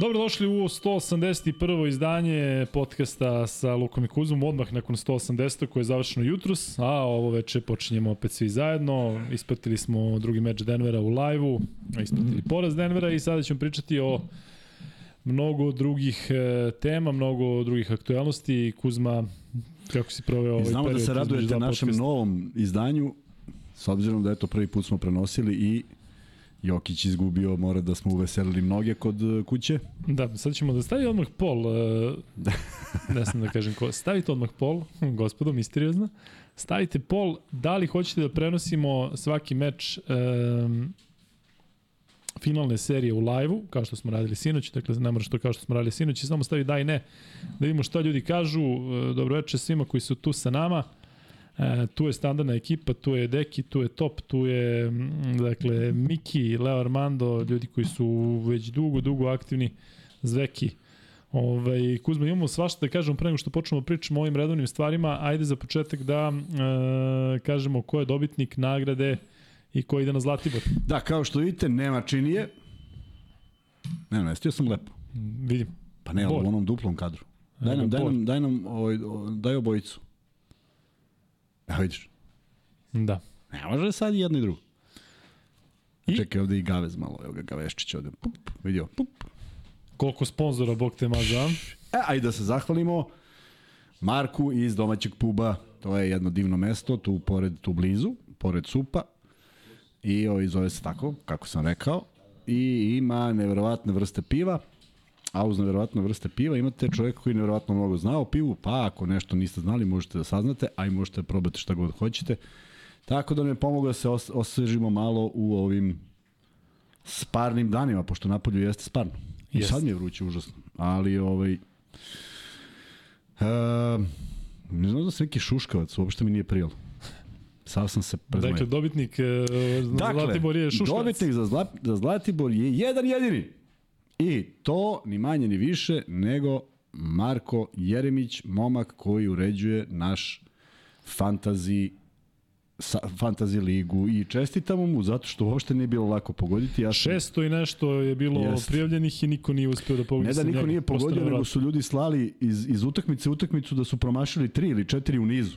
Dobrodošli u 181. izdanje podcasta sa Lukom i Kuzmom, odmah nakon 180. koje je završeno jutros, a ovo veče počinjemo opet svi zajedno. Ispratili smo drugi meč Denvera u live-u, ispratili poraz Denvera i sada ćemo pričati o mnogo drugih e, tema, mnogo drugih aktualnosti. Kuzma, kako si proveo ovaj Znamo da period se između radujete dva našem novom izdanju, s obzirom da je to prvi put smo prenosili i Jokić izgubio, mora da smo uveselili mnoge kod e, kuće. Da, sad ćemo da stavi odmah pol, uh, ne znam da kažem ko, stavite odmah pol, gospodo, misteriozno, stavite pol, da li hoćete da prenosimo svaki meč um, finalne serije u live-u, kao što smo radili sinoć, dakle ne moraš to kao što smo radili sinoć, samo stavi da i ne, da vidimo šta ljudi kažu, E, dobro večer svima koji su tu sa nama, tu je standardna ekipa, tu je Deki, tu je Top, tu je mm, dakle Miki, Leo Armando, ljudi koji su već dugo, dugo aktivni, Zveki. Ovaj, Kuzma, imamo svašta da kažemo pre nego što počnemo da pričamo o ovim redovnim stvarima. Ajde za početak da e, kažemo ko je dobitnik nagrade i ko ide na Zlatibor. Da, kao što vidite, nema činije. Ne, namestio sam lepo. Vidim. Pa ne, ali u onom duplom kadru. Daj nam, daj nam, daj nam ovaj, daj obojicu. Evo vidiš. Da. Ne može sad jedno i drugo. I? Čekaj ovde i Gavez malo, evo ga Gaveščić ovde. Pup, vidio, pup. Koliko sponzora, bog te maza. E, ajde da se zahvalimo Marku iz domaćeg puba. To je jedno divno mesto, tu pored, tu blizu, pored supa. I ovaj zove se tako, kako sam rekao. I ima neverovatne vrste piva. A uz neverovatne vrste piva imate čovjeka koji neverovatno mnogo zna o pivu, pa ako nešto niste znali možete da saznate, a i možete da probate šta god hoćete. Tako da nam je pomoglo da se os osvežimo malo u ovim sparnim danima, pošto napolju jeste sparno. I Jeste. sad mi je vruće užasno. Ali ovaj... Uh, ne znam da sam neki šuškavac, uopšte mi nije prijelo. Sad sam se prezmajao. Dakle, dobitnik e, dakle, Zlatibor je Šuškavac. dobitnik za, Zla, za Zlatibor je jedan jedini. I to ni manje ni više nego Marko Jeremić, momak koji uređuje naš fantazi sa, fantazi ligu i čestitamo mu zato što uopšte nije bilo lako pogoditi. Ja sam- 600 i nešto je bilo Jeste. prijavljenih i niko nije uspeo da pogodi Ne da niko njega. nije pogodio, nego su ljudi slali iz, iz utakmice u utakmicu da su promašili tri ili četiri u nizu.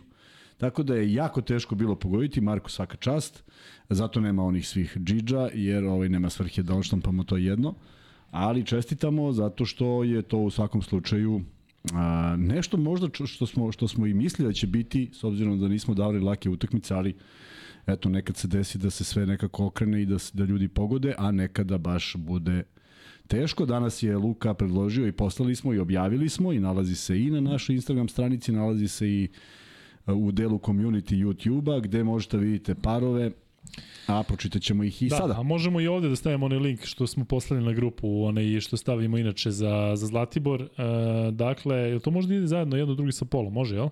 Tako da je jako teško bilo pogoditi, Marko svaka čast, zato nema onih svih džidža, jer ovaj nema svrhe da odštampamo to jedno, ali čestitamo zato što je to u svakom slučaju a, nešto možda što smo, što smo i mislili da će biti, s obzirom da nismo davali lake utakmice, ali eto nekad se desi da se sve nekako okrene i da, se, da ljudi pogode, a nekada baš bude teško. Danas je Luka predložio i poslali smo i objavili smo i nalazi se i na našoj Instagram stranici, nalazi se i uh, u delu community YouTube-a gde možete da vidite parove, a pročitat ćemo ih i da, sada. a možemo i ovde da stavimo onaj link što smo poslali na grupu, onaj što stavimo inače za, za Zlatibor. E, dakle, jel to možda ide zajedno jedno drugi sa polom? Može, jel?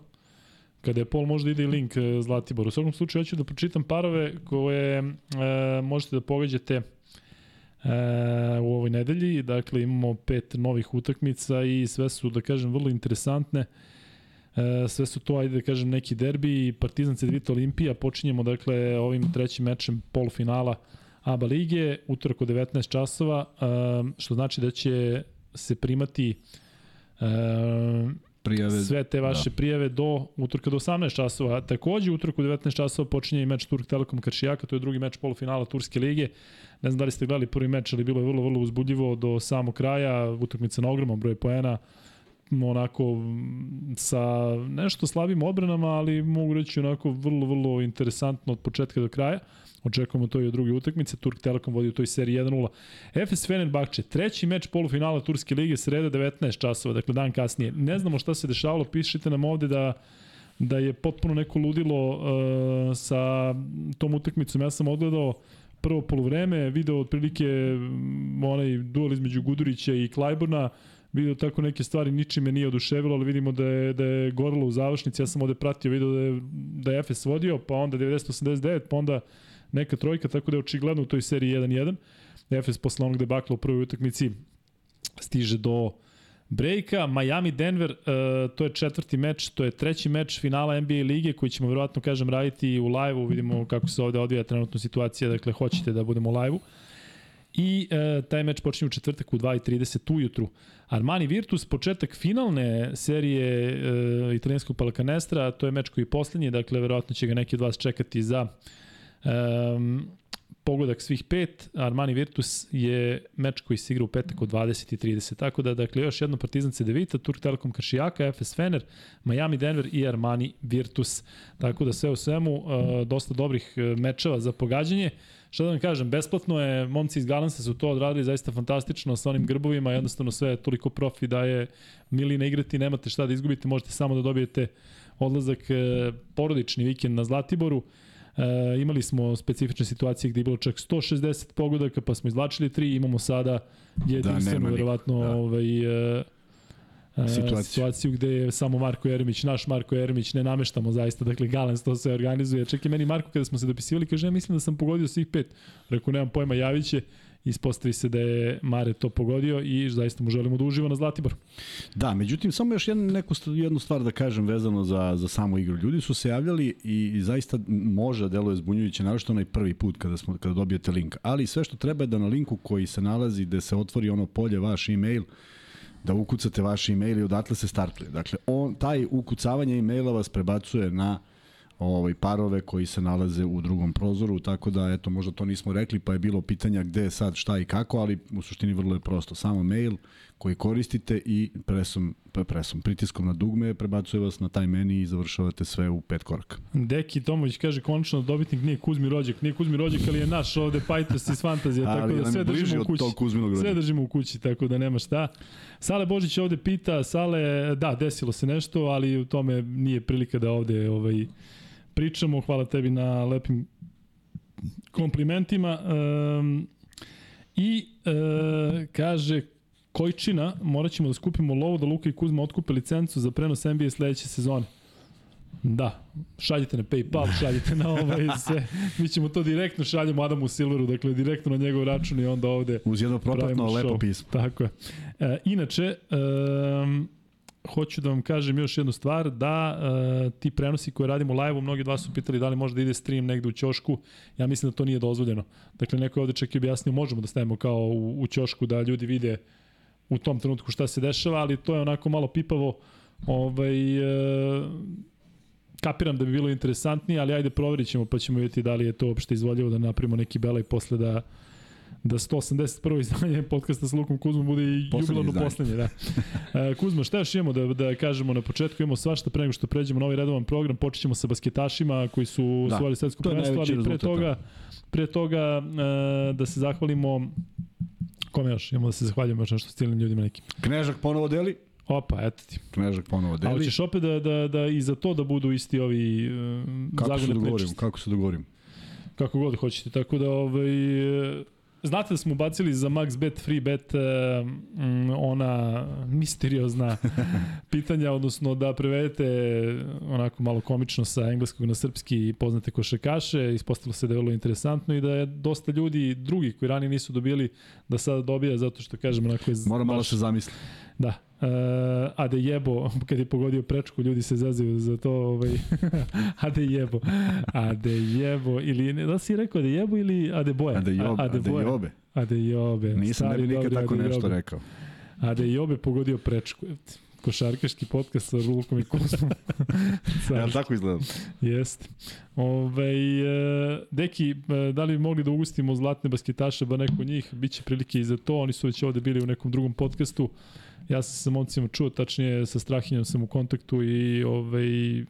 Kada je pol, možda ide i link e, Zlatibor. U svakom slučaju, hoću da pročitam parove koje e, možete da pogađate e, u ovoj nedelji. Dakle, imamo pet novih utakmica i sve su, da kažem, vrlo interesantne. E, sve su to, ajde da kažem, neki derbi, Partizan Cedevita Olimpija, počinjemo dakle ovim trećim mečem polufinala ABA lige, utorak od 19 časova, e, što znači da će se primati e, Prijave, sve te vaše da. prijave do utorka do 18 časova. Takođe, utorak u 19 časova počinje i meč Turk Telekom Kršijaka, to je drugi meč polufinala Turske lige. Ne znam da li ste gledali prvi meč, ali bilo je vrlo, vrlo uzbudljivo do samog kraja, utakmica na ogromnom broju poena, onako sa nešto slabim odbranama, ali mogu reći onako vrlo, vrlo interesantno od početka do kraja. Očekujemo to i od druge utakmice. Turk Telekom vodi u toj seriji 1-0. Efes Fenerbahče, treći meč polufinala Turske lige, sreda 19 časova, dakle dan kasnije. Ne znamo šta se dešavalo, pišite nam ovde da da je potpuno neko ludilo uh, sa tom utakmicom. Ja sam odgledao prvo poluvreme, video otprilike onaj duel između Gudurića i Klajborna, video tako neke stvari, ničim me nije oduševilo, ali vidimo da je, da je gorilo u završnici, ja sam ovde pratio, video da je, da je Efes vodio, pa onda 90-89, pa onda neka trojka, tako da je očigledno u toj seriji 1-1. Efes posle onog debakla u prvoj utakmici stiže do breaka. Miami Denver, uh, to je četvrti meč, to je treći meč finala NBA lige koji ćemo verovatno kažem raditi u live-u, vidimo kako se ovde odvija trenutno situacija, dakle hoćete da budemo u live-u. I e, taj meč počinje u četvrtak u 2.30 ujutru. Armani Virtus, početak finalne serije e, italijanskog Palakanestra, to je meč koji je poslednji, dakle verovatno će ga neki od vas čekati za um, pogodak svih pet, Armani Virtus je meč koji se igra u petak od 20.30. Tako da, dakle, još jedno Partizan Cedevita, Turk Telekom Kašijaka, FS Fener, Miami Denver i Armani Virtus. Tako da sve u svemu, uh, dosta dobrih uh, mečeva za pogađanje. Šta da vam kažem, besplatno je, momci iz Galansa su to odradili zaista fantastično sa onim grbovima, jednostavno sve je toliko profi da je milina igrati, nemate šta da izgubite, možete samo da dobijete odlazak uh, porodični vikend na Zlatiboru. E, imali smo specifične situacije gde je bilo čak 160 pogodaka, pa smo izlačili tri, imamo sada jedinstveno, da, verovatno, da. ovaj, e, e, situaciju. situaciju gde je samo Marko Jeremić, naš Marko Jeremić, ne nameštamo zaista, dakle Galens to sve organizuje. Čak i meni Marko kada smo se dopisivali, kaže, ja mislim da sam pogodio svih pet. Rekao, nemam pojma, javiće ispostavi se da je Mare to pogodio i zaista mu želimo da uživa na Zlatiboru. Da, međutim, samo još jednu, neku, jednu stvar da kažem vezano za, za samu igru. Ljudi su se javljali i, i zaista može deluje zbunjujuće, naravno onaj prvi put kada, smo, kada dobijete link. Ali sve što treba je da na linku koji se nalazi, gde se otvori ono polje, vaš e-mail, da ukucate vaš e-mail i odatle se startuje. Dakle, on, taj ukucavanje e-maila vas prebacuje na ovaj, parove koji se nalaze u drugom prozoru, tako da, eto, možda to nismo rekli, pa je bilo pitanja gde sad, šta i kako, ali u suštini vrlo je prosto. Samo mail koji koristite i presom, presom pritiskom na dugme prebacuje vas na taj meni i završavate sve u pet koraka. Deki Tomović kaže končno dobitnik nije Kuzmi Rođak, nije Kuzmi Rođak, ali je naš ovde Pajtos iz Fantazija, tako da sve držimo u kući. Sve držimo u kući, tako da nema šta. Sale Božić ovde pita, Sale, da, desilo se nešto, ali u tome nije prilika da ovde ovaj, pričamo. Hvala tebi na lepim komplimentima. Um, I e, kaže Kojčina, morat ćemo da skupimo lovu da Luka i Kuzma otkupe licencu za prenos NBA sledeće sezone. Da, šaljite na Paypal, šaljite na ovaj sve. Mi ćemo to direktno šaljemo Adamu Silveru, dakle direktno na njegov račun i onda ovde Uz jedno propratno lepo pismo. Tako je. E, inače, um, hoću da vam kažem još jednu stvar, da uh, ti prenosi koje radimo live-u, mnogi od vas su pitali da li može da ide stream negde u ćošku, ja mislim da to nije dozvoljeno. Dakle, neko je ovde čak i objasnio, možemo da stavimo kao u, u ćošku da ljudi vide u tom trenutku šta se dešava, ali to je onako malo pipavo, ovaj, uh, kapiram da bi bilo interesantnije, ali ajde proverit ćemo pa ćemo vidjeti da li je to uopšte izvoljivo da napravimo neki belaj posle da da 181. izdanje podcasta s Lukom Kuzmom bude i jubilarno poslednje. Da. E, Kuzma, šta još imamo da, da kažemo na početku? Imamo svašta pre nego što pređemo na ovaj redovan program. Počećemo sa basketašima koji su da. osvojili svetsko prvenstvo, ali pre toga, pre toga e, da se zahvalimo Kome još? Imamo da se zahvaljujemo još nešto stilnim ljudima nekim. Knežak ponovo deli. Opa, eto ti. Knežak ponovo deli. Ali ćeš opet da, da, da i za to da budu isti ovi uh, kako se dogovorim, Kako se dogovorim? Kako god hoćete, tako da ovaj, Znate da smo ubacili za Max Bet Free Bet uh, ona misteriozna pitanja, odnosno da prevedete onako malo komično sa engleskog na srpski i poznate košakaše. Ispostavilo se da je vrlo interesantno i da je dosta ljudi drugi koji ranije nisu dobili da sada dobija zato što kažem onako je... Mora malo se zamisli. Da, Uh, a da jebo, kad je pogodio prečku, ljudi se zazivaju za to, ovaj, a da jebo, a da jebo, ili, ne, da si rekao da jebo ili a da boja? A da jobe, a, da jobe. A da jobe. Nisam ne bi nikad tako nešto rekao. A da jobe pogodio prečku. Košarkaški podcast sa Rulkom i Kuzmom. ja, tako izgleda. Jeste. Ove, e, deki, e, da li bi mogli da ugustimo zlatne basketaše, ba neko njih, biće prilike i za to, oni su već ovde bili u nekom drugom podcastu. Ja sam sa momcima čuo, tačnije sa Strahinjom sam u kontaktu i ovaj,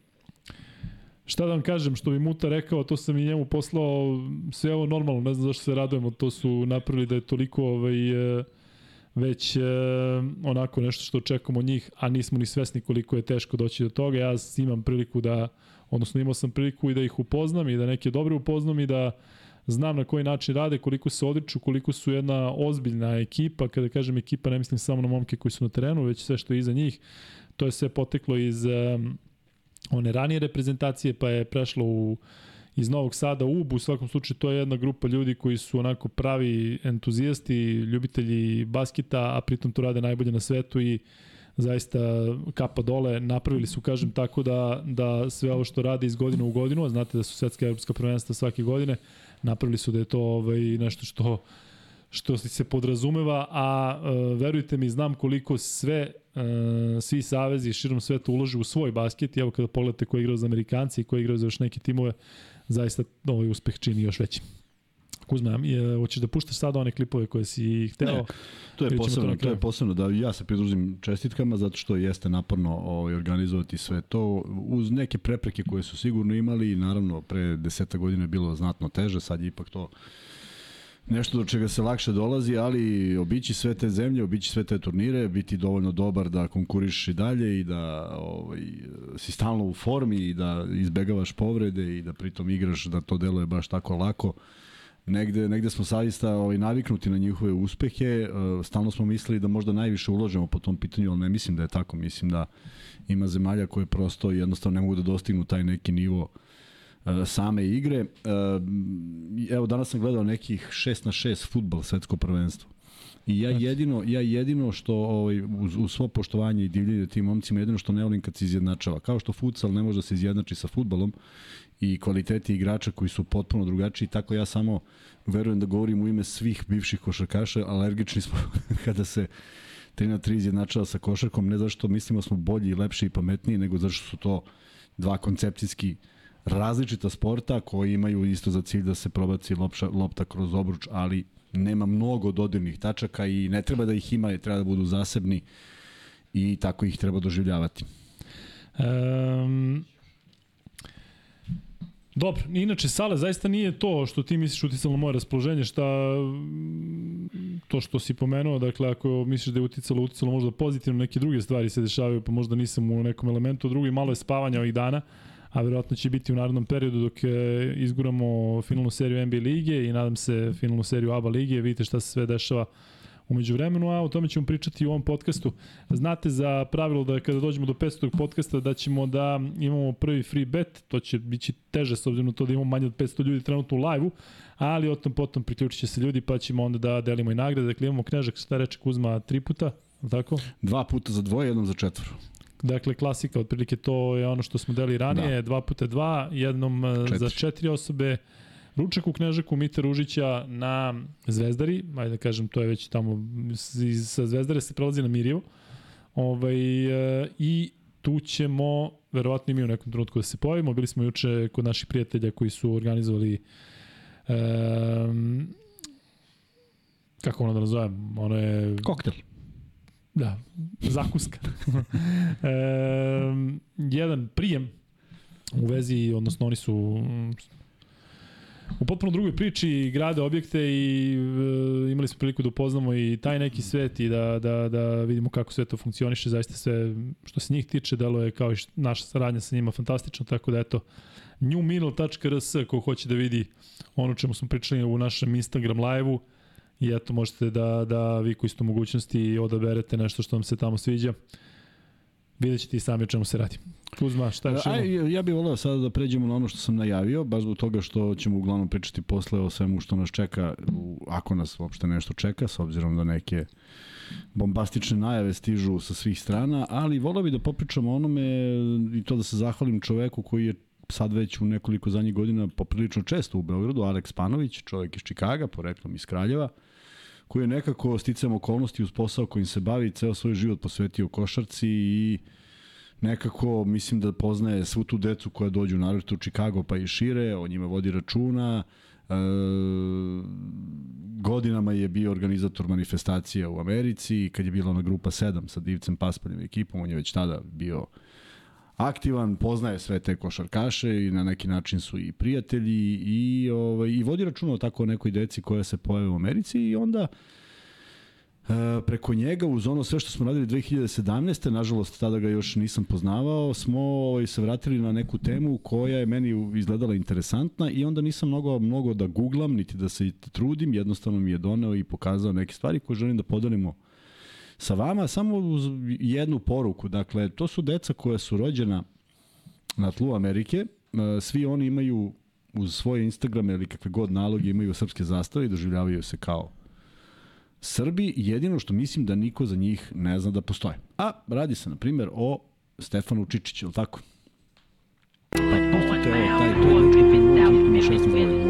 šta da vam kažem, što bi Muta rekao, to sam i njemu poslao, sve ovo normalno, ne znam zašto se radujemo, to su napravili da je toliko ovaj, već onako nešto što očekamo od njih, a nismo ni svesni koliko je teško doći do toga. Ja imam priliku da, odnosno imao sam priliku i da ih upoznam i da neke dobre upoznam i da znam na koji način rade, koliko se odriču, koliko su jedna ozbiljna ekipa, kada kažem ekipa ne mislim samo na momke koji su na terenu, već sve što je iza njih, to je sve poteklo iz um, one ranije reprezentacije, pa je prešlo u iz Novog Sada u UB, u svakom slučaju to je jedna grupa ljudi koji su onako pravi entuzijasti, ljubitelji basketa, a pritom to rade najbolje na svetu i zaista kapa dole, napravili su, kažem tako, da, da sve ovo što rade iz godine u godinu, a znate da su svetska evropska prvenstva svake godine, napravili su da je to ovaj, nešto što što se podrazumeva, a uh, verujte mi, znam koliko sve uh, svi savezi širom sveta ulože u svoj basket i evo kada pogledate ko je igrao za Amerikanci i ko je igrao za još neke timove, zaista ovaj uspeh čini još veći. Kuzma, je, hoćeš da puštaš sada one klipove koje si hteo? Ne, to je posebno, to, to je posebno da ja se pridružim čestitkama zato što jeste naporno ovaj, organizovati sve to. Uz neke prepreke koje su sigurno imali i naravno pre deseta godina je bilo znatno teže, sad je ipak to nešto do čega se lakše dolazi, ali obići sve te zemlje, obići sve te turnire, biti dovoljno dobar da konkuriš i dalje i da ovaj, si stalno u formi i da izbegavaš povrede i da pritom igraš da to deluje baš tako lako negde, negde smo savista ovaj, naviknuti na njihove uspehe, uh, stalno smo mislili da možda najviše uložemo po tom pitanju, ali ne mislim da je tako, mislim da ima zemalja koje prosto jednostavno ne mogu da dostignu taj neki nivo uh, same igre. Uh, evo, danas sam gledao nekih 6 na 6 futbal svetsko prvenstvo. I ja jedino, ja jedino što ovaj, uz, uz svo poštovanje i divljenje tim momcima, jedino što ne volim kad se izjednačava. Kao što futsal ne može da se izjednači sa futbalom i kvaliteti igrača koji su potpuno drugačiji, tako ja samo verujem da govorim u ime svih bivših košarkaša, alergični smo kada se 3 na 3 izjednačava sa košarkom, ne zašto mislimo da smo bolji, lepši i pametniji, nego zašto su to dva koncepcijski različita sporta koji imaju isto za cilj da se probaci lopša, lopta kroz obruč, ali nema mnogo dodirnih tačaka i ne treba da ih ima, treba da budu zasebni i tako ih treba doživljavati. Um, Dobro, inače Sale zaista nije to što ti misliš uticalo moje raspoloženje, šta to što si pomenuo, dakle ako misliš da je uticalo, uticalo možda pozitivno, neke druge stvari se dešavaju, pa možda nisam u nekom elementu, drugi malo je spavanja ovih dana, a verovatno će biti u narednom periodu dok e, izguramo finalnu seriju NBA lige i nadam se finalnu seriju ABA lige, vidite šta se sve dešava umeđu vremenu, a o tome ćemo pričati u ovom podcastu. Znate za pravilo da kada dođemo do 500. podcasta da ćemo da imamo prvi free bet, to će biti teže s obzirom na to da imamo manje od 500 ljudi trenutno u live-u, ali o tom potom priključit će se ljudi pa ćemo onda da delimo i nagrade. Dakle imamo Knežak, šta reče Kuzma, tri puta, tako? Dva puta za dvoje, jednom za četvoru. Dakle, klasika, otprilike to je ono što smo deli ranije, da. dva puta dva, jednom četiri. za četiri osobe, Ručak u Knežaku Mite Ružića na Zvezdari, ajde da kažem, to je već tamo, sa Zvezdare se prelazi na Mirjevo. Ovaj, e, I tu ćemo, verovatno i mi u nekom trenutku da se pojavimo. Bili smo juče kod naših prijatelja koji su organizovali e, kako ono da nazovem, ono je... Koktel. Da, zakuska. e, jedan prijem u vezi, odnosno oni su u potpuno drugoj priči grade objekte i e, imali smo priliku da upoznamo i taj neki svet i da, da, da vidimo kako sve to funkcioniše, zaista sve što se njih tiče delo je kao i naša saradnja sa njima fantastično, tako da eto newminal.rs ko hoće da vidi ono čemu smo pričali u našem Instagram live-u i eto možete da, da vi koji ste u mogućnosti odaberete nešto što vam se tamo sviđa. Vidjet ćete i sami o čemu se radi. Kuzma, šta još imamo? Ja bih voleo sada da pređemo na ono što sam najavio, baš zbog toga što ćemo uglavnom pričati posle o svemu što nas čeka, ako nas uopšte nešto čeka, s obzirom da neke bombastične najave stižu sa svih strana, ali voleo bih da popričamo onome i to da se zahvalim čoveku koji je sad već u nekoliko zadnjih godina poprilično često u Beogradu, Aleks Panović, čovek iz Čikaga, poreklom iz Kraljeva, koji je nekako sticam okolnosti uz posao kojim se bavi, ceo svoj život posvetio košarci i nekako mislim da poznaje svu tu decu koja dođu naravno u Chicago pa i šire, o njima vodi računa, e, godinama je bio organizator manifestacija u Americi, kad je bila ona grupa 7 sa Divcem Paspaljem ekipom, on je već tada bio aktivan, poznaje sve te košarkaše i na neki način su i prijatelji i, ovaj, i vodi računa o tako nekoj deci koja se pojave u Americi i onda E, preko njega uz ono sve što smo radili 2017. nažalost tada ga još nisam poznavao, smo ovaj, se vratili na neku temu koja je meni izgledala interesantna i onda nisam mnogo, mnogo da googlam, niti da se trudim, jednostavno mi je doneo i pokazao neke stvari koje želim da podelimo sa vama, samo uz jednu poruku. Dakle, to su deca koja su rođena na tlu Amerike, e, svi oni imaju uz svoje Instagrame ili kakve god naloge imaju srpske zastave i doživljavaju se kao Srbi, jedino što mislim da niko za njih ne zna da postoje. A radi se, na primjer, o Stefanu Čičiću, ili tako? Pa pustite ovo, taj, to je dečko koji u ovom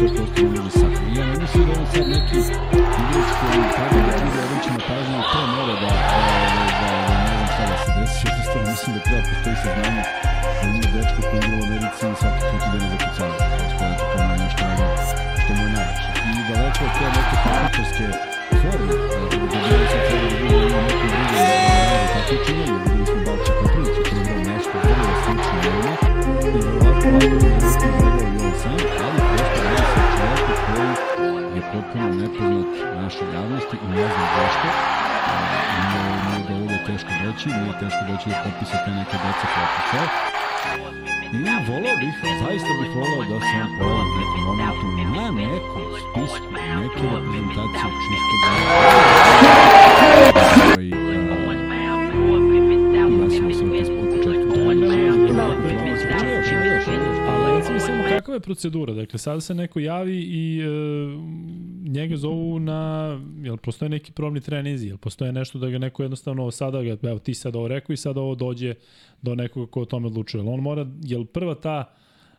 to prosto ne može sad. I ja ne mislim da on sad neki igrač koji treba da bude odrećena pažnja i to mora da, da, da, da, ne znam šta da se desi. Jednostavno mislim da treba postoji saznanje da ima dečko koji igra u Americi i svaki put ide na zakucavanje. Prosto je to ono nešto ono što mu je najlepše. I daleko od te neke takmičarske forme, da bi se treba da bude ima neku drugu takmičenje, videli smo Balča Koprivića koji je igrao nešto vrlo slično njemu i verovatno ovako da je nešto izgledao i on sam, je potpuno nepoznat našoj javnosti i ne znam zašto. Nije, nije ovoga teško doći, nije teško doći do popisa te neke dece koja postoje. I volao bih, zaista bih volao da sam po ovom nekom momentu na nekom spisku neke reprezentacije čisto da ovaj, ugasimo sam te od početka. Ali recimo samo kakva je procedura? Dakle, sada se neko javi i e, njega zovu na, jel postoje neki probni trenizi, jel postoje nešto da ga neko jednostavno sada ga, evo ti sad ovo rekao i sada ovo dođe do nekoga ko o tome odlučuje. Jel on mora, jel prva ta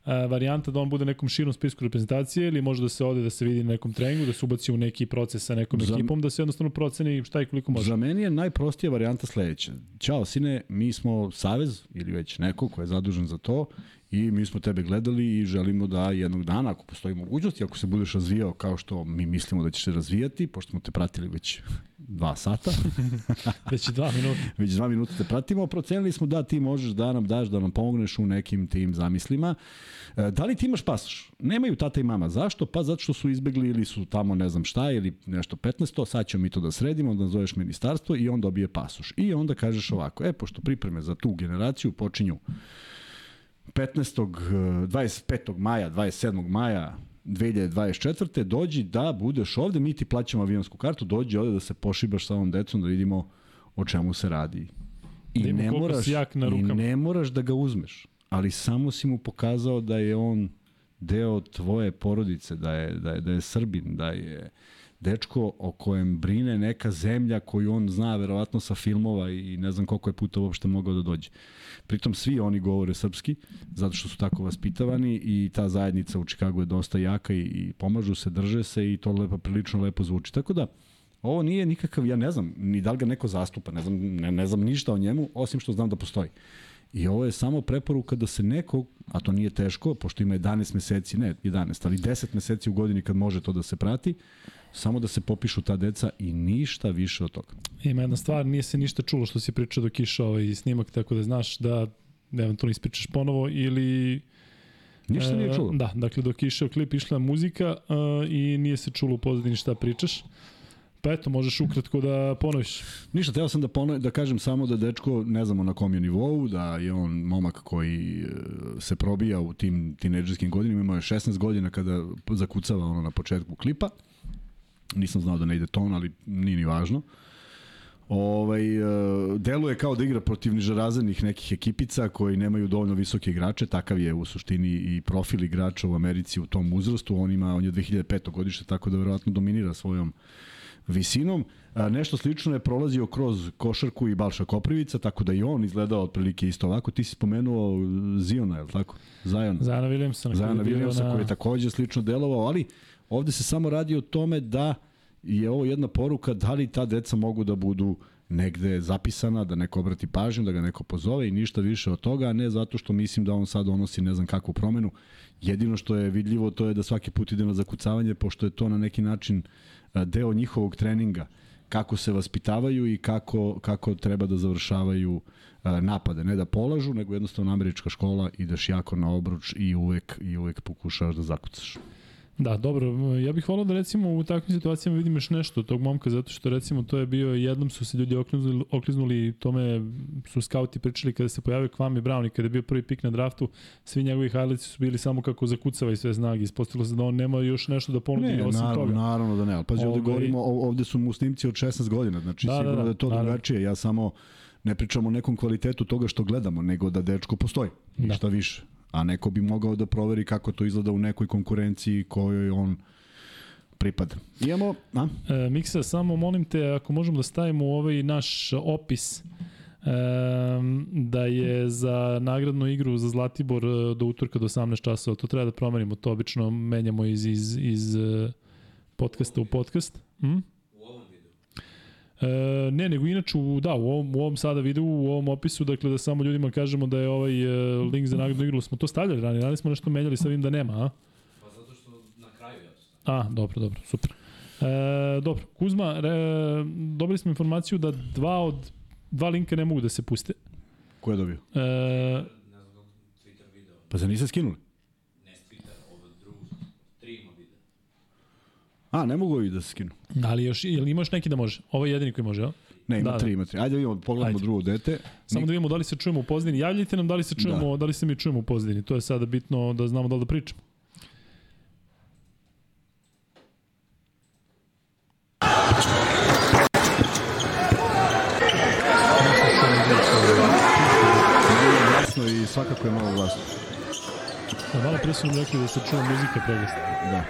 e, varijanta da on bude nekom širom spisku reprezentacije ili može da se ode da se vidi na nekom treningu, da se ubaci u neki proces sa nekom Za- ekipom, da se jednostavno proceni šta i koliko može. Za meni je najprostija varijanta sledeća. Ćao sine, mi smo savez ili već neko ko je zadužen za to i mi smo tebe gledali i želimo da jednog dana, ako postoji mogućnost i ako se budeš razvijao kao što mi mislimo da ćeš se razvijati, pošto smo te pratili već dva sata, Već dva minuta. već dva minuta te pratimo, procenili smo da ti možeš da nam daš, da nam pomogneš u nekim tim zamislima. E, Da li ti imaš pasoš? Nemaju tata i mama. Zašto? Pa zato što su izbegli ili su tamo ne znam šta ili nešto 15. Sad ćemo mi to da sredimo, onda zoveš ministarstvo i on dobije pasoš. I onda kažeš ovako, e, pošto pripreme za tu generaciju počinju 15. eh, 25. maja, 27. maja 2024. dođi da budeš ovde, mi ti plaćamo avionsku kartu, dođi ovde da se pošibaš sa ovom decom da vidimo o čemu se radi. I Da ne moraš, jak na i rukama. ne moraš da ga uzmeš, ali samo si mu pokazao da je on deo tvoje porodice, da je, da je, da je Srbin, da je dečko o kojem brine neka zemlja koju on zna verovatno sa filmova i ne znam koliko je puta uopšte mogao da dođe. Pritom svi oni govore srpski, zato što su tako vaspitavani i ta zajednica u Čikagu je dosta jaka i, i pomažu se, drže se i to lepo, prilično lepo zvuči. Tako da, ovo nije nikakav, ja ne znam, ni da li ga neko zastupa, ne znam, ne, ne znam ništa o njemu, osim što znam da postoji. I ovo je samo preporuka da se neko, a to nije teško, pošto ima 11 meseci, ne 11, ali 10 meseci u godini kad može to da se prati, samo da se popišu ta deca i ništa više od toga. Ima jedna stvar, nije se ništa čulo što si pričao dok išao ovaj snimak, tako da znaš da eventualno ispričaš ponovo ili... Ništa nije čulo. E, Da, dakle dok je išao klip išla muzika uh, i nije se čulo u pozadini šta pričaš. Pa eto, možeš ukratko da ponoviš. Ništa, teo sam da, pono, da kažem samo da dečko, ne znamo na kom je nivou, da je on momak koji e, se probija u tim tineđerskim godinama, imao je 16 godina kada zakucava ono na početku klipa. Nisam znao da ne ide ton, ali nije ni važno. Ovaj, e, deluje kao da igra protiv nižarazenih nekih ekipica koji nemaju dovoljno visoke igrače, takav je u suštini i profil igrača u Americi u tom uzrastu, on ima, on je 2005. godište, tako da verovatno dominira svojom visinom. A, nešto slično je prolazio kroz košarku i Balša Koprivica, tako da i on izgledao otprilike isto ovako. Ti si spomenuo Ziona, je li tako? Williamsona. Zajana koji je bio Williamsa koji je takođe slično delovao, ali ovde se samo radi o tome da je ovo jedna poruka da li ta deca mogu da budu negde zapisana, da neko obrati pažnju, da ga neko pozove i ništa više od toga, a ne zato što mislim da on sad donosi ne znam kakvu promenu. Jedino što je vidljivo to je da svaki put ide na zakucavanje, pošto je to na neki način a, deo njihovog treninga kako se vaspitavaju i kako, kako treba da završavaju a, napade. Ne da polažu, nego jednostavno američka škola, ideš jako na obruč i uvek, i uvek pokušavaš da zakucaš. Da, dobro. Ja bih volao da recimo u takvim situacijama vidim još nešto od tog momka, zato što recimo to je bio, jednom su se ljudi okliznuli, okliznuli tome su skauti pričali kada se pojavio Kwame Brown i kada je bio prvi pik na draftu, svi njegovi highlights su bili samo kako zakucava i sve snage. Ispostavilo se da on nema još nešto da ponudi Ne, osim naravno, toga. naravno da ne, ali pazi, ovde Ovaj- govorimo, ovde su mu snimci od 16 godina, znači Da, da, sigurno da, da, da je to naravno. drugačije, ja samo ne pričam o nekom kvalitetu toga što gledamo, nego da dečko postoji, Da. ništa više. A neko bi mogao da proveri kako to izgleda u nekoj konkurenciji kojoj on pripada. Imamo, a? E, Miksa, samo molim te, ako možemo da stavimo u ovaj naš opis da je za nagradnu igru za Zlatibor e, do utorka do 18 časova. To treba da promenimo, to obično menjamo iz, iz, iz e, podcasta u podcast. Hm? E, ne, nego inače, u, da, u ovom, u ovom sada videu, u ovom opisu, dakle da samo ljudima kažemo da je ovaj e, link za nagradnu igru, smo to stavljali ranije, ranije smo nešto menjali, sad vidim da nema, a? Pa zato što na kraju ja to. A, dobro, dobro, super. E, dobro, Kuzma, re, dobili smo informaciju da dva od dva linka ne mogu da se puste. Ko je dobio? E, Ne znam kako Twitter video. Pa za niste skinuli? Ne s Twittera, ovo drugo. Tri ima video. A, ne mogu ovi da se skinu. ali još, ili imaš neki da može? Ovo je jedini koji može, jel? Ne, ima Da, da. tri, ima tri. Ajde vidimo, pogledamo Ajde. drugo dete. Samo da vidimo da li se čujemo u pozdini. Javljajte nam da li se čujemo, da. da li se mi čujemo u pozdini. To je sada bitno da znamo da li da pričamo. Jasno i svakako je malo glasno. Da, malo pre su nam rekli da se čuje muzika preglasa. Da.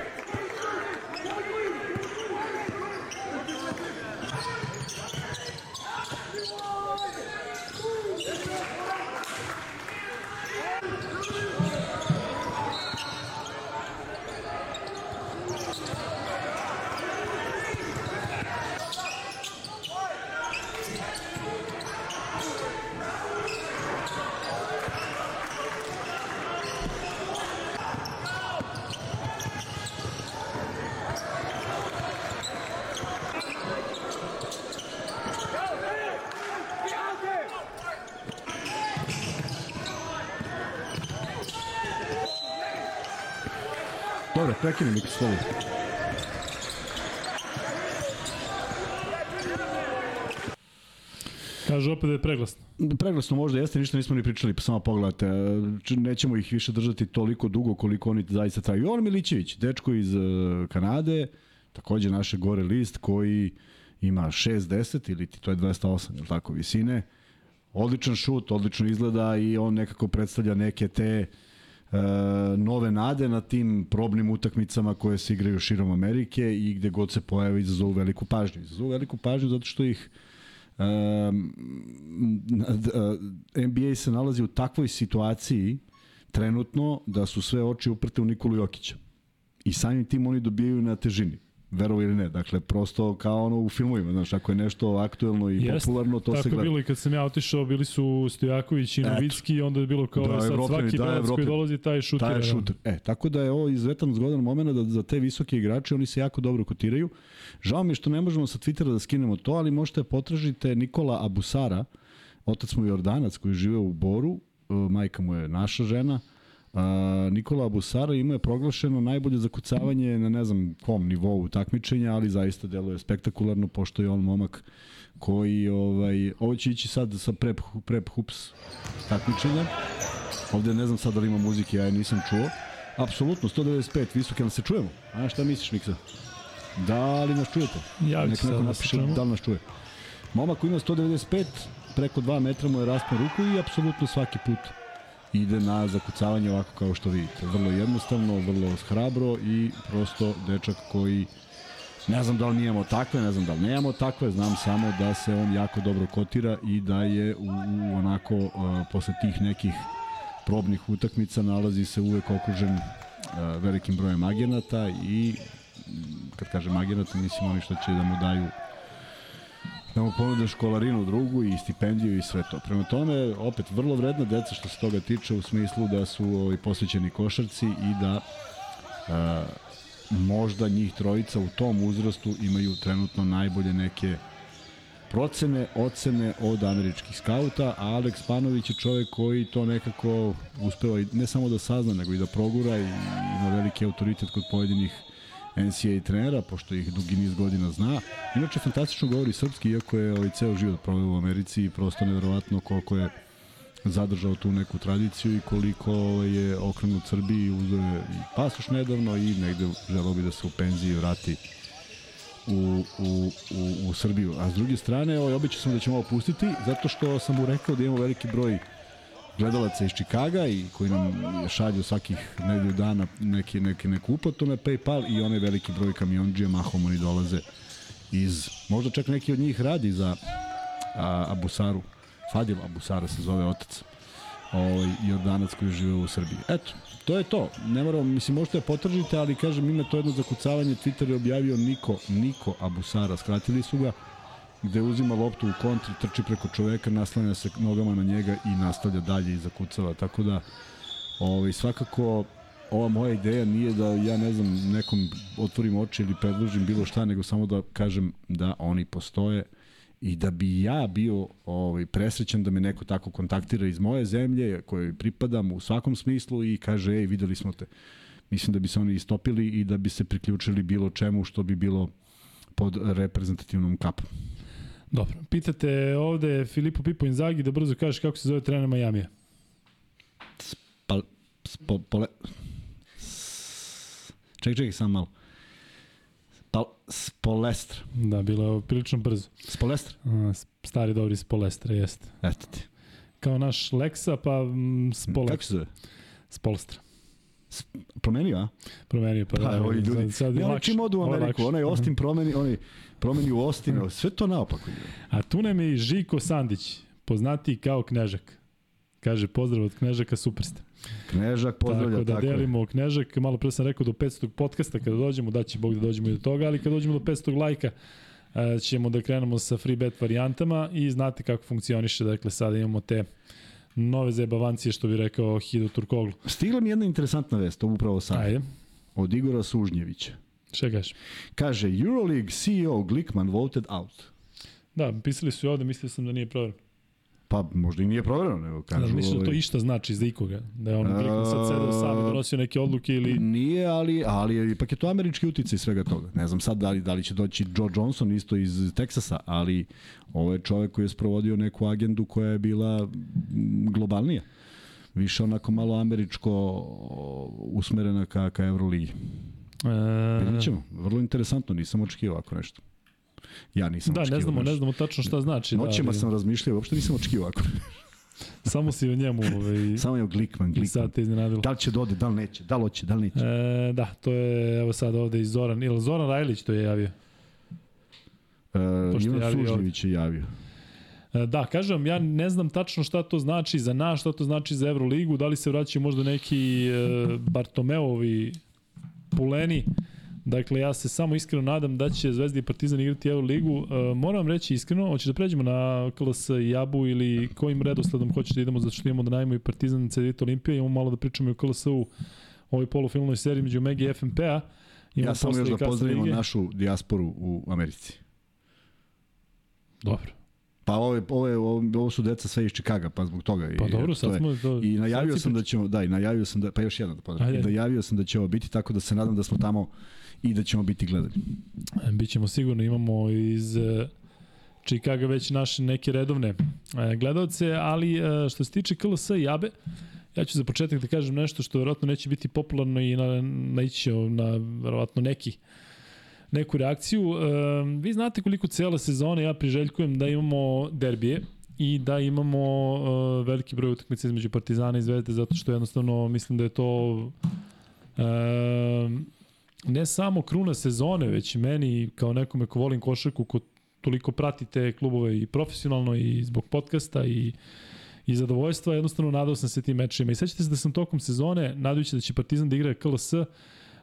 Miki, slobodno. Kaže opet da je preglasno. Preglasno možda jeste, ništa nismo ni pričali, pa samo pogledajte. Nećemo ih više držati toliko dugo koliko oni zaista traju. Jovan Milićević, dečko iz uh, Kanade, takođe naše gore list koji ima 6-10 ili ti to je 208, ili tako, visine. Odličan šut, odlično izgleda i on nekako predstavlja neke te uh, nove nade na tim probnim utakmicama koje se igraju širom Amerike i gde god se pojavi izazovu veliku pažnju. Izazovu veliku pažnju zato što ih Um, NBA se nalazi u takvoj situaciji trenutno da su sve oči uprte u Nikolu Jokića. I samim tim oni dobijaju na težini. Verovo ili ne. Dakle, prosto kao ono u filmovima. Znaš, ako je nešto aktuelno i Jest, popularno, to Tako se je gleda. bilo i kad sam ja otišao, bili su Stojaković i Novicki onda je bilo kao Da, sad Evropljani, svaki da, branac koji dolazi taj šutira. Taj je šuter. E, tako da je ovo izuzetan zgodan moment da za te visoke igrače oni se jako dobro kotiraju. Žao mi je što ne možemo sa Twittera da skinemo to, ali možete potražite Nikola Abusara, otac mu je Jordanac koji žive u Boru, e, majka mu je naša žena. A, Nikola Abusara ima je proglašeno najbolje zakucavanje na ne znam kom nivou takmičenja, ali zaista deluje spektakularno pošto je on momak koji ovaj ovo će ići sad sa prep prep hoops takmičenja. Ovde ne znam sad da li ima muzike, ja je nisam čuo. Apsolutno, 195, visoke, ali se čujemo? A šta misliš, Miksa? Da li nas čujete? Javite Nek se neko da nas napiše da li nas čuje. Momak koji ima 195, preko 2 metra mu je raspon ruku i apsolutno svaki put ide na zakucavanje ovako kao što vidite. Vrlo jednostavno, vrlo hrabro i prosto dečak koji ne znam da li imamo takve, ne znam da li nemamo takve, znam samo da se on jako dobro kotira i da je u, u onako uh, posle tih nekih probnih utakmica nalazi se uvek okružen uh, velikim brojem agenata i kad kažem agenata mislim oni što će da mu daju da mu ponude školarinu drugu i stipendiju i sve to. Prema tome, opet, vrlo vredna deca što se toga tiče u smislu da su ovaj, posvećeni košarci i da a, možda njih trojica u tom uzrastu imaju trenutno najbolje neke procene, ocene od američkih skauta, a Alex Panović je čovek koji to nekako uspeva ne samo da sazna, nego i da progura i ima veliki autoritet kod pojedinih NCAA trenera, pošto ih dugi niz godina zna. Inače, fantastično govori srpski, iako je ovaj ceo život proveo u Americi i prosto neverovatno koliko je zadržao tu neku tradiciju i koliko je okrenut Srbiji, uzeo je i pasoš nedavno i negde želeo bi da se u penziji vrati u, u, u, u Srbiju. A s druge strane, ovaj, običao sam da ćemo ovo pustiti, zato što sam mu rekao da imamo veliki broj gledalaca iz Čikaga i koji nam šalju svakih nedelju dana neki, neki, neku uplatu na Paypal i onaj veliki broj kamionđija, mahom oni dolaze iz, možda čak neki od njih radi za a, Abusaru Fadil Abusara se zove otac. Ovaj, Jordanac koji žive u Srbiji. Eto, to je to. Ne moram, mislim, možete da potržite, ali kažem, ima to jedno zakucavanje. Twitter je objavio Niko, Niko Abusara, skratili su ga gde uzima loptu u kontri, trči preko čoveka, naslanja se nogama na njega i nastavlja dalje i zakucava. Tako da, ovaj, svakako, ova moja ideja nije da ja ne znam nekom otvorim oči ili predložim bilo šta, nego samo da kažem da oni postoje i da bi ja bio ovaj, presrećan da me neko tako kontaktira iz moje zemlje kojoj pripadam u svakom smislu i kaže ej videli smo te. Mislim da bi se oni istopili i da bi se priključili bilo čemu što bi bilo pod reprezentativnom kapom. Dobro. Pitate ovde Filipo Pipo Inzaghi da brzo kažeš kako se zove trener Majamija. Spal, spo, pole, čekaj, čekaj, samo malo. Pal, Spolestra. Da, bilo je prilično brzo. Spolestra? A, stari dobri Spolestra, jeste. Eto ti. Kao naš Lexa, pa mm, Spolestra. Kako se zove? Spolstra. Promenio, a? Promenio, pa, Pa, da, ovi ljudi. sad, sad je Ja, lakše. čim odu u Ameriku, onaj Austin promeni, onaj promeni u Austin, sve to naopako. A tu nam je i Žiko Sandić, poznati kao Knežak. Kaže, pozdrav od Knežaka, super ste. Knežak pozdravlja, tako da tako, je. delimo Knežak, malo pre sam rekao do 500. podcasta kada dođemo, da će Bog da dođemo i do toga, ali kada dođemo do 500. lajka, e, ćemo da krenemo sa free bet varijantama i znate kako funkcioniše, dakle sada imamo te nove zajebavancije, što bi rekao Hido Turkoglu. Stigla mi jedna interesantna vest, upravo sad, Ajde, od Igora Sužnjevića. Šta kažeš? Kaže, Euroleague CEO Glickman voted out. Da, pisali su i ovde, mislio sam da nije provereno. Pa možda i nije provereno, nego kažu... Da, misliš da to ovaj, išta znači za ikoga? Da je on Glickman sad sedeo sam i donosio neke odluke ili... Nije, ali, ali ipak je to američki uticaj svega toga. Ne znam sad da li, da li će doći Joe Johnson isto iz Teksasa, ali ovo je čovek koji je sprovodio neku agendu koja je bila mm, globalnija. Više onako malo američko usmerena ka, ka Euroligi. E, Vidjet ćemo. Vrlo interesantno, nisam očekivao ovako nešto. Ja nisam da, očekivao ne znamo, nešto. ne znamo tačno šta znači. Noćima da, sam razmišljao, uopšte nisam očekivao ovako. Samo si o njemu ovaj, Samo je Glickman, i Glickman. sad te iznenadilo. Da li će dode, da li neće, da li hoće, da li neće. E, da, to je evo sad ovde i Zoran, ili Zoran Rajlić to je javio. E, Ivan javio Sužnjević je javio. E, da, kažem ja ne znam tačno šta to znači za nas, šta to znači za Euroligu, da li se vraćaju možda neki e, Bartomeovi puleni, Dakle, ja se samo iskreno nadam da će Zvezda i Partizan igrati Euroligu. E, moram vam reći iskreno, hoće da pređemo na KLS Jabu ili kojim redosledom hoćete da idemo, zato što imamo da najmo i Partizan, CDT Olimpija, imamo malo da pričamo i o KLS-u ovoj polufilmnoj seriji među Megi i FNP-a. Ja samo još da pozdravimo našu dijasporu u Americi. Dobro. Pa ovo, je, ovo, je, ovo, su deca sve iz Čikaga, pa zbog toga. Pa I, dobro, sad smo... To, I najavio sam da ćemo, da, i najavio sam da, pa još jedan da najavio sam da će ovo biti, tako da se nadam da smo tamo i da ćemo biti gledani. Bićemo sigurno, imamo iz e, Chicago već naše neke redovne e, gledalce, ali e, što se tiče KLS i Jabe, ja ću za početak da kažem nešto što verovatno neće biti popularno i na, naići će na verovatno neki neku reakciju. E, vi znate koliko cela sezona ja priželjkujem da imamo derbije i da imamo e, veliki broj utakmica između Partizana i Zvezde zato što jednostavno mislim da je to e, ne samo kruna sezone, već meni kao nekome ko volim košarku, ko toliko prati te klubove i profesionalno i zbog podcasta i i zadovoljstva, jednostavno nadao sam se tim mečima. I sećate se da sam tokom sezone, nadajući da će Partizan da igra KLS,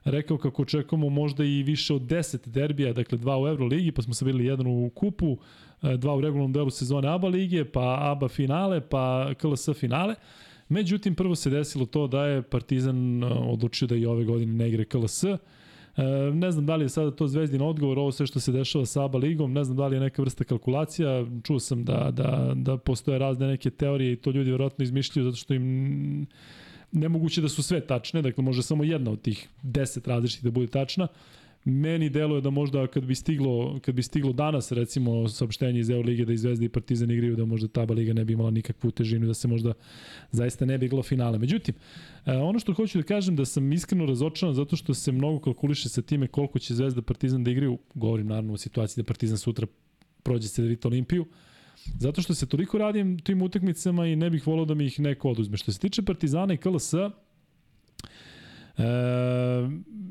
rekao kako očekujemo možda i više od 10 derbija, dakle dva u Euroligi, pa smo se bili jedan u kupu, e, dva u regularnom delu sezone ABA lige, pa ABA finale, pa KLS finale. Međutim, prvo se desilo to da je Partizan e, odlučio da i ove godine ne igra KLS. E, ne znam da li je sada to zvezdin odgovor, ovo sve što se dešava sa ABA ligom, ne znam da li je neka vrsta kalkulacija, čuo sam da, da, da postoje razne neke teorije i to ljudi verovatno izmišljaju zato što im nemoguće da su sve tačne, dakle može samo jedna od tih 10 različitih da bude tačna. Meni deluje da možda kad bi stiglo, kad bi stiglo danas recimo saopštenje iz Eurolige da i Zvezda i Partizan igraju da možda ta liga ne bi imala nikakvu težinu da se možda zaista ne bi igralo finale. Međutim, e, ono što hoću da kažem da sam iskreno razočaran zato što se mnogo kalkuliše sa time koliko će Zvezda Partizan da igraju, govorim naravno o situaciji da Partizan sutra prođe CDVita Olimpiju, zato što se toliko radim tim utakmicama i ne bih volao da mi ih neko oduzme. Što se tiče Partizana i KLS, E,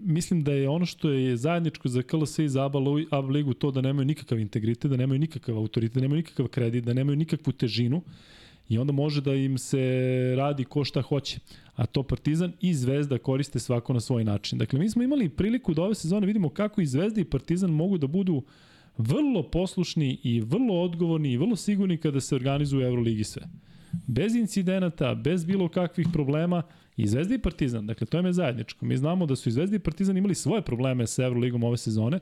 mislim da je ono što je zajedničko za KLS i za ABA, ligu to da nemaju nikakav integritet, da nemaju nikakav autoritet, da nemaju nikakav kredit, da nemaju nikakvu težinu i onda može da im se radi ko šta hoće. A to Partizan i Zvezda koriste svako na svoj način. Dakle, mi smo imali priliku da ove sezone vidimo kako i Zvezda i Partizan mogu da budu vrlo poslušni i vrlo odgovorni i vrlo sigurni kada se organizuju Euroligi sve. Bez incidenata, bez bilo kakvih problema i Zvezda i Partizan, dakle to je me zajedničko. Mi znamo da su i Zvezda i Partizan imali svoje probleme sa Euroligom ove sezone.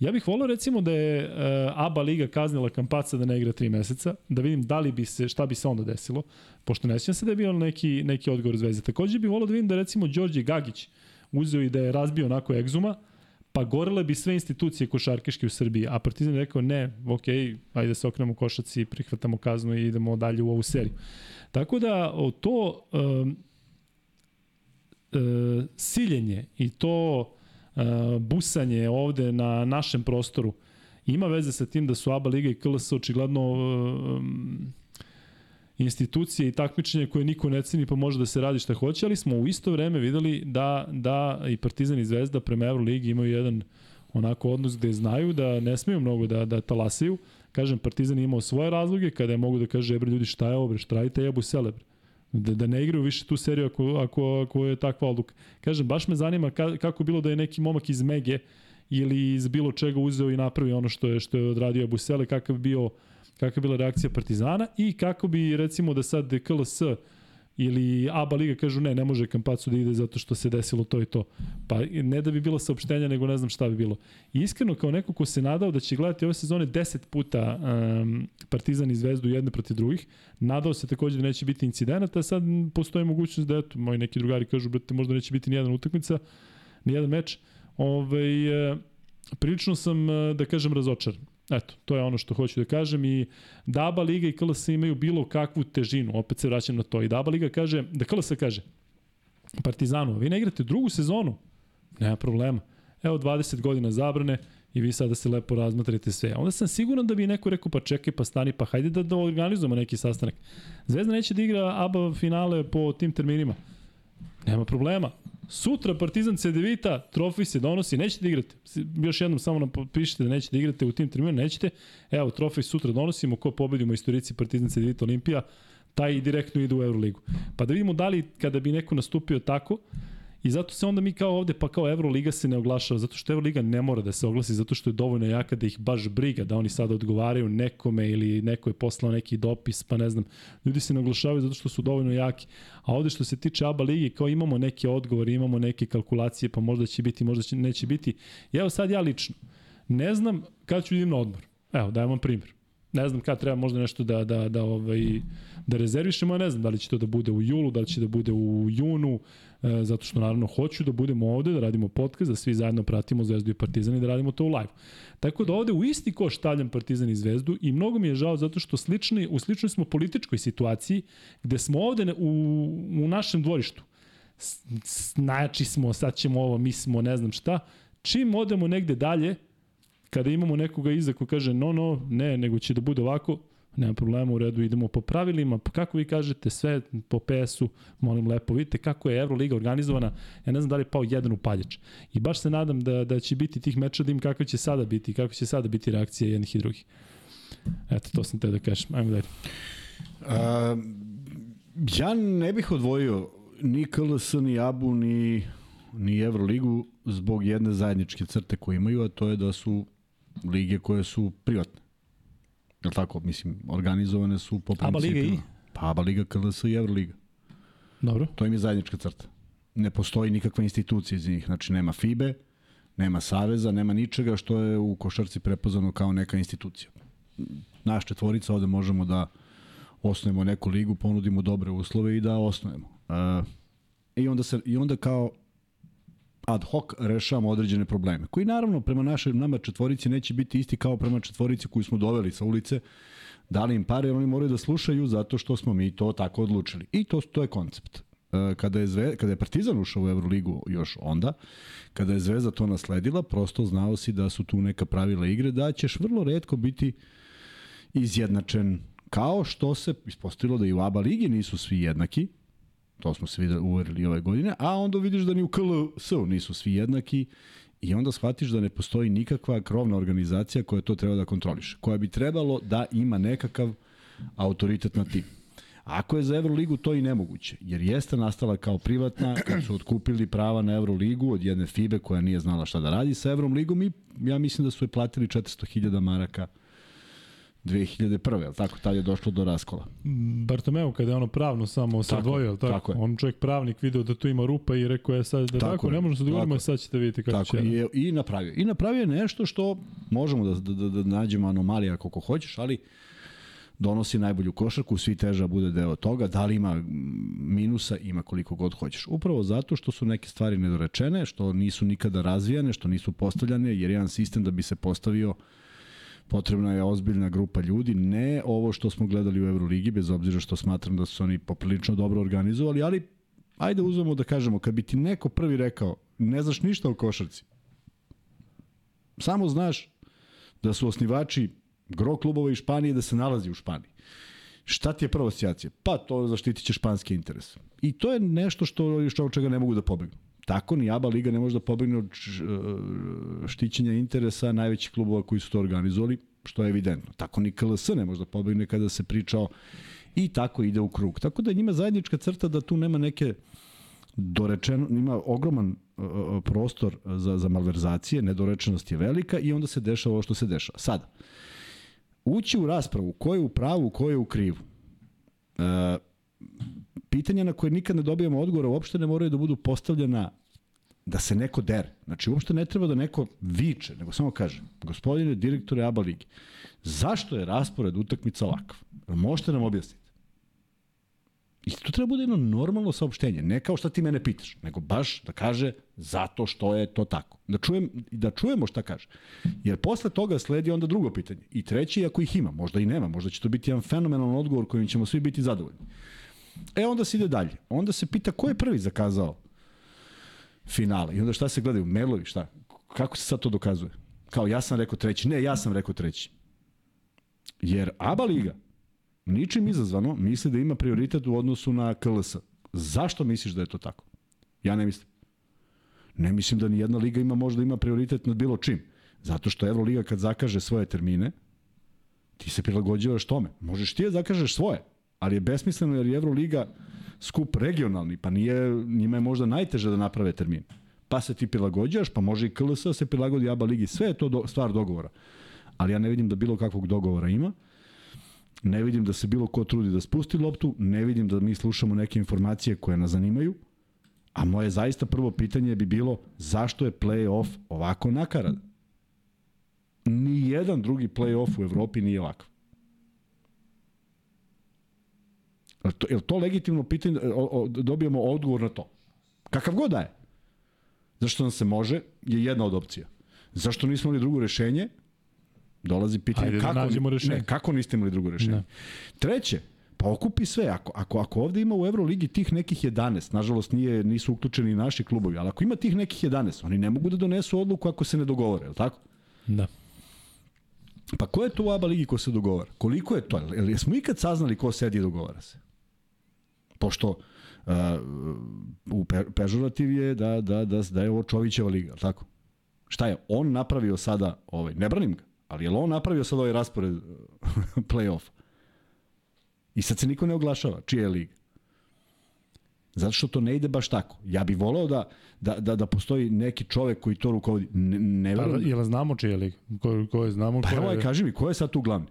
Ja bih volao recimo da je uh, ABA liga kaznila Kampaca da ne igra 3 meseca, da vidim da li bi se, šta bi se onda desilo, pošto ne sjećam se da je bio neki, neki odgovor Zvezde. Takođe bih volao da vidim da recimo Đorđe Gagić uzeo i da je razbio onako egzuma, pa gorele bi sve institucije košarkaške u Srbiji, a Partizan je rekao ne, ok, ajde da se okrenemo košaci, prihvatamo kaznu i idemo dalje u ovu seriju. Tako da to um, uh, siljenje i to uh, busanje ovde na našem prostoru ima veze sa tim da su ABA Liga i KLS očigledno um, institucije i takmičenje koje niko ne ceni pa može da se radi šta hoće, ali smo u isto vreme videli da, da i Partizan i Zvezda prema Euroligi imaju jedan onako odnos gde znaju da ne smeju mnogo da, da talasaju. Kažem, Partizan imao svoje razloge kada je mogu da kaže, ebre ljudi šta je ovo, bre, šta radite jebu celebre. Da, da ne igraju više tu seriju ako, ako, ako je takva odluka. Kažem, baš me zanima ka, kako bilo da je neki momak iz Mege ili iz bilo čega uzeo i napravio ono što je što je odradio Busele, kakav bi bio kakva je bila reakcija Partizana i kako bi recimo da sad KLS ili ABA Liga kažu ne, ne može Kampacu da ide zato što se desilo to i to. Pa ne da bi bilo saopštenja, nego ne znam šta bi bilo. I iskreno kao neko ko se nadao da će gledati ove sezone 10 puta um, Partizan i Zvezdu jedne protiv drugih, nadao se takođe da neće biti incidenata, sad postoji mogućnost da eto, moji neki drugari kažu brate, možda neće biti ni jedan utakmica, ni jedan meč. Ove, ovaj, prilično sam, da kažem, razočaran. Eto, to je ono što hoću da kažem i Daba Liga i KLS imaju bilo kakvu težinu, opet se vraćam na to. I Daba Liga kaže, da KLS kaže, Partizanu, vi ne igrate drugu sezonu, nema problema. Evo 20 godina zabrane i vi sada se lepo razmatrate sve. Onda sam siguran da bi neko rekao pa čekaj pa stani pa hajde da, da organizujemo neki sastanak. Zvezda neće da igra ABA finale po tim terminima. Nema problema. Sutra Partizan Cedevita, trofej se donosi, nećete igrati. Još jednom samo nam pišite da nećete igrati u tim terminu, nećete. Evo, trofej sutra donosimo, ko pobedimo istorici Partizan Cedevita Olimpija, taj direktno ide u Euroligu. Pa da vidimo da li kada bi neko nastupio tako, I zato se onda mi kao ovde, pa kao Euroliga se ne oglašava, zato što Euroliga ne mora da se oglasi, zato što je dovoljno jaka da ih baš briga, da oni sada odgovaraju nekome ili neko je poslao neki dopis, pa ne znam. Ljudi se ne oglašavaju zato što su dovoljno jaki. A ovde što se tiče ABA ligi, kao imamo neke odgovore, imamo neke kalkulacije, pa možda će biti, možda će, neće biti. I evo sad ja lično, ne znam kada ću idem na odmor. Evo, dajem vam primjer. Ne znam kada treba možda nešto da, da, da, ovaj, da rezervišemo, ne znam da li će to da bude u julu, da li će da bude u junu, e, zato što naravno hoću da budemo ovde, da radimo podcast, da svi zajedno pratimo Zvezdu i Partizan i da radimo to u live. Tako da ovde u isti koš stavljam Partizan i Zvezdu i mnogo mi je žao zato što slični, u sličnoj smo političkoj situaciji gde smo ovde u, u našem dvorištu. Znači smo, sad ćemo ovo, mi smo, ne znam šta. Čim odemo negde dalje, kada imamo nekoga iza ko kaže no, no, ne, nego će da bude ovako, nema problema, u redu, idemo po pravilima, pa kako vi kažete, sve po PS-u, molim lepo, vidite kako je Euroliga organizovana, ja ne znam da li je pao jedan upaljač. I baš se nadam da, da će biti tih meča da im kako će sada biti, kako će sada biti reakcije jednih i drugih. Eto, to sam te da kažem. Ajmo dalje. Uh, ja ne bih odvojio ni KLS, ni ABU, ni, ni Euroligu zbog jedne zajedničke crte koje imaju, a to je da su lige koje su privatne. Jel tako? Mislim, organizovane su po principu. ABA Liga i? Pa ABA Liga, KLS i Euroliga. Dobro. To im je zajednička crta. Ne postoji nikakva institucija iz njih. Znači, nema FIBE, nema Saveza, nema ničega što je u košarci prepoznano kao neka institucija. Naš četvorica ovde možemo da osnujemo neku ligu, ponudimo dobre uslove i da osnujemo. Uh, I onda, se, I onda kao ad hoc rešavamo određene probleme, koji naravno prema našoj nama četvorici neće biti isti kao prema četvorici koju smo doveli sa ulice, dali im pare, oni moraju da slušaju zato što smo mi to tako odlučili. I to, to je koncept. E, kada je, Zve, kada je Partizan ušao u Euroligu još onda, kada je Zvezda to nasledila, prosto znao si da su tu neka pravila igre, da ćeš vrlo redko biti izjednačen, kao što se ispostavilo da i u ABA ligi nisu svi jednaki, To smo se videli, uverili ove godine. A onda vidiš da ni u KLS-u nisu svi jednaki i onda shvatiš da ne postoji nikakva krovna organizacija koja to treba da kontroliše. Koja bi trebalo da ima nekakav autoritet na tim. Ako je za Euroligu to i nemoguće, jer jeste nastala kao privatna, kad su otkupili prava na Euroligu od jedne FIBE koja nije znala šta da radi sa Euroligom i ja mislim da su je platili 400.000 maraka 2001. ali tako, tad je došlo do raskola. Bartomeu kada je ono pravno samo se Tako je, odvojio, tako, tako je. on čovjek pravnik video da tu ima rupa i rekao je sad da Tako tako, je, ne možemo se dogovorimo, tako sad ćete vidjeti kako Tako će. je, i napravio. I napravio je nešto što možemo da, da, da, da nađemo anomalija koliko hoćeš, ali donosi najbolju košarku, svi teža bude deo toga, da li ima mm, minusa, ima koliko god hoćeš. Upravo zato što su neke stvari nedorečene, što nisu nikada razvijane, što nisu postavljane, jer jedan sistem da bi se postavio potrebna je ozbiljna grupa ljudi, ne ovo što smo gledali u Euroligi, bez obzira što smatram da su oni poprilično dobro organizovali, ali ajde uzmemo da kažemo, kad bi ti neko prvi rekao, ne znaš ništa o košarci, samo znaš da su osnivači gro klubova iz Španije da se nalazi u Španiji. Šta ti je prva asocijacija? Pa to zaštitit će španski interes. I to je nešto što, što čega ne mogu da pobegnu. Tako ni ABA Liga ne može da pobegne od e, štićenja interesa najvećih klubova koji su to organizovali, što je evidentno. Tako ni KLS ne može da pobegne kada se pričao i tako ide u krug. Tako da njima zajednička crta da tu nema neke dorečeno, ima ogroman uh, uh, prostor za, za malverzacije, nedorečenost je velika i onda se dešava ovo što se dešava. Sada, ući u raspravu ko je u pravu, ko je u krivu. E, pitanja na koje nikad ne dobijamo odgovora uopšte ne moraju da budu postavljena da se neko dere. Znači, uopšte ne treba da neko viče, nego samo kaže, gospodine direktore ABA Ligi, zašto je raspored utakmica ovakav? Možete nam objasniti? I to treba bude jedno normalno saopštenje, ne kao šta ti mene pitaš, nego baš da kaže zato što je to tako. Da, čujem, da čujemo šta kaže. Jer posle toga sledi onda drugo pitanje. I treće, ako ih ima, možda i nema, možda će to biti jedan fenomenalan odgovor kojim ćemo svi biti zadovoljni. E onda se ide dalje. Onda se pita ko je prvi zakazao finale. I onda šta se gledaju? Mailovi, šta? Kako se sad to dokazuje? Kao ja sam rekao treći. Ne, ja sam rekao treći. Jer ABA Liga ničim izazvano misli da ima prioritet u odnosu na KLS. Zašto misliš da je to tako? Ja ne mislim. Ne mislim da ni jedna liga ima možda ima prioritet nad bilo čim. Zato što Euroliga kad zakaže svoje termine, ti se prilagođavaš tome. Možeš ti da zakažeš svoje, ali je besmisleno jer je Euroliga skup regionalni, pa nije, njima je možda najteže da naprave termin. Pa se ti prilagođaš, pa može i KLS se prilagodi ABA ligi, sve je to do, stvar dogovora. Ali ja ne vidim da bilo kakvog dogovora ima. Ne vidim da se bilo ko trudi da spusti loptu, ne vidim da mi slušamo neke informacije koje nas zanimaju, a moje zaista prvo pitanje bi bilo zašto je play-off ovako nakaradan? Ni jedan drugi play-off u Evropi nije ovakav. Je to, je to legitimno pitanje, o, o, dobijamo odgovor na to? Kakav god da je. Zašto nam se može, je jedna od opcija. Zašto nismo imali drugo rešenje? Dolazi pitanje Ajde da kako, nađemo rešenje. Ne, kako niste imali drugo rešenje? Ne. Treće, pa okupi sve. Ako, ako, ako ovde ima u Euroligi tih nekih 11, nažalost nije, nisu uključeni naši klubovi, ali ako ima tih nekih 11, oni ne mogu da donesu odluku ako se ne dogovore, je li tako? Da. Pa ko je to u ABA ligi ko se dogovara? Koliko je to? Jel, jesmo ikad saznali ko sedi i dogovara se? Pošto uh, u pe, pežorativ je da, da, da, da je ovo Čovićeva liga, tako? Šta je? On napravio sada, ovaj, ne branim ga, ali je on napravio sada ovaj raspored uh, play-off? I sad se niko ne oglašava. Čija je liga? Zato što to ne ide baš tako. Ja bih voleo da, da, da, da postoji neki čovek koji to rukovodi. Ne, ne Pa, verujem. jel znamo čije je liga? Ko, ko je znamo? Pa ko evo, je... aj, kaži mi, ko je sad tu glavni?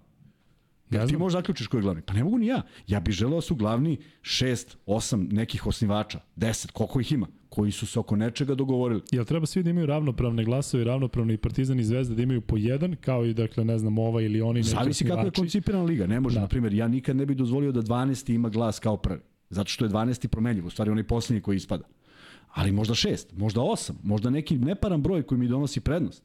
Ja Ti znam. možeš zaključiš ko je glavni. Pa ne mogu ni ja. Ja bih želeo da su glavni šest, osam nekih osnivača, deset, koliko ih ima, koji su se oko nečega dogovorili. Jel treba svi da imaju ravnopravne glasove, ravnopravni i Partizan i Zvezda da imaju po jedan, kao i dakle, ne znam, ova ili oni neki Zavisi kako je koncipirana liga. Ne može, Da. na primjer, ja nikad ne bih dozvolio da 12. ima glas kao prvi. Zato što je 12. promenljiv, u stvari onaj posljednji koji ispada. Ali možda šest, možda osam, možda neki neparan broj koji mi donosi prednost.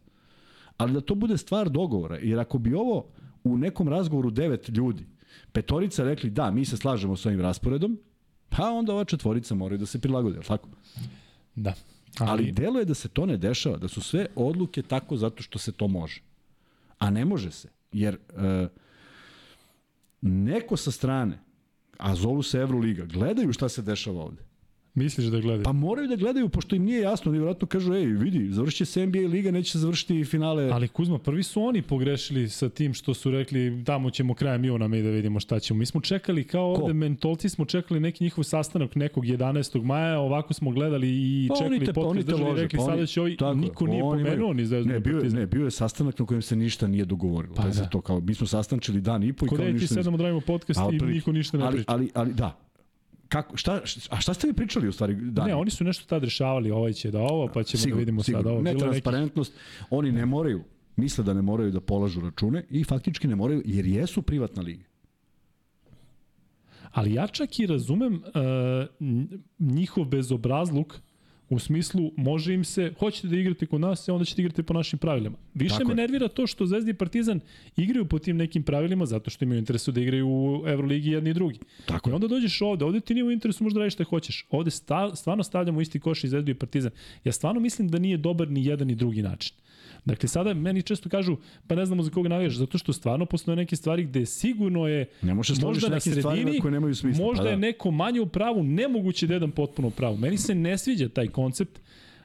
Ali da to bude stvar dogovora, jer ako bi ovo u nekom razgovoru devet ljudi, petorica rekli da, mi se slažemo s ovim rasporedom, pa onda ova četvorica moraju da se prilagode, je tako? Da. Ali, Ali, ali deluje da se to ne dešava, da su sve odluke tako zato što se to može. A ne može se, jer e, neko sa strane, a zovu se Euroliga, gledaju šta se dešava ovde. Misliš da gledaju? Pa moraju da gledaju, pošto im nije jasno, oni vjerojatno kažu, ej, vidi, završit se NBA liga, neće se završiti finale. Ali Kuzma, prvi su oni pogrešili sa tim što su rekli tamo ćemo krajem juna mi da vidimo šta ćemo. Mi smo čekali kao Ko? ovde mentolci smo čekali neki njihov sastanak nekog 11. maja, ovako smo gledali i Pa čekali te- podcast oni te držali lože, rekli pa sada će ovaj, tako niko nije pomenuo ni Zvezdu Ne, bio, je- ne, bio je sastanak na kojem se ništa nije dogovorilo. Pa Pa da. za to kao, mi smo sastančili dan i po i Kod kao ti ništa. sedamo da radimo podcast A, i niko ništa ne ali, priča. ali, ali, da. Kako, šta, a šta ste vi pričali u stvari? Dan Ne, oni su nešto tad rešavali, ovaj će da ovo, pa ćemo Sigurno, da vidimo sigurno. sad ovo. Bilo je neki oni ne moraju, misle da ne moraju da polažu račune i faktički ne moraju, jer jesu privatna liga. Ali ja čak i razumem uh, njihov bezobrazluk u smislu može im se, hoćete da igrate kod nas, e, onda ćete igrati po našim pravilima. Više Tako me je. nervira to što Zvezda i Partizan igraju po tim nekim pravilima zato što imaju interesu da igraju u Euroligi jedni i drugi. Tako I onda dođeš ovde, ovde ti nije u interesu možda radiš šta hoćeš. Ovde sta, stvarno stavljamo isti koš i Zvezdu i Partizan. Ja stvarno mislim da nije dobar ni jedan ni drugi način. Dakle, sada meni često kažu, pa ne znamo za koga navijaš, zato što stvarno postoje neke stvari gde sigurno je Ne možeš složiš možda na sredini, koje nemaju smisla. možda pa da. je neko manje u pravu, nemoguće da je jedan potpuno u pravu. Meni se ne sviđa taj koncept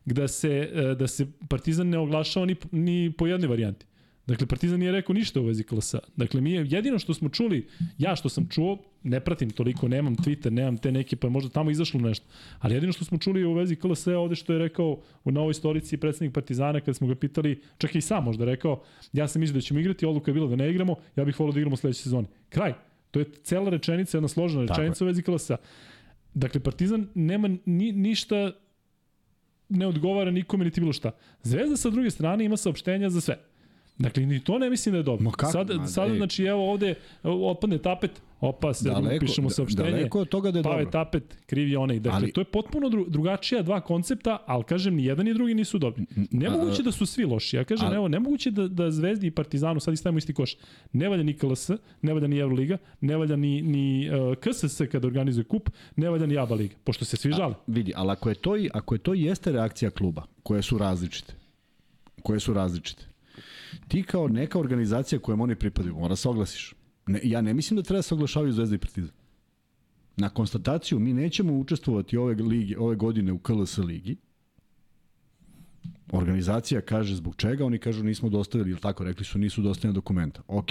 da se, e, da se Partizan ne oglašava ni, ni po jednoj varijanti. Dakle, Partizan nije rekao ništa u vezi klasa. Dakle, mi je, jedino što smo čuli, ja što sam čuo, ne pratim toliko, nemam Twitter, nemam te neke, pa možda tamo izašlo nešto. Ali jedino što smo čuli u vezi KLS ovde što je rekao u novoj istorici predsednik Partizana kad smo ga pitali, čak i sam možda rekao, ja sam mislio da ćemo igrati, odluka je bila da ne igramo, ja bih volio da igramo sledeće sezone. Kraj. To je cela rečenica, jedna složena rečenica u vezi KLS. Dakle, Partizan nema ni, ništa ne odgovara nikome niti bilo šta. Zvezda sa druge strane ima saopštenja za sve. Dakle, ni to ne mislim da je dobro. Ma kako, Sad, ma, sad ej. znači, evo ovde otpadne tapet, opa, se Daleko- pišemo da- saopštenje. daleko od toga da je dobro. tapet, kriv je onaj. Dakle, ali, Ali- to je potpuno dru, drugačija dva koncepta, ali kažem, ni jedan ni drugi nisu dobri. Nemoguće da su svi loši. Ja kažem, ali- evo, nemoguće da, da Zvezdi i Partizanu, sad istavimo isti koš, ne valja ni KLS, ne valja ni Euroliga, ne valja ni, ni uh, KSS kada organizuje kup, ne valja ni ABA liga, pošto se svi žale. Vidi, ali ako je to, i- ako je to jeste reakcija kluba, koje su različite, koje su različite, ti kao neka organizacija kojem oni pripadaju, mora se oglasiš. Ne, ja ne mislim da treba da se oglašavaju Zvezda i Partizan. Na konstataciju, mi nećemo učestvovati ove, lige, ove godine u KLS ligi, Organizacija kaže zbog čega, oni kažu nismo dostavili, ili tako, rekli su nisu dostavljena dokumenta. Ok,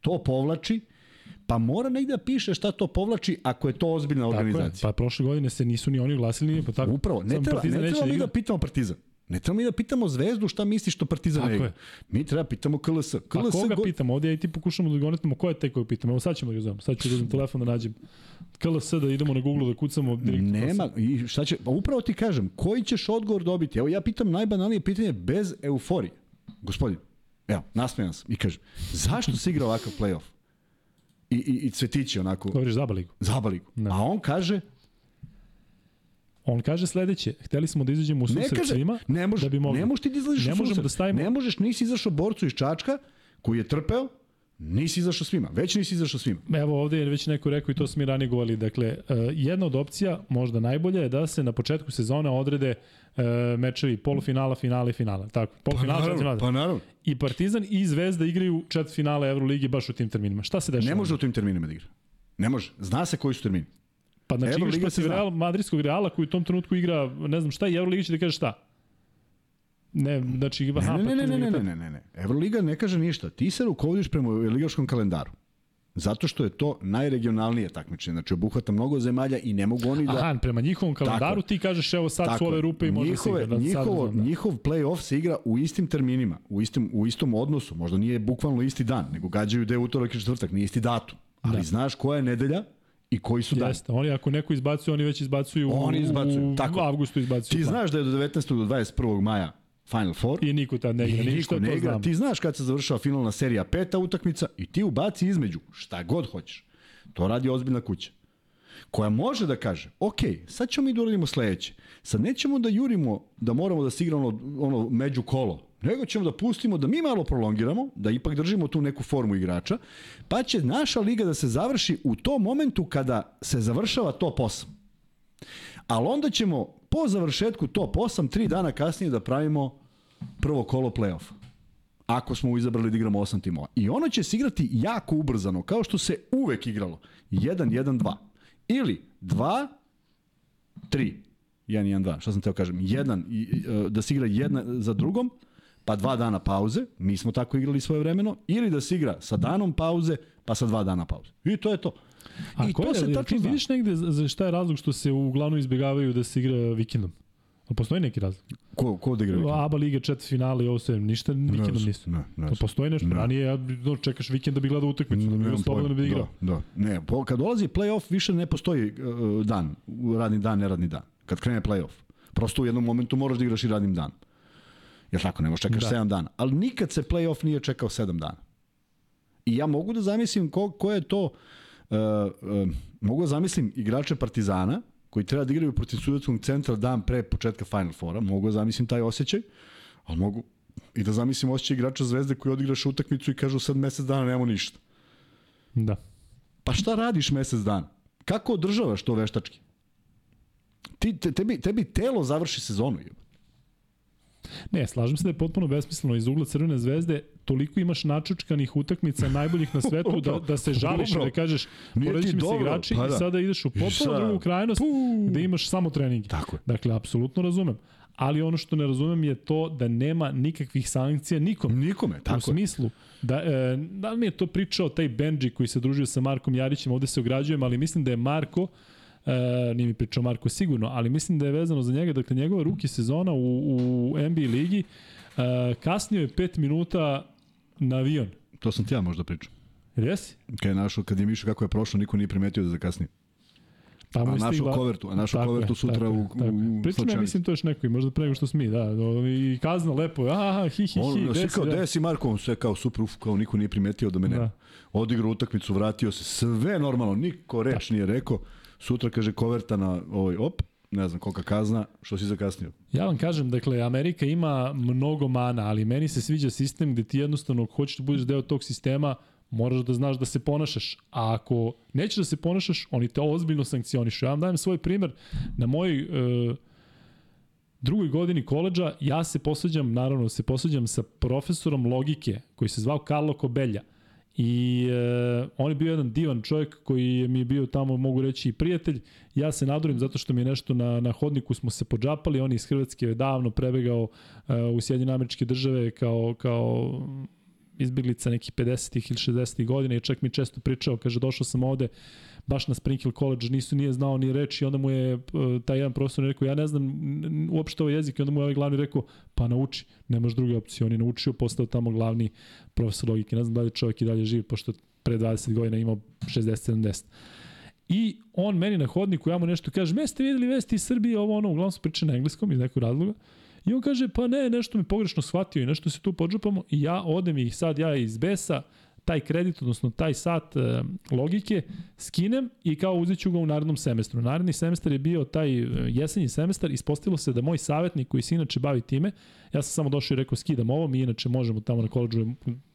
to povlači, pa mora negde da piše šta to povlači ako je to ozbiljna Tako je. organizacija. Pa prošle godine se nisu ni oni oglasili, ni pa tako. Upravo, ne treba, ne treba mi igra. da pitamo Partizan. Ne treba mi da pitamo Zvezdu šta misli što Partizan Tako ne je. Mi treba pitamo KLS. A KLS koga go- pitamo? Ovdje ja i ti pokušamo da gonetimo ko je taj koga pitamo. Evo sad ćemo da ga zovem. Sad ću da uzmem telefon da nađem. KLS da idemo na Google da kucamo direktno. Nema, i šta će, pa upravo ti kažem, koji ćeš odgovor dobiti? Evo ja pitam najbanalnije pitanje bez euforije. Gospodin, evo, nasmejan sam i kažem, zašto se igra ovakav playoff? I, i, i cvetići onako, Govoriš za Baligu. zabaligu. Da. A on kaže, On kaže sledeće. Hteli smo da izađemo u ne susret kaže, svima ne, može, da bi mogli. ne možeš ti da izlaziš Ne u susret. da stavimo- Ne možeš, nisi izašao borcu iz Čačka, koji je trpeo, nisi izašao svima. Već nisi izašao svima. Evo ovde je već neko rekao i to smo i ranije govorili. Dakle, uh, jedna od opcija, možda najbolja, je da se na početku sezone odrede uh, mečevi polufinala, finala i finala. Tako, polufinala, četvrtfinala. pa naravno. I Partizan i Zvezda igraju četvrtfinale Euroligi baš u tim terminima. Šta se dešava? Ne može u tim terminima da igra. Ne može. Zna se koji su termini. Pa znači Euroliga igraš se protiv. Real, Madridskog Reala koji u tom trenutku igra, ne znam šta, i Euroliga će da kaže šta. Ne, znači, Ne, aha, ne, ne, ne, ne, ne, ne, ne, ne. Euroliga ne kaže ništa. Ti se rukovodiš prema ligaškom kalendaru. Zato što je to najregionalnije takmičenje. Znači, obuhvata mnogo zemalja i ne mogu oni da... Aha, prema njihovom kalendaru ti kažeš evo sad su ove rupe i može njihove, se igra. Da, njihovo, sad. Njihov play-off se igra u istim terminima, u istim, u istom odnosu. Možda nije bukvalno isti dan, nego gađaju da je utorak i četvrtak, nije isti datum. Ali Da. znaš koja je nedelja i koji su dani. Jeste, oni ako neko izbacuju, oni već izbacuju Oni izbacuju, u, tako. u avgustu izbacuju. Ti plan. znaš da je do 19. do 21. maja Final Four. I niko tad ne igra, I ništa, ne to igra. znam. Ti znaš kad se završava finalna serija peta utakmica i ti ubaci između šta god hoćeš. To radi ozbiljna kuća koja može da kaže, ok, sad ćemo mi da uradimo sledeće. Sad nećemo da jurimo da moramo da se igra ono, ono među kolo, nego ćemo da pustimo da mi malo prolongiramo, da ipak držimo tu neku formu igrača, pa će naša liga da se završi u tom momentu kada se završava top 8. Ali onda ćemo po završetku top 8, tri dana kasnije da pravimo prvo kolo play-offa. Ako smo izabrali da igramo 8 timova. I ono će se igrati jako ubrzano, kao što se uvek igralo. 1-1-2. Ili 2, 3. jedan, jedan, dva, šta sam teo kažem, jedan, i, i, e, da se igra jedna za drugom, pa dva dana pauze, mi smo tako igrali svoje vremeno, ili da se igra sa danom pauze, pa sa dva dana pauze. I to je to. A I to je, se tačno zna. vidiš negde za šta je razlog što se uglavnom izbjegavaju da se igra vikendom? A postoji neki razlog? Ko, ko da igra vikend? ABA Liga četvrt finale i ovo sve, ništa vikendom nisu. Ne, ne. To postoji nešto. Ne. Ranije ja, no, čekaš vikend da bi gledao utakmicu, da bi bio Nemam slobodno da bi igrao. Da, da. Ne, po, kad dolazi play-off više ne postoji uh, dan, radni dan, neradni dan. Kad krene play-off. Prosto u jednom momentu moraš da igraš i radnim danom. Jer tako, ne možeš čekaš Da. da. 7 dana. Ali nikad se play-off nije čekao 7 dana. I ja mogu da zamislim ko, ko je to, uh, uh, mogu da zamislim igrače Partizana, koji treba da igraju protiv Sudetskog centra dan pre početka Final Fora, mogu da zamislim taj osjećaj, ali mogu i da zamislim osjećaj igrača Zvezde koji odigraš utakmicu i kažu sad mesec dana nemamo ništa. Da. Pa šta radiš mesec dana? Kako održavaš to veštački? Ti, te, tebi, tebi telo završi sezonu. jebote. Ne, slažem se da je potpuno besmisleno iz ugla Crvene zvezde, toliko imaš načučkanih utakmica najboljih na svetu da, da se žališ i da kažeš poredeći mi se igrači pa i da. sada ideš u potpuno drugu krajnost gde imaš samo treninge. Tako je. Dakle, apsolutno razumem. Ali ono što ne razumem je to da nema nikakvih sankcija nikom. Nikome, u tako je. smislu da, e, da mi je to pričao taj Benji koji se družio sa Markom Jarićem, ovde se ograđujem, ali mislim da je Marko E, nije mi pričao Marko sigurno, ali mislim da je vezano za njega, dakle njegova ruki sezona u, u NBA ligi, e, kasnio je 5 minuta na avion. To sam ti ja možda pričao. Jesi? Kad je, našao, kad je mišao kako je prošlo, niko nije primetio da zakasnije. Tamo A je stigla- kovertu, a našao Tako je, kovertu sutra tako je, u, je. u Pričam ja, mislim to još neko, i možda pre nego što smo mi, da. I kazna lepo, aha, hi, hi, hi, On, svi desi, kao, da. gde si Marko? On sve kao super, uf, kao niko nije primetio da me nema. Da. Odigrao utakmicu, vratio se, sve normalno, niko reč nije rekao. Sutra kaže koverta na ovoj, op, ne znam kolika kazna, što si zakasnio. Ja vam kažem, dakle, Amerika ima mnogo mana, ali meni se sviđa sistem gde ti jednostavno, hoćeš da budeš deo tog sistema, moraš da znaš da se ponašaš. A ako nećeš da se ponašaš, oni te ozbiljno sankcionišu. Ja vam dajem svoj primer. Na mojoj e, drugoj godini koleđa ja se posađam, naravno se posađam sa profesorom logike koji se zvao Carlo Kobelja. I e, on je bio jedan divan čovjek koji mi je bio tamo, mogu reći, i prijatelj. Ja se nadurim zato što mi je nešto na, na hodniku smo se podžapali. On je iz Hrvatske davno prebegao e, u Sjedinjene američke države kao, kao izbjeglica nekih 50-ih ili 60-ih godina i čak mi često pričao, kaže došao sam ovde baš na Sprinkle College, nisu nije znao ni reči i onda mu je e, taj jedan profesor rekao ja ne znam uopšte ovaj jezik i onda mu je ovaj glavni rekao pa nauči, nemaš druge opcije, on je naučio, postao tamo glavni profesor logike, ne znam da li je čovjek i dalje živ pošto pre 20 godina imao 60-70. I on meni na hodniku, ja mu nešto kažem, jeste videli vesti iz Srbije, ovo ono, uglavnom se priča na engleskom iz nekog razloga. I on kaže, pa ne, nešto me pogrešno shvatio i nešto se tu podžupamo. I ja odem i sad ja iz besa, taj kredit, odnosno taj sat e, logike, skinem i kao uzet ću ga u narednom semestru. Naredni semestar je bio taj e, jesenji semestar, ispostavilo se da moj savjetnik koji se inače bavi time, ja sam samo došao i rekao skidam ovo, mi inače možemo tamo na koleđu,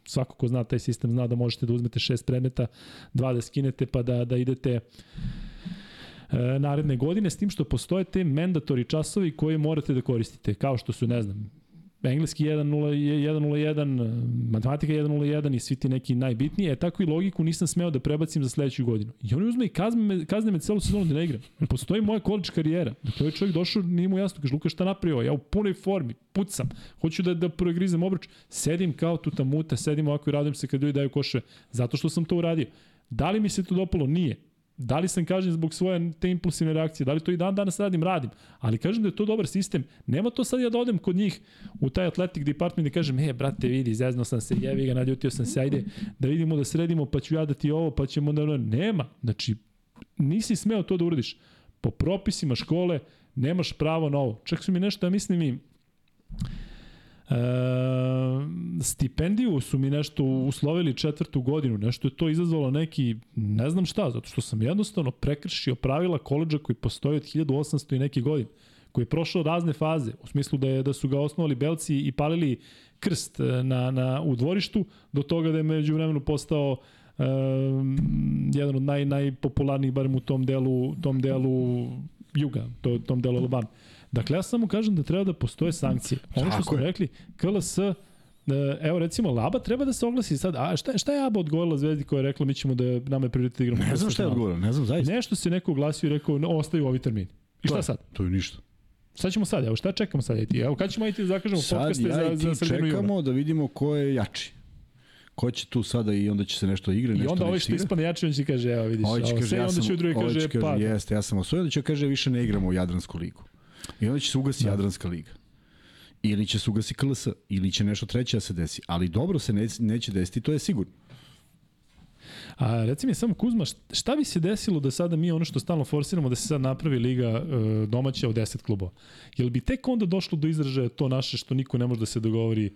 svako ko zna taj sistem zna da možete da uzmete šest predmeta, dva da skinete pa da, da idete e, naredne godine, s tim što postoje te mandatori časovi koje morate da koristite, kao što su, ne znam, engleski 1.01, matematika 1.01 i svi ti neki najbitniji, e tako i logiku nisam smeo da prebacim za sledeću godinu. I oni uzme i kazne me, kazne me celu sezonu da ne igram. Postoji moja college karijera. Dakle, ovaj čovjek došao, nije mu jasno, kaže, Luka, šta napravio? Ja u punoj formi, pucam, hoću da, da pregrizem obruč, sedim kao tutamuta, sedim ovako i radujem se kad ljudi daju koševe, zato što sam to uradio. Da li mi se to dopalo? Nije. Da li sam kažem zbog svoje te impulsivne reakcije, da li to i dan danas radim, radim. Ali kažem da je to dobar sistem. Nema to sad ja da odem kod njih u taj athletic department i kažem, e, brate, vidi, zeznao sam se, jevi ga, naljutio sam se, ajde da vidimo da sredimo, pa ću ja da ti ovo, pa ćemo da... Nema. Znači, nisi smeo to da uradiš. Po propisima škole nemaš pravo na ovo. Čak su mi nešto, ja mislim i E, stipendiju su mi nešto uslovili četvrtu godinu, nešto je to izazvalo neki, ne znam šta, zato što sam jednostavno prekršio pravila koleđa koji postoji od 1800 i neke godine, koji je prošao razne faze, u smislu da, je, da su ga osnovali belci i palili krst e, na, na, u dvorištu, do toga da je među vremenu postao um, jedan od naj, najpopularnijih, barem u tom delu, tom delu juga, to, tom delu Alabama. Dakle, ja samo kažem da treba da postoje sankcije. Ono što smo rekli, KLS, e, evo recimo Laba treba da se oglasi sad. A šta, šta je Aba odgovorila Zvezdi koja je rekla mi ćemo da nama je prioritet da igramo? Ne znam šta je odgovorio, ne znam zaista. Nešto se neko oglasio i rekao no, ostaju ovi termini. I To šta je- sad? To je ništa. Sad ćemo sad, evo šta čekamo sad IT? Evo kad ćemo IT da zakažemo Sad podcaste ja za, i za ti sredinu juna? čekamo da vidimo ko je jači. Ko će tu sada i onda će se nešto igre, I nešto onda ovaj što igra. ispadne jači, on će kaže, evo vidiš, Ovaj će ovo kaže, ja onda sam, će drugi ovaj kaže, kaže, pa, jeste, ja sam osvojio, onda će kaže, više ne igramo u Jadransku ligu. I onda će se ugasi Da. Jadranska liga. Ili će se ugasi KLS, ili će nešto treće da se desi. Ali dobro se ne, neće desiti, to je sigurno. A reci mi samo Kuzma, št- šta bi se desilo da sada mi ono što stalno forsiramo da se sad napravi liga e, domaća od 10 klubova? Jel bi tek onda došlo do izražaja to naše što niko ne može da se dogovori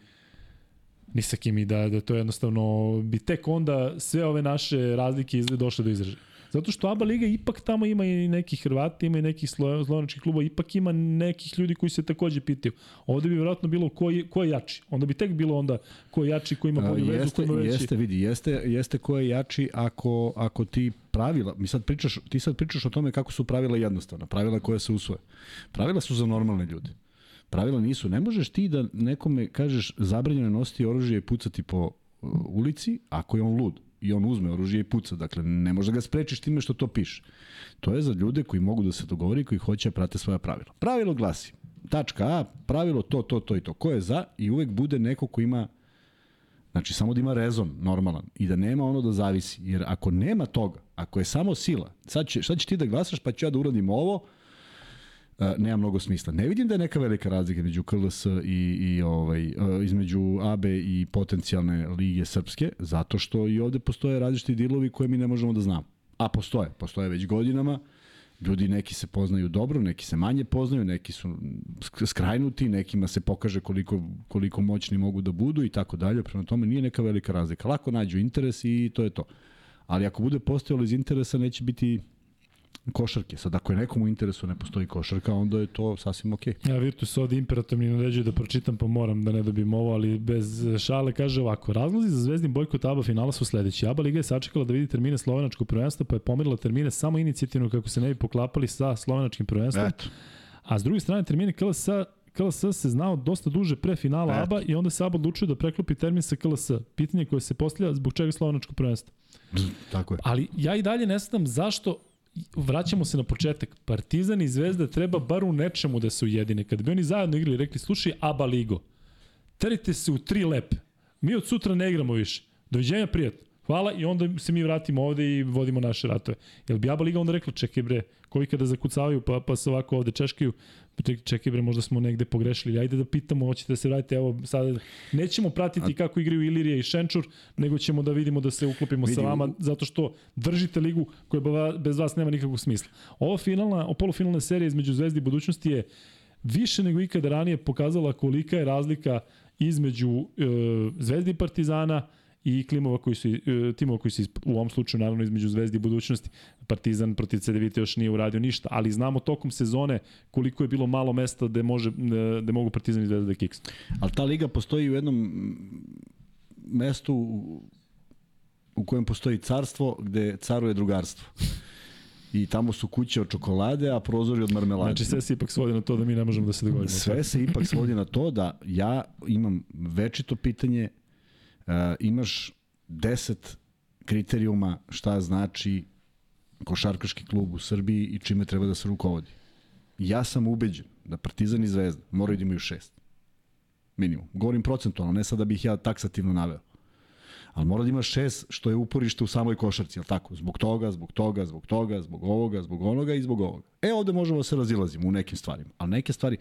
ni sa kim i da, da to jednostavno bi tek onda sve ove naše razlike izgled došle do izražaja? Zato što ABA Liga ipak tamo ima i neki Hrvati, ima i nekih slo- slovenačkih klubova, ipak ima nekih ljudi koji se takođe pitaju. Ovde bi vjerojatno bilo ko je, ko je jači. Onda bi tek bilo onda ko je jači, ko ima bolju vezu, ko ima veći... jeste, vidi, jeste, jeste ko je jači ako, ako ti pravila, mi sad pričaš, ti sad pričaš o tome kako su pravila jednostavna, pravila koja se usvoje. Pravila su za normalne ljude. Pravila nisu. Ne možeš ti da nekome kažeš zabranjeno je nositi oružje i pucati po uh, ulici ako je on lud i on uzme oružje i puca. Dakle, ne možeš da ga sprečiš time što to piše. To je za ljude koji mogu da se dogovori koji hoće da prate svoja pravila. Pravilo glasi, tačka A, pravilo to, to, to i to. Ko je za i uvek bude neko ko ima Znači, samo da ima rezon normalan i da nema ono da zavisi. Jer ako nema toga, ako je samo sila, sad, će, sad će ti da glasaš pa ću ja da uradim ovo, nema mnogo smisla. Ne vidim da je neka velika razlika između KLS i, i ovaj, uh, između AB i potencijalne lige srpske, zato što i ovde postoje različiti dilovi koje mi ne možemo da znamo. A postoje, postoje već godinama. Ljudi neki se poznaju dobro, neki se manje poznaju, neki su sk- skrajnuti, nekima se pokaže koliko, koliko moćni mogu da budu i tako dalje. Prema tome nije neka velika razlika. Lako nađu interes i to je to. Ali ako bude postojalo iz interesa, neće biti košarke. Sad, ako je nekom u interesu ne postoji košarka, onda je to sasvim okej. Ja Virtus ovde imperatom mi naređuje da pročitam, pa moram da ne dobijem ovo, ali bez šale kaže ovako. Razlozi za zvezdni bojkot ABA finala su sledeći. ABA Liga je sačekala da vidi termine slovenačkog prvenstva, pa je pomerila termine samo inicijativno kako se ne bi poklapali sa slovenačkim prvenstvom. Eto. A s druge strane, termine KLS KLS se znao dosta duže pre finala Eto. ABA i onda se ABA odlučio da preklopi termin sa KLS. Pitanje koje se postavlja zbog čega slovenačko prvenstvo. Tako je. Ali ja i dalje ne znam zašto vraćamo se na početak. Partizan i Zvezda treba bar u nečemu da se ujedine. Kad bi oni zajedno igrali, rekli, slušaj, Aba Ligo, terite se u tri lepe. Mi od sutra ne igramo više. Doviđenja, prijatno. Hvala i onda se mi vratimo ovde i vodimo naše ratove. Jel bi Aba Liga onda rekla, čekaj bre, koji kada zakucavaju pa, pa se ovako ovde češkaju, čekaj, bre, možda smo negde pogrešili, ajde da pitamo, hoćete da se vratite, evo sad nećemo pratiti kako igraju Ilirija i Šenčur, nego ćemo da vidimo da se uklopimo Vidi, sa vama, zato što držite ligu koja be- bez vas nema nikakvog smisla. Ova finalna, polufinalna serija između Zvezdi i budućnosti je više nego ikada ranije pokazala kolika je razlika između e, Zvezdi i Partizana i klimova koji su, e, timova koji su u ovom slučaju naravno između Zvezdi i budućnosti. Partizan protiv CDVita još nije uradio ništa, ali znamo tokom sezone koliko je bilo malo mesta gde, može, gde mogu Partizan i Zvezda da kiksnu. Ali ta liga postoji u jednom mestu u- kojem postoji carstvo gde caruje drugarstvo. I tamo su kuće od čokolade, a prozori od marmelade. Znači sve se ipak svodi na to da mi ne možemo da se dogovorimo. Sve se ipak svodi na to da ja imam večito pitanje, imaš 10 kriterijuma šta znači košarkaški klub u Srbiji i čime treba da se rukovodi. Ja sam ubeđen da Partizan i Zvezda moraju da imaju šest. Minimum. Govorim procentualno, ne sad da bih ja taksativno naveo. Ali mora da ima šest što je uporište u samoj košarci, jel tako? Zbog toga, zbog toga, zbog toga, zbog ovoga, zbog onoga i zbog ovoga. E, ovde možemo da se razilazimo u nekim stvarima. Ali neke stvari,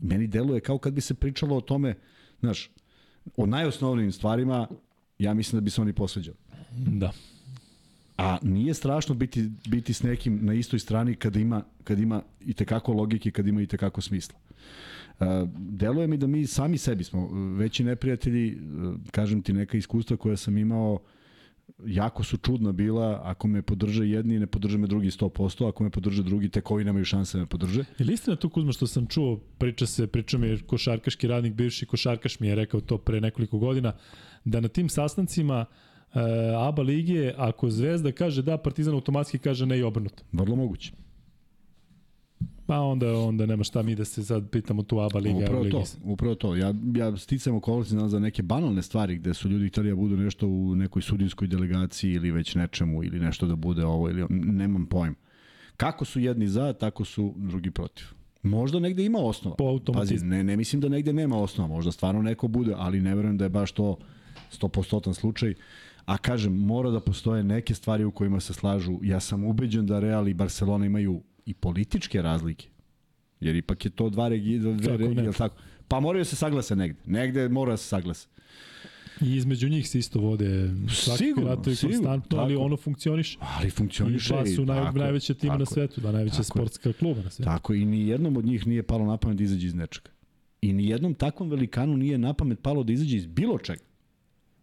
meni deluje kao kad bi se pričalo o tome, znaš, o najosnovnijim stvarima, ja mislim da bi se oni posveđali. Da. A nije strašno biti, biti s nekim na istoj strani kad ima, kad ima i tekako logike, kad ima i tekako smisla. Uh, deluje mi da mi sami sebi smo veći neprijatelji, uh, kažem ti neka iskustva koja sam imao jako su čudna bila, ako me podrže jedni, ne podrže me drugi 100%, ako me podrže drugi, tek ovi nemaju šanse da me podrže. Je li istina to Kuzma što sam čuo, priča se, priča mi je košarkaški radnik, bivši košarkaš mi je rekao to pre nekoliko godina, da na tim sastancima e, ABA lige, ako Zvezda kaže da, Partizan automatski kaže ne i obrnuto. Vrlo moguće. Pa onda, onda nema šta mi da se sad pitamo tu ABA liga. Upravo to, upravo to. Ja, ja sticam okolnosti znam, za neke banalne stvari gde su ljudi hteli da budu nešto u nekoj sudijskoj delegaciji ili već nečemu ili nešto da bude ovo ili nemam pojma. Kako su jedni za, tako su drugi protiv. Možda negde ima osnova. Po automatizmu. Pazi, ne, ne mislim da negde nema osnova. Možda stvarno neko bude, ali ne verujem da je baš to 100% slučaj. A kažem, mora da postoje neke stvari u kojima se slažu. Ja sam ubeđen da Real i Barcelona imaju i političke razlike. Jer ipak je to dva regije, dve Kako regije, tako? Pa moraju da se saglase negde. Negde mora da se saglase. I između njih se isto vode svaki Sigurno, ratovi sigurno, konstantno, ali ono funkcioniše. Ali I funkcioniše. dva su naj, tako, najveća tima na svetu, dva najveća sportska kluba na svetu. Tako i ni jednom od njih nije palo na pamet da izađe iz nečega. I ni jednom takvom velikanu nije na pamet palo da izađe iz bilo čega.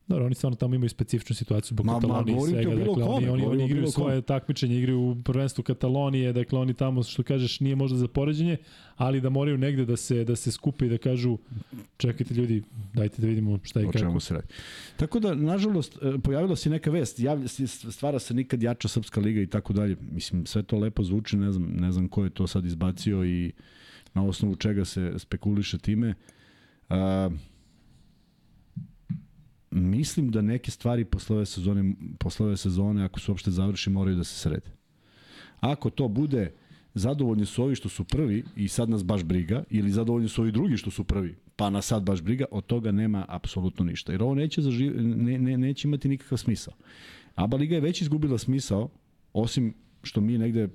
Dobro, oni stvarno tamo imaju specifičnu situaciju zbog Katalonije i svega. Dakle, oni, kome, oni, oni o igraju svoje takmičenje, igraju u prvenstvu Katalonije, dakle oni tamo, što kažeš, nije možda za poređenje, ali da moraju negde da se, da se skupe i da kažu čekajte ljudi, dajte da vidimo šta o kako. čemu se radi. Tako da, nažalost, e, pojavila se neka vest, javlja stvara se nikad jača Srpska liga i tako dalje. Mislim, sve to lepo zvuči, ne znam, ne znam ko je to sad izbacio i na osnovu čega se spekuliše time. A, mislim da neke stvari posle ove sezone, posle ove sezone, ako se uopšte završi, moraju da se srede. Ako to bude zadovoljni su ovi što su prvi i sad nas baš briga, ili zadovoljni su ovi drugi što su prvi, pa nas sad baš briga, od toga nema apsolutno ništa. Jer ovo neće, zaživ, ne, ne, neće imati nikakav smisao. ABA Liga je već izgubila smisao, osim što mi negde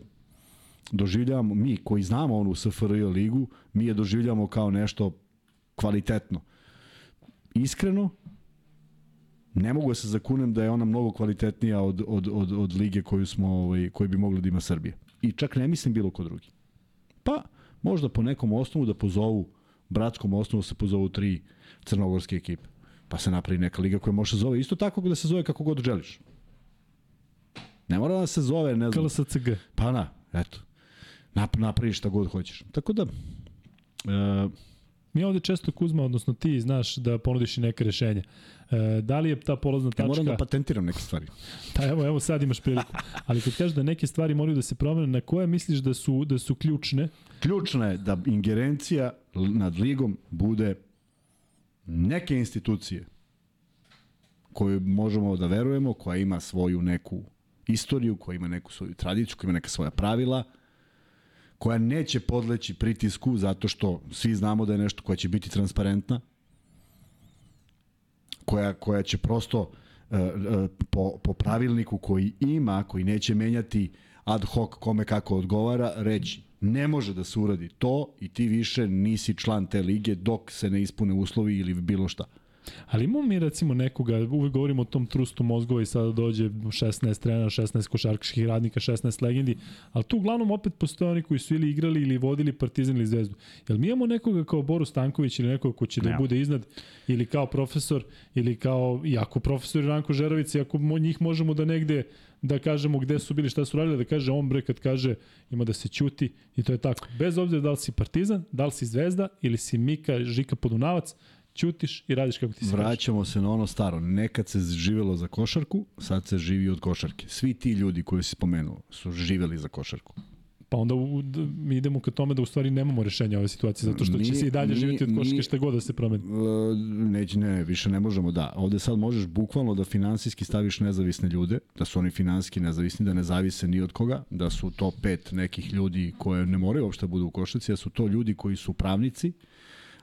doživljavamo, mi koji znamo onu SFRJ ligu, mi je doživljavamo kao nešto kvalitetno. Iskreno, ne mogu da se zakunem da je ona mnogo kvalitetnija od, od, od, od lige koju, smo, ovaj, koju bi mogla da ima Srbija. I čak ne mislim bilo ko drugi. Pa, možda po nekom osnovu da pozovu, bratskom osnovu se pozovu tri crnogorske ekipe. Pa se napravi neka liga koja može se zove isto tako da se zove kako god želiš. Ne mora da se zove, ne znam, KLSCG. Pa na, eto. Nap, napravi šta god hoćeš. Tako da, e, Mi ovde često Kuzma, odnosno ti, znaš da ponudiš i neke rešenja. E, da li je ta polazna ja tačka... moram da patentiram neke stvari. Pa evo, evo sad imaš priliku. Ali kad kažeš da neke stvari moraju da se promene, na koje misliš da su, da su ključne? Ključno je da ingerencija nad ligom bude neke institucije koju možemo da verujemo, koja ima svoju neku istoriju, koja ima neku svoju tradiciju, koja ima neka svoja pravila, koja neće podleći pritisku zato što svi znamo da je nešto koja će biti transparentna, koja, koja će prosto e, e, po, po pravilniku koji ima, koji neće menjati ad hoc kome kako odgovara, reći ne može da se uradi to i ti više nisi član te lige dok se ne ispune uslovi ili bilo šta. Ali imamo mi recimo nekoga, uvek govorimo o tom trustu mozgova i sada dođe 16 trenera, 16 košarkaških radnika, 16 legendi, ali tu uglavnom opet postoje oni koji su ili igrali ili vodili Partizan ili Zvezdu. Jel mi imamo nekoga kao Boru Stanković ili nekoga ko će da Nemamo. bude iznad ili kao profesor ili kao, iako profesor i Ranko Žerović, iako mo, njih možemo da negde da kažemo gde su bili, šta su radili, da kaže on bre kad kaže ima da se ćuti i to je tako. Bez obzira da li si Partizan, da li si Zvezda ili si Mika, Žika Podunavac, ćutiš i radiš kako ti se kaže. Vraćamo se na ono staro. Nekad se živelo za košarku, sad se živi od košarke. Svi ti ljudi koji si spomenuo su živeli za košarku. Pa onda u, mi idemo ka tome da u stvari nemamo rešenja ove situacije, zato što će Nije- se i dalje nije- živjeti od nije- šta god da se promeni. E, neće, ne, više ne možemo, da. Ovde sad možeš bukvalno da finansijski staviš nezavisne ljude, da su oni finansijski nezavisni, da ne zavise ni od koga, da su to pet nekih ljudi koje ne moraju uopšte da budu u košarci, da su to ljudi koji su pravnici,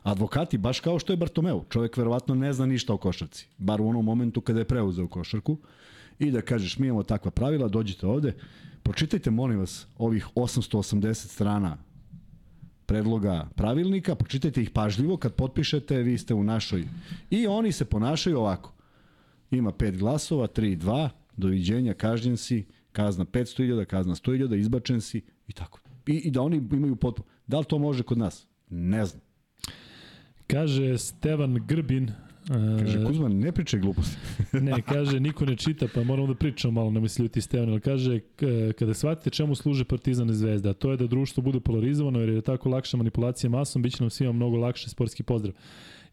advokati, baš kao što je Bartomeu. Čovek verovatno ne zna ništa o košarci, bar u onom momentu kada je preuzeo košarku, i da kažeš mi imamo takva pravila, dođite ovde, pročitajte molim vas ovih 880 strana predloga pravilnika, pročitajte ih pažljivo, kad potpišete, vi ste u našoj. I oni se ponašaju ovako. Ima pet glasova, 3, 2, doviđenja, kažnjen si, kazna 500.000, kazna 100.000, izbačen si i tako. I, I da oni imaju potpuno. Da li to može kod nas? Ne znam. Kaže Stevan Grbin, Kaže, e, Kuzman, ne pričaj gluposti. ne, kaže, niko ne čita, pa moramo da pričamo malo, ne misli ti Stevan, ali kaže, k- kada shvatite čemu služe Partizan i Zvezda, a to je da društvo bude polarizovano, jer je tako lakša manipulacija masom, bit će nam svima mnogo lakše sportski pozdrav.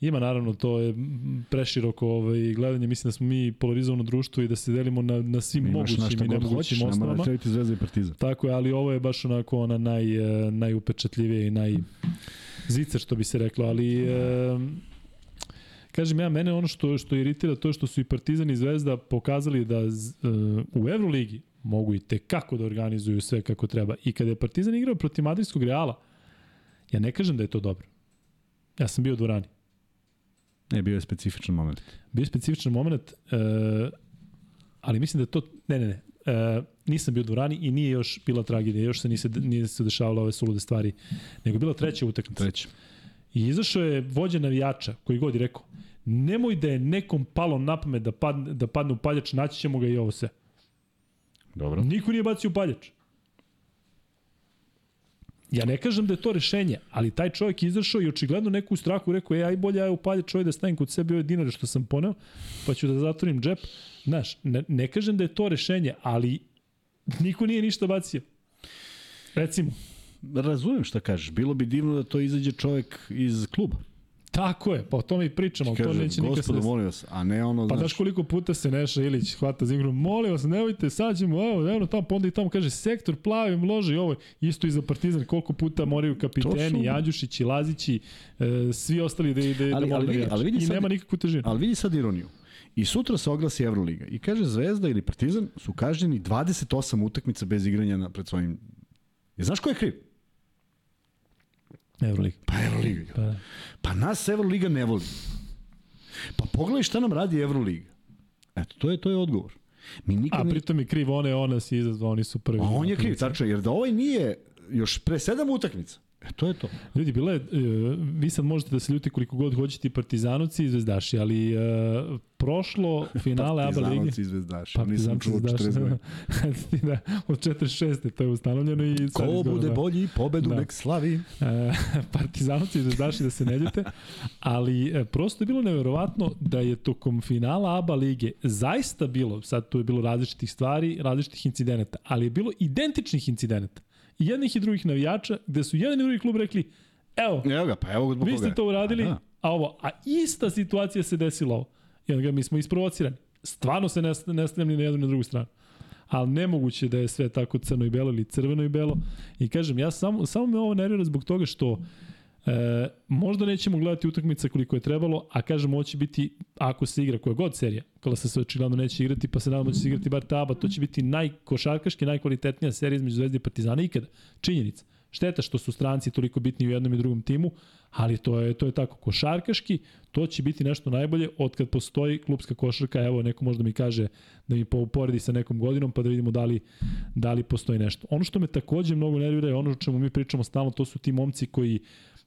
Ima naravno, to je preširoko ovaj, gledanje, mislim da smo mi polarizovano društvo i da se delimo na, na svim Imaš na mogućim i nemogućim osnovama. da Zvezda i Partizan. Tako je, ali ovo je baš onako ona naj, e, najupečatljivije i naj zicer što bi se reklo, ali e, kažem ja, mene ono što, što iritira to je što su i Partizan i Zvezda pokazali da z- e, u Euroligi mogu i tekako da organizuju sve kako treba. I kada je Partizan igrao protiv Madridskog Reala, Ja ne kažem da je to dobro. Ja sam bio u dvorani. Ne, bio je specifičan moment. Bio je specifičan moment, uh, ali mislim da je to... Ne, ne, ne. Uh, nisam bio u dvorani i nije još bila tragedija, još se nije nije se dešavalo ove sulude stvari, nego je bila treća utakmica. Treći. I izašao je vođa navijača, koji god je rekao, nemoj da je nekom palo na pamet da padne, da padne u paljač, naći ćemo ga i ovo sve. Dobro. Niko nije bacio u paljač. Ja ne kažem da je to rešenje, ali taj čovjek izašao i očigledno neku strahu rekao, e, aj bolje ja u paljač ovaj da stavim kod sebe ove dinare što sam poneo, pa ću da zatvorim džep. Znaš, ne, ne kažem da je to rešenje, ali niko nije ništa bacio. Recimo. Razumem šta kažeš. Bilo bi divno da to izađe čovek iz kluba. Tako je, pa o tome i pričamo, ali to neće nikad se molim vas, a ne ono, Pa znaš, znaš koliko puta se Neša Ilić hvata za igru, molim vas, nemojte, sad ćemo, evo, evo tamo, pa onda i tamo kaže, sektor plavi, mloži, ovo, isto i za Partizan, koliko puta moraju kapiteni, su- Janđušići, Lazići, e, svi ostali da, da, da Ali- mole ali vidi- ali vidi I sad- nema nikakvu težinu. ali vidi sad ironiju. I sutra se oglasi Euroliga i kaže Zvezda ili Partizan su kažnjeni 28 utakmica bez igranja na, pred svojim... I znaš ko je kriv? Euroliga. Pa Euroliga. Pa, Pa nas Euroliga ne voli. Pa pogledaj šta nam radi Euroliga. Eto, to je, to je odgovor. Mi nikad a ne... pritom je kriv one, ona si izazvao, oni su prvi. A on je kriv, tačno, jer da ovaj nije još pre sedam utakmica, e, to je to. Ljudi, bilo je, e, vi sad možete da se ljuti koliko god hoćete i partizanovci i zvezdaši, ali e, prošlo finale ABA lige. Partizanoci i zvezdaši, nisam Partizanci čuo zvezdaši, 40 godina. da, od 46. to je ustanovljeno i Ko izgleda bude da- bolji, pobedu Da. nek slavi. E, Partizanovci i Zvezdaši da se ne ljute, ali prosto je bilo neverovatno da je tokom finala ABA lige zaista bilo, sad tu je bilo različitih stvari, različitih incidenata, ali je bilo identičnih incidenata. Jednih i drugih navijača, gde su jedan i drugi klub rekli, evo, Evo ga, pa evo ga zbog vi ste to uradili, A, da. a ovo, a ista situacija se desila ovo. I onda ga mi smo isprovocirani. Stvarno se ne, ne ni na jednu ni na drugu stranu. Ali nemoguće da je sve tako crno i belo ili crveno i belo. I kažem, ja samo, samo me ovo nervira zbog toga što e, možda nećemo gledati utakmice koliko je trebalo, a kažem, ovo će biti, ako se igra koja god serija, kada se sve očigledno neće igrati, pa se nadamo da će se igrati bar taba, to će biti najkošarkaški, najkvalitetnija serija između Zvezde i Partizana ikada. Činjenica. Šteta što su stranci toliko bitni u jednom i drugom timu, ali to je to je tako košarkaški, to će biti nešto najbolje od kad postoji klubska košarka. Evo neko možda mi kaže da mi poredi sa nekom godinom pa da vidimo da li da li postoji nešto. Ono što me takođe mnogo nervira je ono o čemu mi pričamo stalno, to su ti momci koji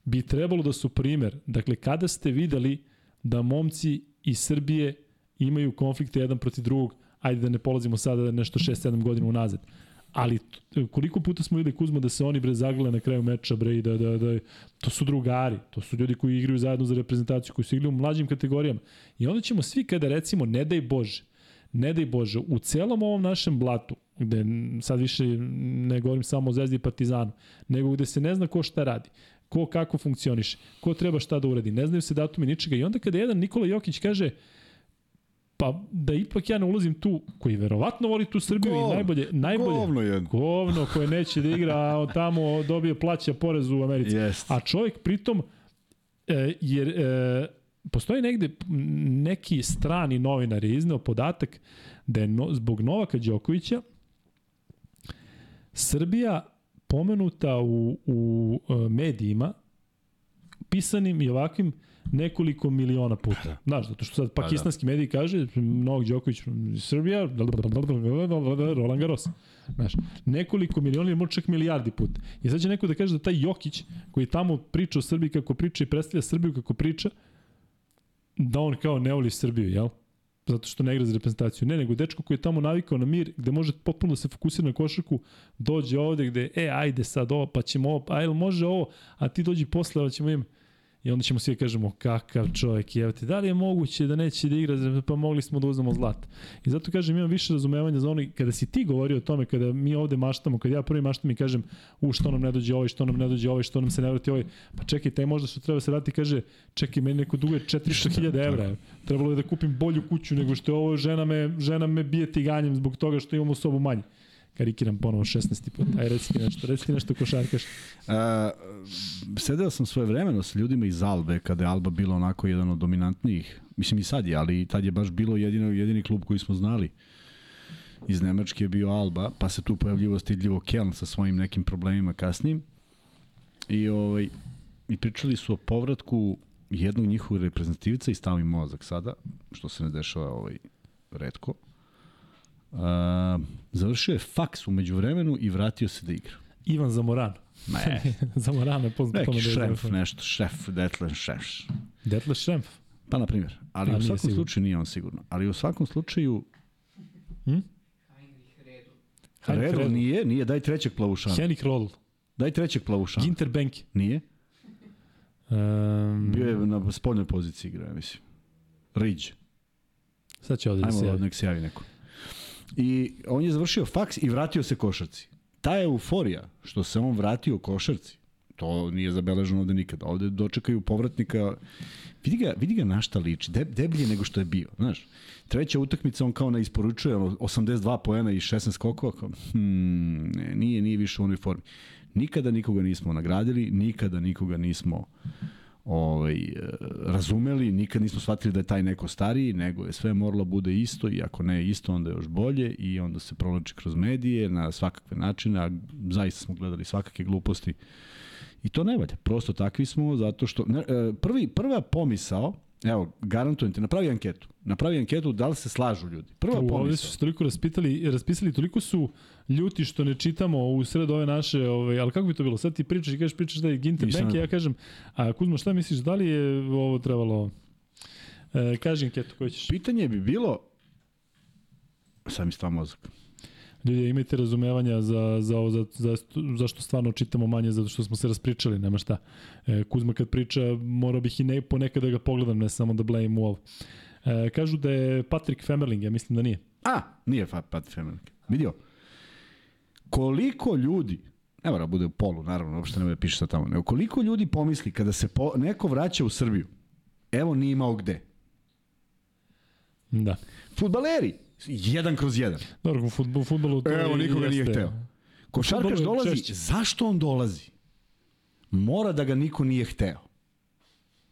bi trebalo da su primer. Dakle, kada ste videli da momci iz Srbije imaju konflikte jedan protiv drugog, ajde da ne polazimo sada nešto 6-7 godina unazad. Ali koliko puta smo videli Kuzma da se oni bre zagrle na kraju meča bre i da, da, da to su drugari, to su ljudi koji igraju zajedno za reprezentaciju, koji su igrali u mlađim kategorijama. I onda ćemo svi kada recimo ne daj Bože, ne daj Bože, u celom ovom našem blatu, gde sad više ne govorim samo o Zvezdi i Partizanu, nego gde se ne zna ko šta radi, ko kako funkcioniše, ko treba šta da uradi, ne znaju se datumi ničega. I onda kada jedan Nikola Jokić kaže, pa da ipak ja ne ulazim tu, koji verovatno voli tu Srbiju Govno, i najbolje, najbolje, Govno jedno. govno koje neće da igra, a on tamo dobije plaća porez u Americi. Jest. A čovjek pritom, e, jer e, postoji negde neki strani novinar je izneo podatak da je no, zbog Novaka Đokovića Srbija pomenuta u, u e, medijima pisanim i ovakvim nekoliko miliona puta. Da. Znaš, zato što sad pakistanski mediji kaže Novak Đoković, Srbija, Roland Garros. Znaš, nekoliko miliona ili možda čak milijardi puta. I sad će neko da kaže da taj Jokić, koji tamo priča o Srbiji kako priča i predstavlja Srbiju kako priča, da on kao ne voli Srbiju, jel? Zato što ne igra za reprezentaciju. Ne, nego dečko koji je tamo navikao na mir, gde može potpuno da se fokusira na košarku, dođe ovde gde, e, ajde sad ovo, pa ćemo ovo, a jel može ovo, a ti dođi posle, pa ćemo im... I onda ćemo svi da kažemo kakav čovjek je, da li je moguće da neće da igra, pa mogli smo da uzmemo zlat. I zato kažem, imam više razumevanja za ono, kada si ti govorio o tome, kada mi ovde maštamo, kada ja prvi maštam i kažem, u što nam ne dođe ovaj, što nam ne dođe ovaj, što nam se ne vrati ovaj, pa čekaj, taj možda što treba se vrati kaže, čekaj, meni neko duguje 400.000 evra, trebalo je da kupim bolju kuću nego što je ovo, žena me, žena me bije tiganjem zbog toga što imamo sobu manje. Karikiram ponovo 16. put. Aj, reci ti nešto, reci ti nešto košarkaš. Uh, sedeo sam svoje vremeno sa ljudima iz Albe, kada je Alba bila onako jedan od dominantnijih. Mislim i sad je, ali tad je baš bilo jedino, jedini klub koji smo znali. Iz Nemačke je bio Alba, pa se tu pojavljivo stidljivo Keln sa svojim nekim problemima kasnijim. i, ovaj, i pričali su o povratku jednog njihovog reprezentativca i stavim mozak sada, što se ne dešava ovaj, redko. Uh, završio je faks umeđu vremenu i vratio se da igra. Ivan Zamoran. Ne, Zamoran je poznat neki da šremf, nešto, šef, Detlen šef. Detle Šremf. Pa, na primjer. Ali A, u svakom sigurno. slučaju nije on sigurno. Ali u svakom slučaju, Redu. Heinrich Redl Redl. nije, nije, daj trećeg plavušana. Henrik Roll. Daj trećeg plavušana. Ginter Benke. Nije. Um, Bio je na spoljnoj poziciji igra, mislim. Ridge. sad će ovde da se Ajmo, javi. nek se javi neko. I on je završio faks i vratio se košarci. Ta euforija što se on vratio košarci, to nije zabeleženo ovde nikada. Ovde dočekaju povratnika, vidi ga, vidi ga na šta liči, Deb, deblji nego što je bio, znaš. Treća utakmica on kao ne isporučuje ono, 82 poena i 16 skokova, kao, hmm, nije, nije više u onoj formi. Nikada nikoga nismo nagradili, nikada nikoga nismo ovaj, e, razumeli, nikad nismo shvatili da je taj neko stariji, nego je sve moralo bude isto i ako ne isto, onda je još bolje i onda se provlači kroz medije na svakakve načine, a zaista smo gledali svakake gluposti i to ne valja. Prosto takvi smo zato što ne, e, prvi, prva pomisao Evo, garantujem ti, napravi anketu. Napravi anketu da li se slažu ljudi. Prva U, ovde su se toliko raspitali, raspisali, toliko su ljuti što ne čitamo u sred ove naše, ovaj, ali kako bi to bilo? Sad ti pričaš i kažeš, pričaš da je Ginter Benke, ja kažem, a Kuzmo, šta misliš, da li je ovo trebalo... E, kaži anketu koju ćeš. Pitanje bi bilo sad mi stva mozak. Ljudi, imajte razumevanja za, za ovo, za, za, zašto stvarno čitamo manje, zato što smo se raspričali, nema šta. E, Kuzma kad priča, morao bih i ne, ponekad da ga pogledam, ne samo da blame u ovo. E, kažu da je Patrick Femerling, ja mislim da nije. A, nije Fa- Pat Femelik. Vidio? Koliko ljudi, ne mora da bude u polu, naravno, uopšte ne bude da piše sad tamo, nego koliko ljudi pomisli kada se po, neko vraća u Srbiju, evo nije imao gde. Da. Futbaleri, jedan kroz jedan. Dobro, u fudbalu, u fudbalu to Evo, nikoga nije jeste. hteo. Košarkaš dolazi, češće. zašto on dolazi? Mora da ga niko nije hteo.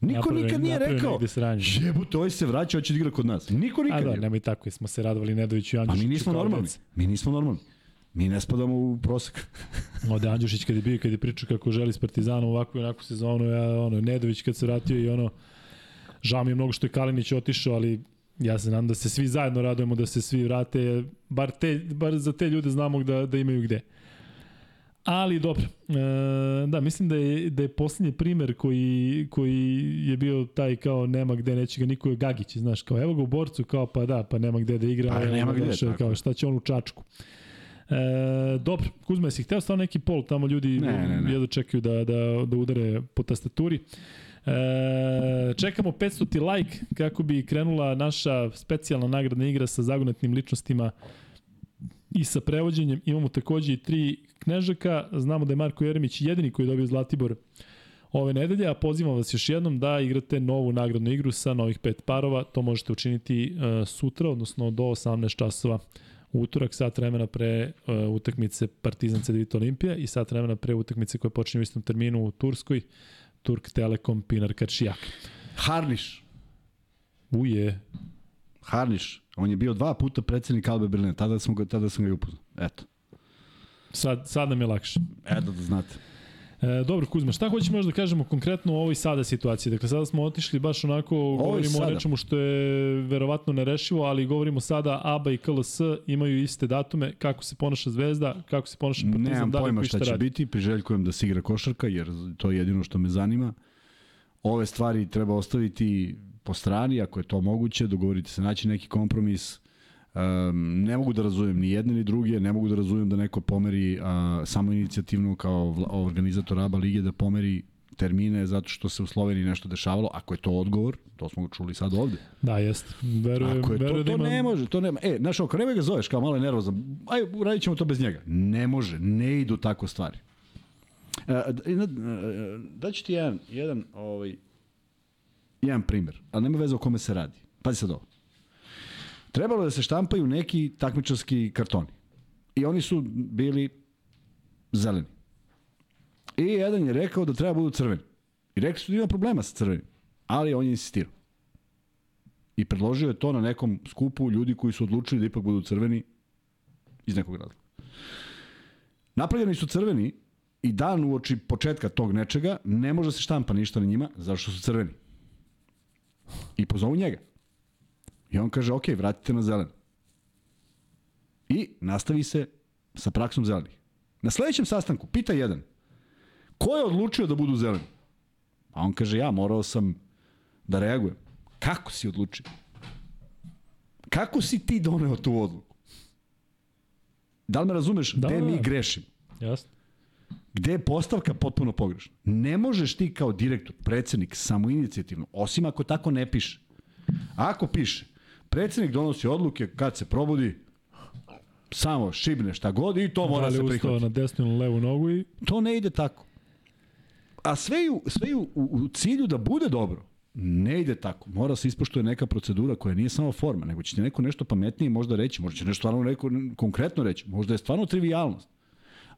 Niko Napravi- nikad nije rekao, jebote, ovaj se vraća, hoće da igra kod nas. Niko A nikad da, nije. nemoj tako, smo se radovali Nedoviću i Pa Andjušiću. mi nismo normalni. deca. Mi nismo normalni. Mi ne spadamo u prosek. Ode Andjušić kad je bio, kad je pričao kako želi s Partizanom ovakvu i onakvu sezonu, ja, ono, Nedović kad se vratio i ono, žao mi je mnogo što je Kalinić otišao, ali ja se nadam da se svi zajedno radujemo da se svi vrate, bar, te, bar za te ljude znamo da, da imaju gde. Ali dobro, e, da, mislim da je, da je posljednji primer koji, koji je bio taj kao nema gde, neće ga niko je Gagić, znaš, kao evo ga u borcu, kao pa da, pa nema gde da igra, Pa nema gde, došao, kao šta će on u Čačku. E, dobro, Kuzma, jesi hteo stvarno neki pol, tamo ljudi Ne, ne, ne. jedno čekaju da, da, da udare po tastaturi. E, čekamo 500 like kako bi krenula naša specijalna nagradna igra sa zagonetnim ličnostima i sa prevođenjem. Imamo takođe i tri knežaka. Znamo da je Marko Jeremić jedini koji je dobio Zlatibor ove nedelje, a pozivam vas još jednom da igrate novu nagradnu igru sa novih pet parova. To možete učiniti uh, sutra, odnosno do 18 časova utorak, sat vremena pre uh, utakmice Partizan Cedevita Olimpija i sat vremena pre utakmice koja počinje u istom terminu u Turskoj, Turk Telekom Pinar Kačijak. Harniš. Uje, Harniš. On je bio dva puta predsednik Albe Berlina. Tada, smo ga, tada sam ga i upoznao. Eto. sad, sad nam je lakše. Eto da znate. E, dobro, Kuzma, šta hoćemo još da kažemo konkretno o ovoj sada situaciji? Dakle, sada smo otišli baš onako, govorimo sada. o nečemu što je verovatno nerešivo, ali govorimo sada ABA i KLS imaju iste datume, kako se ponaša Zvezda, kako se ponaša Partizan, Nemam da li pojma šta šta će radi. biti, priželjkujem da se igra košarka, jer to je jedino što me zanima. Ove stvari treba ostaviti po strani, ako je to moguće, dogovoriti se, naći neki kompromis. Um, ne mogu da razumem ni jedne ni druge, ne mogu da razumem da neko pomeri uh, samo inicijativno kao organizator ABA lige da pomeri termine zato što se u Sloveniji nešto dešavalo, ako je to odgovor, to smo ga čuli sad ovde. Da, jest. Verujem, Ako je to, verujem da to ima... ne može, to nema. E, znaš, ako nema ga zoveš kao malo je nervozan, aj, uradit ćemo to bez njega. Ne može, ne idu tako stvari. Da- da- daću ti jedan, jedan, ovaj, jedan primer, ali nema veze o kome se radi. Pazi sad ovo. Trebalo da se štampaju neki takmičarski kartoni. I oni su bili zeleni. I jedan je rekao da treba budu crveni. I rekli su da ima problema sa crvenim. Ali on je insistirao. I predložio je to na nekom skupu ljudi koji su odlučili da ipak budu crveni iz nekog razloga. Napravljeni su crveni i dan uoči početka tog nečega ne može da se štampa ništa na njima, zašto su crveni. I pozovu njega. I on kaže, ok, vratite na zeleno. I nastavi se sa praksom zelenih. Na sledećem sastanku pita jedan, ko je odlučio da budu zeleni? A on kaže, ja morao sam da reagujem. Kako si odlučio? Kako si ti doneo tu odluku? Da li me razumeš Da, gde da, mi da. grešimo? Jasno. Gde je postavka potpuno pogrešna? Ne možeš ti kao direktor, predsednik, samo inicijativno, osim ako tako ne piše. Ako piše, predsednik donosi odluke kad se probudi, samo šibne šta god i to mora da se prihvatiti. na desnu ili levu nogu i To ne ide tako. A sve ju, sve ju u, u cilju da bude dobro. Ne ide tako. Mora se ispoštuje neka procedura koja nije samo forma, nego će ti neko nešto pametnije možda reći, možda će nešto stvarno neko konkretno reći, možda je stvarno trivialnost.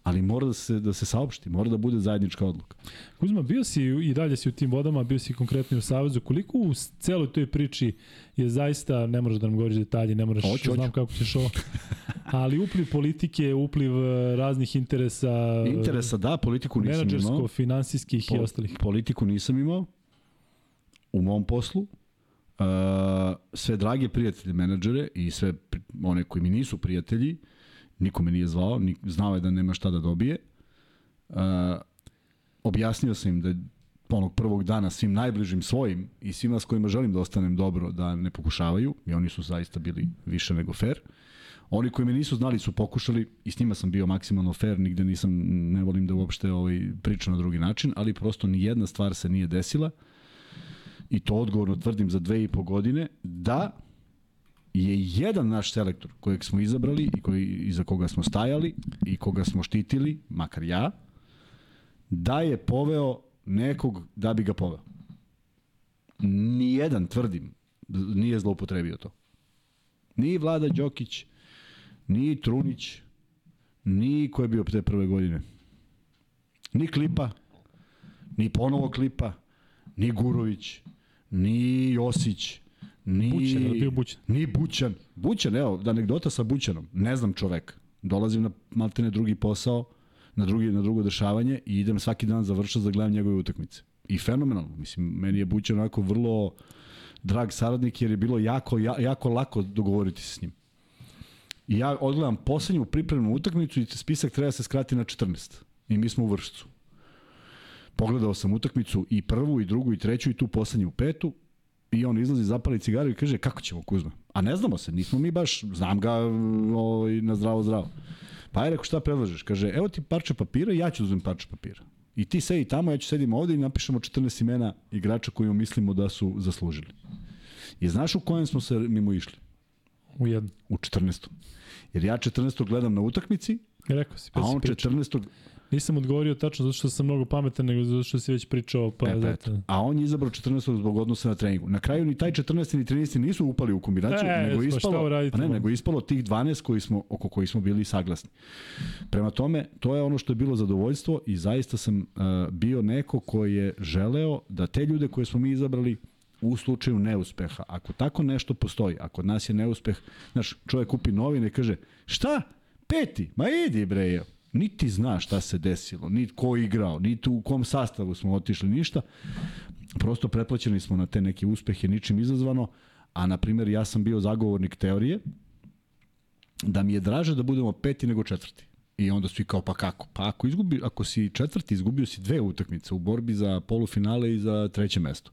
Ali mora da se, da se saopšti, mora da bude zajednička odluka. Kuzma, bio si i dalje si u tim vodama, bio si konkretno i u Savezu. Koliko u celoj toj priči je zaista, ne moraš da nam govoriš detalje, ne moraš, Hoću, znam kako ćeš ovo, ali upliv politike, upliv e, raznih interesa, e, Interesa da, politiku nisam menadžersko, imao. finansijskih i Po- ostalih. Politiku nisam imao u mom poslu. Uh, sve drage prijatelje menadžere i sve one koji mi nisu prijatelji, niko me nije zvao, ni, znao je da nema šta da dobije. Uh, objasnio sam im da onog prvog dana svim najbližim svojim i svima s kojima želim da ostanem dobro da ne pokušavaju i oni su zaista bili više nego fair. Oni koji me nisu znali su pokušali i s njima sam bio maksimalno fair, nigde nisam, ne volim da uopšte ovaj, pričam na drugi način, ali prosto ni jedna stvar se nije desila i to odgovorno tvrdim za dve i po godine, da je jedan naš selektor kojeg smo izabrali i koji, iza koga smo stajali i koga smo štitili, makar ja, da je poveo nekog da bi ga poveo. Nijedan, tvrdim, nije zloupotrebio to. Ni Vlada Đokić, ni Trunić, ni ko je bio te prve godine. Ni Klipa, ni ponovo Klipa, ni Gurović, ni Josić, ni... Bućan, je bio Bućan? Ni Bućan. Bućan, evo, da anegdota sa Bućanom. Ne znam čovek. Dolazim na maltene drugi posao, na, drugi, na drugo dešavanje i idem svaki dan završati da gledam njegove utakmice. I fenomenalno. Mislim, meni je Bućan onako vrlo drag saradnik jer je bilo jako, ja, jako lako dogovoriti se s njim. I ja odgledam poslednju pripremnu utakmicu i spisak treba da se skrati na 14. I mi smo u vršcu. Pogledao sam utakmicu i prvu, i drugu, i treću, i tu poslednju petu. I on izlazi, zapali cigaru i kaže, kako ćemo Kuzma? A ne znamo se, nismo mi baš, znam ga ovaj, na zdravo zdravo. Pa je rekao, šta predlažeš? Kaže, evo ti parče papira i ja ću da uzmem parče papira. I ti sedi tamo, ja ću sedim ovde i napišemo 14 imena igrača koji mislimo da su zaslužili. I znaš u kojem smo se mimo išli? U jednu. U 14. Jer ja 14. gledam na utakmici, Rekao si, a pa si on pričao. 14. Nisam odgovorio tačno zato što sam mnogo pametan, nego zato što si već pričao, pa E, pa zato. eto. A on je izabrao 14. zbog odnosa na treningu. Na kraju ni taj 14. ni 13. nisu upali u kombinaciju, E, nego pa ispalo, pa ne, nego ispalo tih 12 koji smo, oko koji smo bili saglasni. Prema tome, to je ono što je bilo zadovoljstvo i zaista sam uh, bio neko koji je želeo da te ljude koje smo mi izabrali u slučaju neuspeha, ako tako nešto postoji, ako kod nas je neuspeh, znaš, čovjek kupi novine i kaže, šta? Peti? Ma idi bre, je. Niti zna šta se desilo, ni ko igrao, niti u kom sastavu smo otišli, ništa. Prosto pretplaćeni smo na te neke uspehe, ničim izazvano, a na primjer ja sam bio zagovornik teorije da mi je draže da budemo peti nego četvrti. I onda svi kao pa kako? Pa ako, izgubi, ako si četvrti, izgubio si dve utakmice u borbi za polufinale i za treće mesto.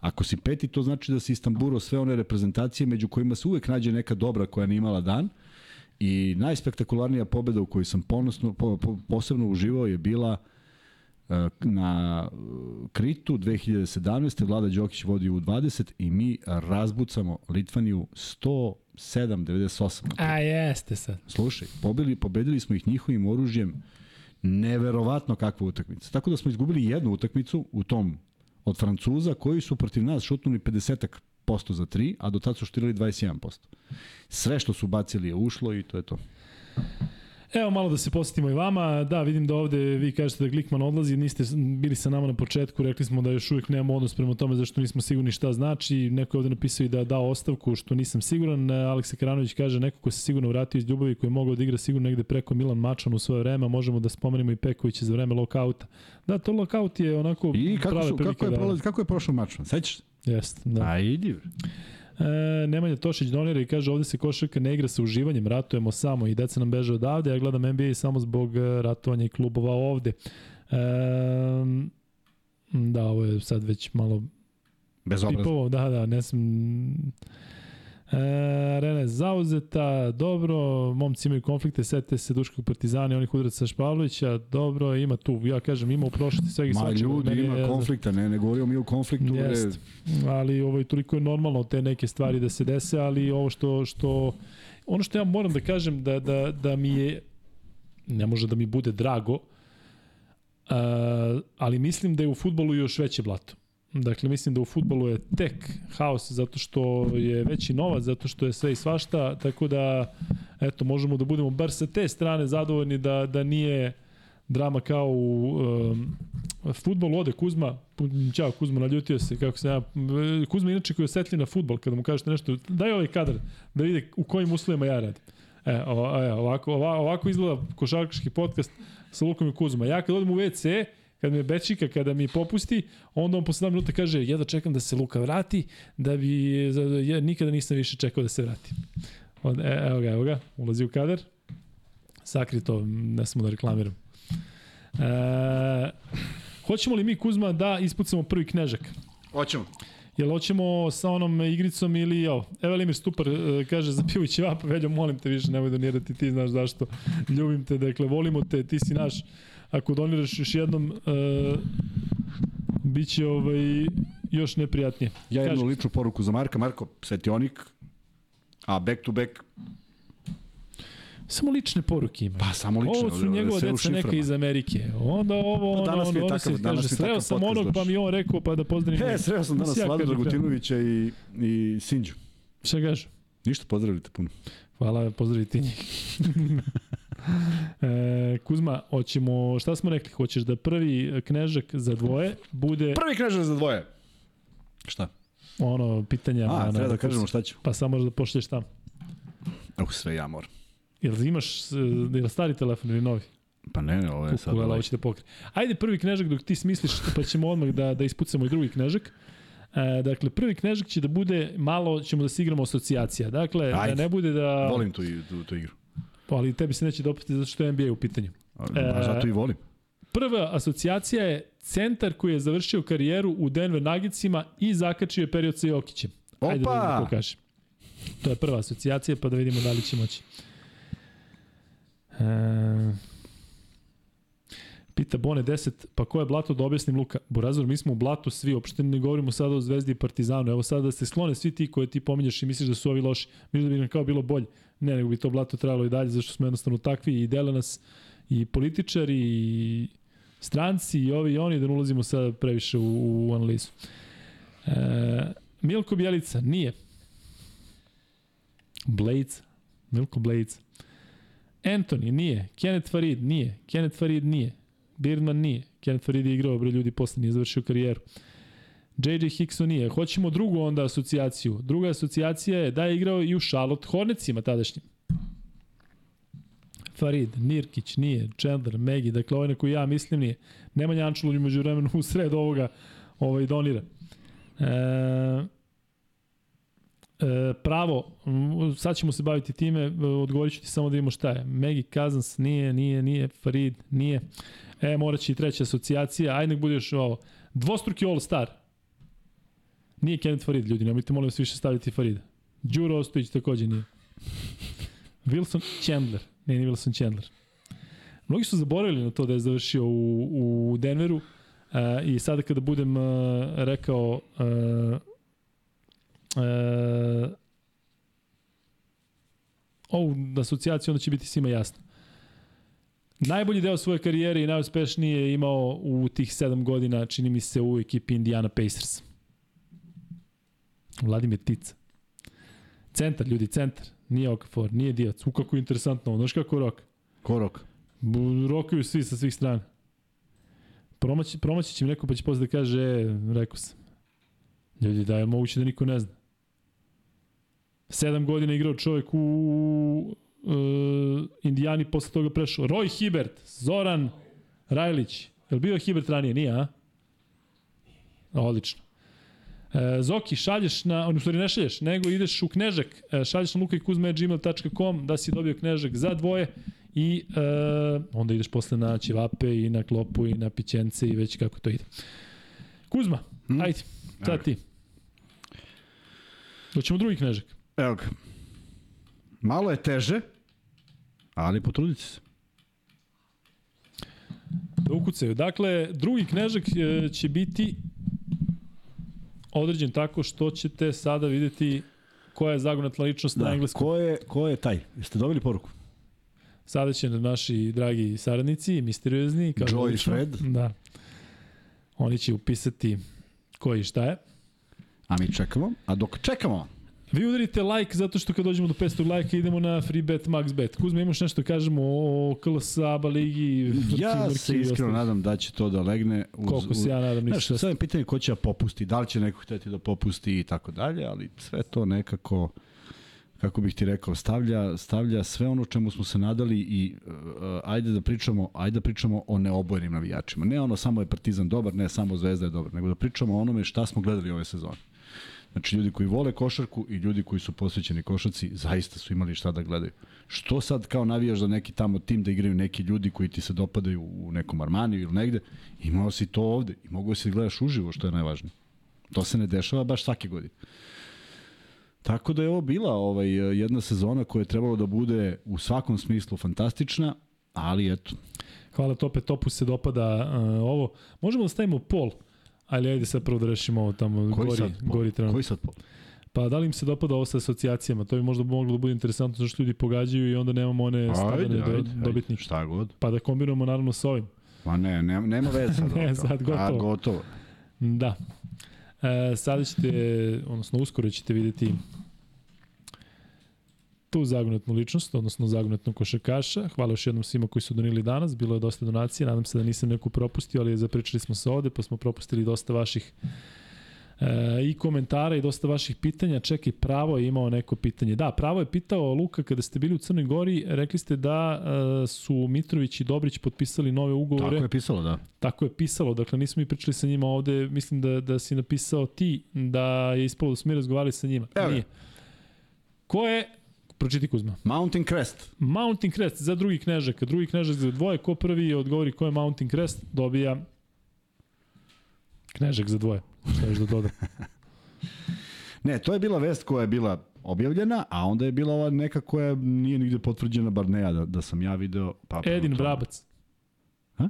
Ako si peti, to znači da si istamburo sve one reprezentacije među kojima se uvek nađe neka dobra koja nije imala dan. I najspektakularnija pobeda u kojoj sam ponosno, po, po, posebno uživao je bila e, na e, Kritu 2017. Vlada Đokić vodi u 20 i mi razbucamo Litvaniju 107-98. A jeste sad. Slušaj, pobedili, pobedili smo ih njihovim oružjem neverovatno kakva utakmica. Tako da smo izgubili jednu utakmicu u tom od Francuza koji su protiv nas šutnuli 50-ak 10% za 3, a do tada su štirali 21%. Sve što su bacili je ušlo i to je to. Evo malo da se posetimo i vama. Da, vidim da ovde vi kažete da Glikman odlazi, niste bili sa nama na početku, rekli smo da još uvijek nemamo odnos prema tome zašto nismo sigurni šta znači. Neko je ovde napisao i da da ostavku, što nisam siguran. Aleksa Karanović kaže neko ko se sigurno vratio iz ljubavi, koji je mogao da igra sigurno negde preko Milan Mačan u svoje vreme, možemo da spomenemo i Pekovića za vreme lokauta. Da, to lokaut je onako I kako, su, kako, je, da- prolaz, kako je prošao Mačan? Sećaš se? Jeste, da. A idi. E, Nemanja Tošić donira i kaže ovde se košarka ne igra sa uživanjem, ratujemo samo i deca nam beže odavde, ja gledam NBA samo zbog e, ratovanja i klubova ovde. E, da, ovo je sad već malo Bez obraza. da, da, ne sam... E, arena je zauzeta, dobro, momci imaju konflikte, setite se Duškog partizana i onih udaraca sa Špavlovića, dobro, ima tu, ja kažem, ima u prošlosti svega i Ma svačega. ljudi, Meni ima je- konflikta, ne, ne govorimo mi o konfliktu. Jest. Ali ovaj toliko je normalno te neke stvari da se dese, ali ovo što što ono što ja moram da kažem da da da mi je ne može da mi bude drago. Uh, ali mislim da je u fudbalu još veće blato. Dakle, mislim da u fudbalu je tek haos zato što je veći novac, zato što je sve i svašta, tako da eto, možemo da budemo bar sa te strane zadovoljni da, da nije drama kao u um, futbolu ode Kuzma, ćao Kuzma, naljutio se, kako se ja, Kuzma inače koji je osetljiv na futbol, kada mu kažete nešto, daj ovaj kadar da vide u kojim uslovima ja radim. E, e, ovako, ovako, ovako izgleda košarkaški podcast sa Lukom i Kuzma. Ja kad odem u WC, kad me bečika, kada mi popusti, onda on posle 2 minuta kaže, ja da čekam da se Luka vrati, da bi, ja nikada nisam više čekao da se vrati. Od, e, evo ga, evo ga, ulazi u kadar. Sakri to, ne samo da reklamiram. E, hoćemo li mi, Kuzma, da ispucamo prvi knežak? Hoćemo. Jel hoćemo sa onom igricom ili evo, Evelimir Stupar e, kaže za pivo i ćevap, Veljo, molim te više, nemoj donirati, ti znaš zašto. Ljubim te, dakle, volimo te, ti si naš. Ako doniraš još jednom, e, bit će ovaj, još neprijatnije. Ja jednu Kaži. ličnu poruku za Marka. Marko, Svetionik, a back to back, Samo lične poruke ima. pa samo lično. Ovo su njegova deca neka šiframa. iz Amerike. Onda ovo, ono, Danas ono, ono takav- se kaže, sreo sam onog, pa došao. mi on rekao, pa da pozdravim. E, njega. sreo sam danas Vladu priprema. Dragutinovića i, i Sinđu. Šta kaže? Ništa, pozdravite puno. Hvala, pozdravite njih. e, Kuzma, hoćemo, šta smo rekli, hoćeš da prvi knežak za dvoje bude Prvi knežar za dvoje. Šta? ono pitanja A, na, treba da kažemo šta ću. Pa samo da pošlješ tamo. Uh, sve ja moram. Jel imaš, e, jel stari telefon ili novi? Pa ne, ne, ovo je sad... Će da pokri. Ajde prvi knežak dok ti smisliš, pa ćemo odmah da, da ispucamo i drugi knežak. E, dakle, prvi knežak će da bude, malo ćemo da se igramo asocijacija. Dakle, Ajde. da ne bude da... Volim tu, tu, tu igru. Ali tebi se neće dopasti zato što je NBA u pitanju. A, E, a zato i volim. Prva asocijacija je centar koji je završio karijeru u Denver Nuggetsima i zakačio je period sa Jokićem. Ajde da Opa! vidimo ko kaže. To je prva asocijacija, pa da vidimo da li će moći. E, pita Bone 10, pa ko je Blato da objasnim Luka? Burazor, mi smo u Blatu svi, uopšte ne govorimo sada o Zvezdi i Partizanu. Evo sada da ste sklone svi ti koje ti pominješ i misliš da su ovi loši. Misliš da bi nam kao bilo bolje. Ne, nego bi to Blato trebalo i dalje, zašto smo jednostavno takvi i dele nas i političari i stranci i ovi i oni, da ne ulazimo sada previše u, u analizu. E, Milko Bjelica, nije. Blades, Milko Blades. Anthony, nije. Kenneth Farid, nije. Kenneth Farid, nije. Birdman, nije. Kenneth Farid je igrao, bre, ljudi, posle nije završio karijeru. JJ Hickson nije. Hoćemo drugu onda asocijaciju. Druga asocijacija je da je igrao i u Charlotte Hornetsima tadašnjim. Farid, Nirkić, nije, Chandler, Megi, dakle ovaj na koji ja mislim nije. Nemanja Ančulov među vremenu u sred ovoga ovaj, donira. E, e, pravo, sad ćemo se baviti time, e, odgovorit ću ti samo da vidimo šta je. Megi Kazans nije, nije, nije, Farid nije. E, morat će i treća asocijacija, ajde nek bude još ovo. Dvostruki All-Star. Nije Kenneth Farid, ljudi, nemojte molim vas više staviti Farida. Đuro Ostojić takođe nije. Wilson Chandler. Ne, nije Wilson Chandler. Mnogi su zaboravili na to da je završio u, u Denveru uh, i sada kada budem uh, rekao uh, uh, ovu asocijaciju, onda će biti svima jasno. Najbolji deo svoje karijere i najuspešnije je imao u tih 7 godina, čini mi se, u ekipi Indiana Pacers. Vladimir Tica. Centar, ljudi, centar. Nije Okafor, nije Dijac. U kako je interesantno, znaš kako rok? Ko rok? Rokaju svi sa svih strana. Promaći, promaći će mi neko pa će posle da kaže, e, rekao sam. Ljudi, da je moguće da niko ne zna. Sedam godina igrao čovjek u uh, Indijani, posle toga prešao. Roy Hibert, Zoran Rajlić. Je li bio Hibert ranije? Nije, a? Odlično. E, Zoki, šalješ na, u stvari ne šalješ, nego ideš u Knežak, e, šalješ na lukajkuzme.gmail.com da si dobio Knežak za dvoje i e, onda ideš posle na ćevape i na klopu i na pićence i već kako to ide. Kuzma, Hmm? ajde, sad ti. Doćemo drugi Knežak. Evo ga. Malo je teže, ali potrudite se. Da ukucaju. Dakle, drugi Knežak e, će biti određen tako što ćete sada videti koja je zagonetla ličnost na Da. engleskom. Ko je, ko je taj? Jeste dobili poruku? Sada će naši dragi saradnici, misteriozni, kao Joe i obično, Fred. Da. Oni će upisati ko i šta je. A mi čekamo. A dok čekamo, Vi udarite like zato što kad dođemo do 500 lajka idemo na free bet max bet. Kuzma imaš nešto da kažemo o KLS ABA ligi? ja se iskreno nadam da će to da legne. Uz, Koliko se ja nadam, Znaš, ništa. sad je pitanje ko će da popusti, da li će neko hteti da popusti i tako dalje, ali sve to nekako kako bih ti rekao, stavlja, stavlja sve ono čemu smo se nadali i uh, ajde da pričamo, ajde da pričamo o neobojenim navijačima. Ne ono samo je Partizan dobar, ne samo Zvezda je dobar, nego da pričamo o onome šta smo gledali ove sezone. Znači ljudi koji vole košarku i ljudi koji su posvećeni košarci zaista su imali šta da gledaju. Što sad kao navijaš za neki tamo tim da igraju neki ljudi koji ti se dopadaju u nekom Armaniju ili negde, imao si to ovde i mogu si da gledaš uživo što je najvažnije. To se ne dešava baš svake godine. Tako da je ovo bila ovaj, jedna sezona koja je trebalo da bude u svakom smislu fantastična, ali eto, Hvala Tope, Topu se dopada uh, ovo. Možemo da stavimo pol, ali ajde sad prvo da rešimo ovo tamo koji gori, sad? gori trenutno. Koji sad pol? Pa da li im se dopada ovo sa asocijacijama? To bi možda moglo da bude interesantno zašto ljudi pogađaju i onda nemamo one stavljene do, dobitnike. šta god. Pa da kombinujemo naravno sa ovim. Ma ne, nema, nema veze sad. Ne, sad gotovo. A, gotovo. Da. E, sada ćete, odnosno uskoro ćete videti tu zagonetnu ličnost, odnosno zagonetnog košarkaša. Hvala još jednom svima koji su donili danas, bilo je dosta donacije, nadam se da nisam neku propustio, ali zapričali smo se ovde, pa smo propustili dosta vaših e, i komentara i dosta vaših pitanja. Čekaj, Pravo je imao neko pitanje. Da, Pravo je pitao Luka kada ste bili u Crnoj Gori, rekli ste da e, su Mitrović i Dobrić potpisali nove ugovore. Tako je pisalo, da. Tako je pisalo, dakle nismo mi pričali sa njima ovde, mislim da, da si napisao ti da je ispalo da smo mi razgovarali sa njima. Evo. Nije. Ko je, pročiti Kuzma, Mountain Crest. Mountain Crest za drugi knežak, drugi knežak za dvoje, ko prvi odgovori ko je Mountain Crest, dobija knežak za dvoje. Šta još da dodam? Ne, to je bila vest koja je bila objavljena, a onda je bila ova neka koja nije nigde potvrđena, bar ne ja, da, da sam ja video. Pa, Edin Vrabac. Ha?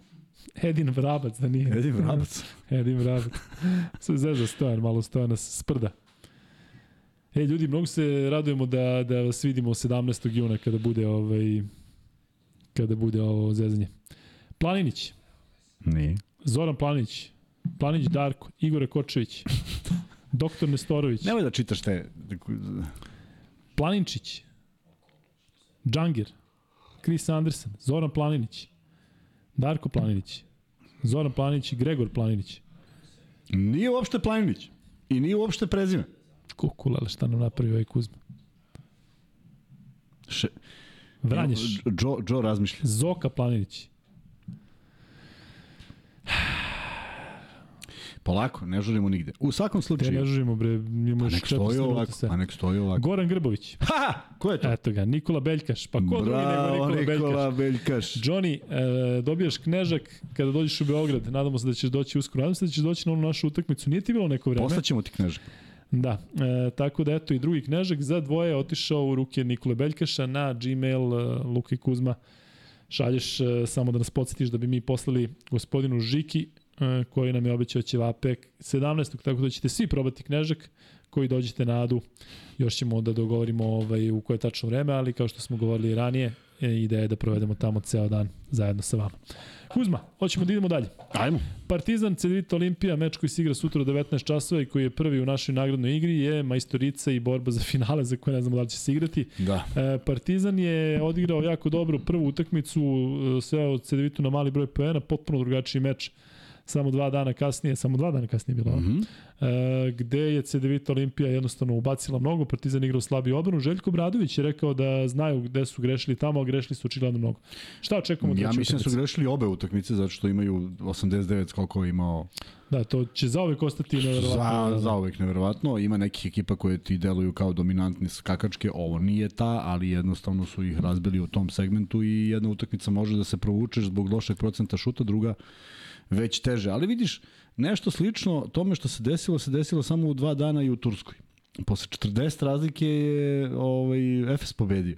Edin Vrabac, da nije. Edin Vrabac. Edin Vrabac. Sve zezda Stojan, malo Stojan nas sprda. E, ljudi, mnogo se radujemo da, da vas vidimo 17. juna kada bude ovaj kada bude ovo zezanje. Planinić, Nije. Zoran Planinić, Planinić Darko, Igor Kočević, Doktor Nestorović, Nemoj da čitaš te... Planinčić, Džangir, Chris Anderson, Zoran Planinić, Darko Planinić, Zoran Planinić i Gregor Planinić. Nije uopšte Planinić. I nije uopšte prezime. Kukulele, šta nam napravio ovaj Kuzma? Še, Vranješ. Joe, Joe razmišlja. Zoka Planinić. Polako, ne žurimo nigde. U svakom Te slučaju... ne živimo, bre, imamo Pa još nek 400 stoji minuta ovako, sve. pa nek stoji ovako. Goran Grbović. Ha! Ko je to? Eto ga, Nikola Beljkaš. Pa ko drugi nego Bravo, Nikola, Nikola Beljkaš? Beljkaš. Johnny, e, dobijaš knežak kada dođeš u Beograd. Nadamo se da ćeš doći uskoro. Nadam se da ćeš doći na onu našu utakmicu. Nije ti bilo neko vreme? Poslaćemo ti knježak. Da, e, tako da eto i drugi knežak za dvoje je otišao u ruke Nikole Beljkaša na Gmail e, Luka i Kuzma. Šalješ e, samo da nas podsjetiš da bi mi poslali gospodinu Žiki e, koji nam je obećao Ćevape 17. Tako da ćete svi probati Knežak koji dođete na Adu. Još ćemo da dogovorimo ovaj, u koje tačno vreme, ali kao što smo govorili ranije, ideja je da provedemo tamo ceo dan zajedno sa vama. Kuzma, hoćemo da idemo dalje. Ajmo. Partizan Cedevita Olimpija, meč koji se igra sutra u 19 časova i koji je prvi u našoj nagradnoj igri je majstorica i borba za finale za koje ne znamo da li će se igrati. Da. E, Partizan je odigrao jako dobro prvu utakmicu, e, sve od Cedevitu na mali broj poena, potpuno drugačiji meč samo dva dana kasnije, samo dva dana kasnije bilo, mm. -hmm. e, gde je CDVita Olimpija jednostavno ubacila mnogo, Partizan igrao slabiju odbranu. Željko Bradović je rekao da znaju gde su grešili tamo, a grešili su očigledno mnogo. Šta očekujemo od Ja mislim da su grešili obe utakmice zato što imaju 89 skokova imao Da, to će zauvek ostati neverovatno. za, za uvek neverovatno. Ima nekih ekipa koje ti deluju kao dominantni skakačke, ovo nije ta, ali jednostavno su ih razbili u tom segmentu i jedna utakmica može da se provučeš zbog lošeg procenta šuta, druga već teže. Ali vidiš, nešto slično tome što se desilo, se desilo samo u dva dana i u Turskoj. Posle 40 razlike je ovaj, Efes pobedio.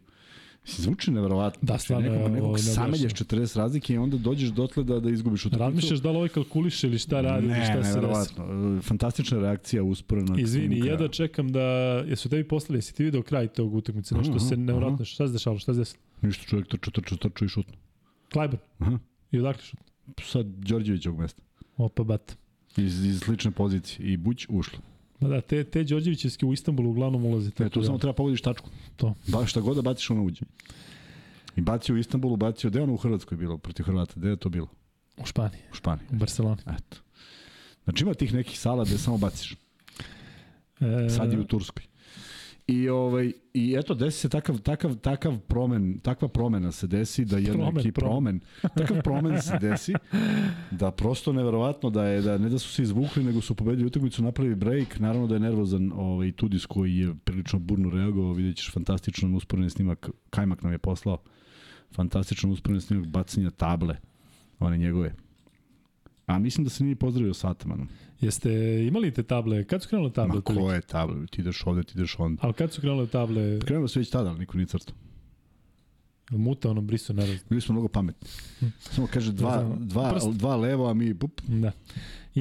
Mislim, zvuči neverovatno. Da, Znači, stvarno je nekog, nekog samelješ 40 razlike i onda dođeš dotle da, da izgubiš utakmicu. Razmišljaš da li ovaj kalkuliše ili šta radi ili ne, šta se desi. Fantastična reakcija usporena. Izvini, jedva čekam da... Jesu tebi poslali, jesi ti video kraj tog utakmice? Nešto se Aha, nevjerojatno... Šta se dešavalo? Šta se desilo? Ništa čovjek trču, trču, trču i šutnu. Klajber. Aha. I odakle šut? Sad Đorđevićog mesta. Opa, bat. Iz, iz slične pozicije. I Buć ušlo. Ma da, te, te Đorđevićevski u Istanbulu uglavnom ulaze. E, tako tu da- samo treba pogodiš tačku. To. Ba, šta god da baciš, ono uđe. I bacio u Istanbulu, bacio, gde ono u Hrvatskoj bilo, protiv Hrvata, gde je to bilo? U Španiji, U Španiji. u Barceloni. Eto. Znači ima tih nekih sala gde samo baciš. E, Sad i u Turskoj. I ovaj i eto desi se takav takav takav promen, takva promena se desi da jedna Promen, neki promen, takav promen se desi da prosto neverovatno da je da ne da su se izvukli nego su pobedili utakmicu, napravili break, naravno da je nervozan ovaj Tudis koji je prilično burno reagovao, videćeš fantastičan usporeni snimak, Kajmak nam je poslao. Fantastičan usporeni snimak bacanja table one njegove. A mislim da se nije pozdravio sa Atamanom. Jeste imali te table? Kad su krenule table? Ma koje table? Ti ideš ovde, ti ideš onda. Ali kad su krenule table? Krenuo se već tada, ali niko nije crtao. Muta, ono, briso, znam. Bili smo mnogo pametni. Samo kaže dva, dva, dva levo, a mi pup. Da.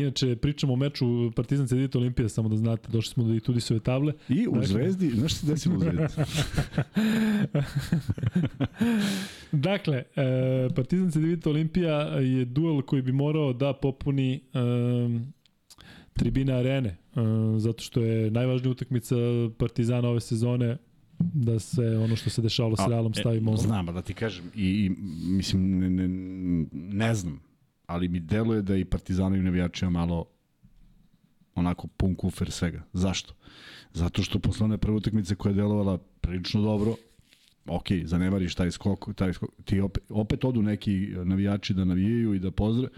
Inače, pričamo o meču Partizan Cedita Olimpija, samo da znate, došli smo do i Tudisove table. I u Dakle. Zvezdi, znaš šta se desilo u Zvezdi? Dakle, e, Partizan Cedita Olimpija je duel koji bi morao da popuni e, tribine arene, e, zato što je najvažnija utakmica Partizana ove sezone da se ono što se dešavalo sa Realom stavimo... E, znam, da ti kažem, i, i mislim, ne, ne, ne znam, ali mi deluje da i Partizanovi navijači ima malo onako pun kufer svega. Zašto? Zato što posle one prve utakmice koja je delovala prilično dobro, ok, zanemariš taj skok, taj skok, ti opet, opet odu neki navijači da navijaju i da pozdrave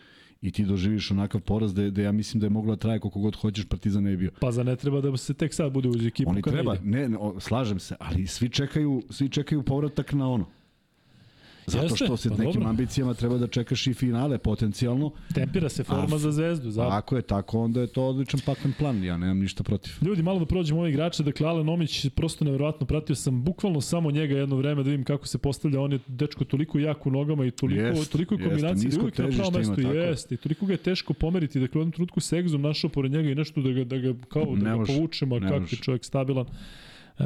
i ti doživiš onakav poraz da, da ja mislim da je moglo da traje koliko god hoćeš, Partizan ne bi bio. Pa za ne treba da se tek sad bude uz ekipu Oni treba, ne, ne, slažem se, ali svi čekaju, svi čekaju povratak na ono. Zato što se pa nekim dobro. ambicijama treba da čekaš i finale potencijalno. Tempira se forma A, za zvezdu. Za... Ako je tako, onda je to odličan paklen plan. Ja nemam ništa protiv. Ljudi, malo da prođemo ove igrače, dakle Alen Omić, prosto neverovatno, pratio sam bukvalno samo njega jedno vreme da vidim kako se postavlja, on je dečko toliko jak u nogama i toliko, Jest, toliko je kombinacija, da nisko je uvijek na tako je. jeste, i toliko ga je teško pomeriti, dakle u jednom trenutku s egzom našao pored njega i nešto da ga, da ga kao da ga povučemo, kako je čovjek stabilan. E,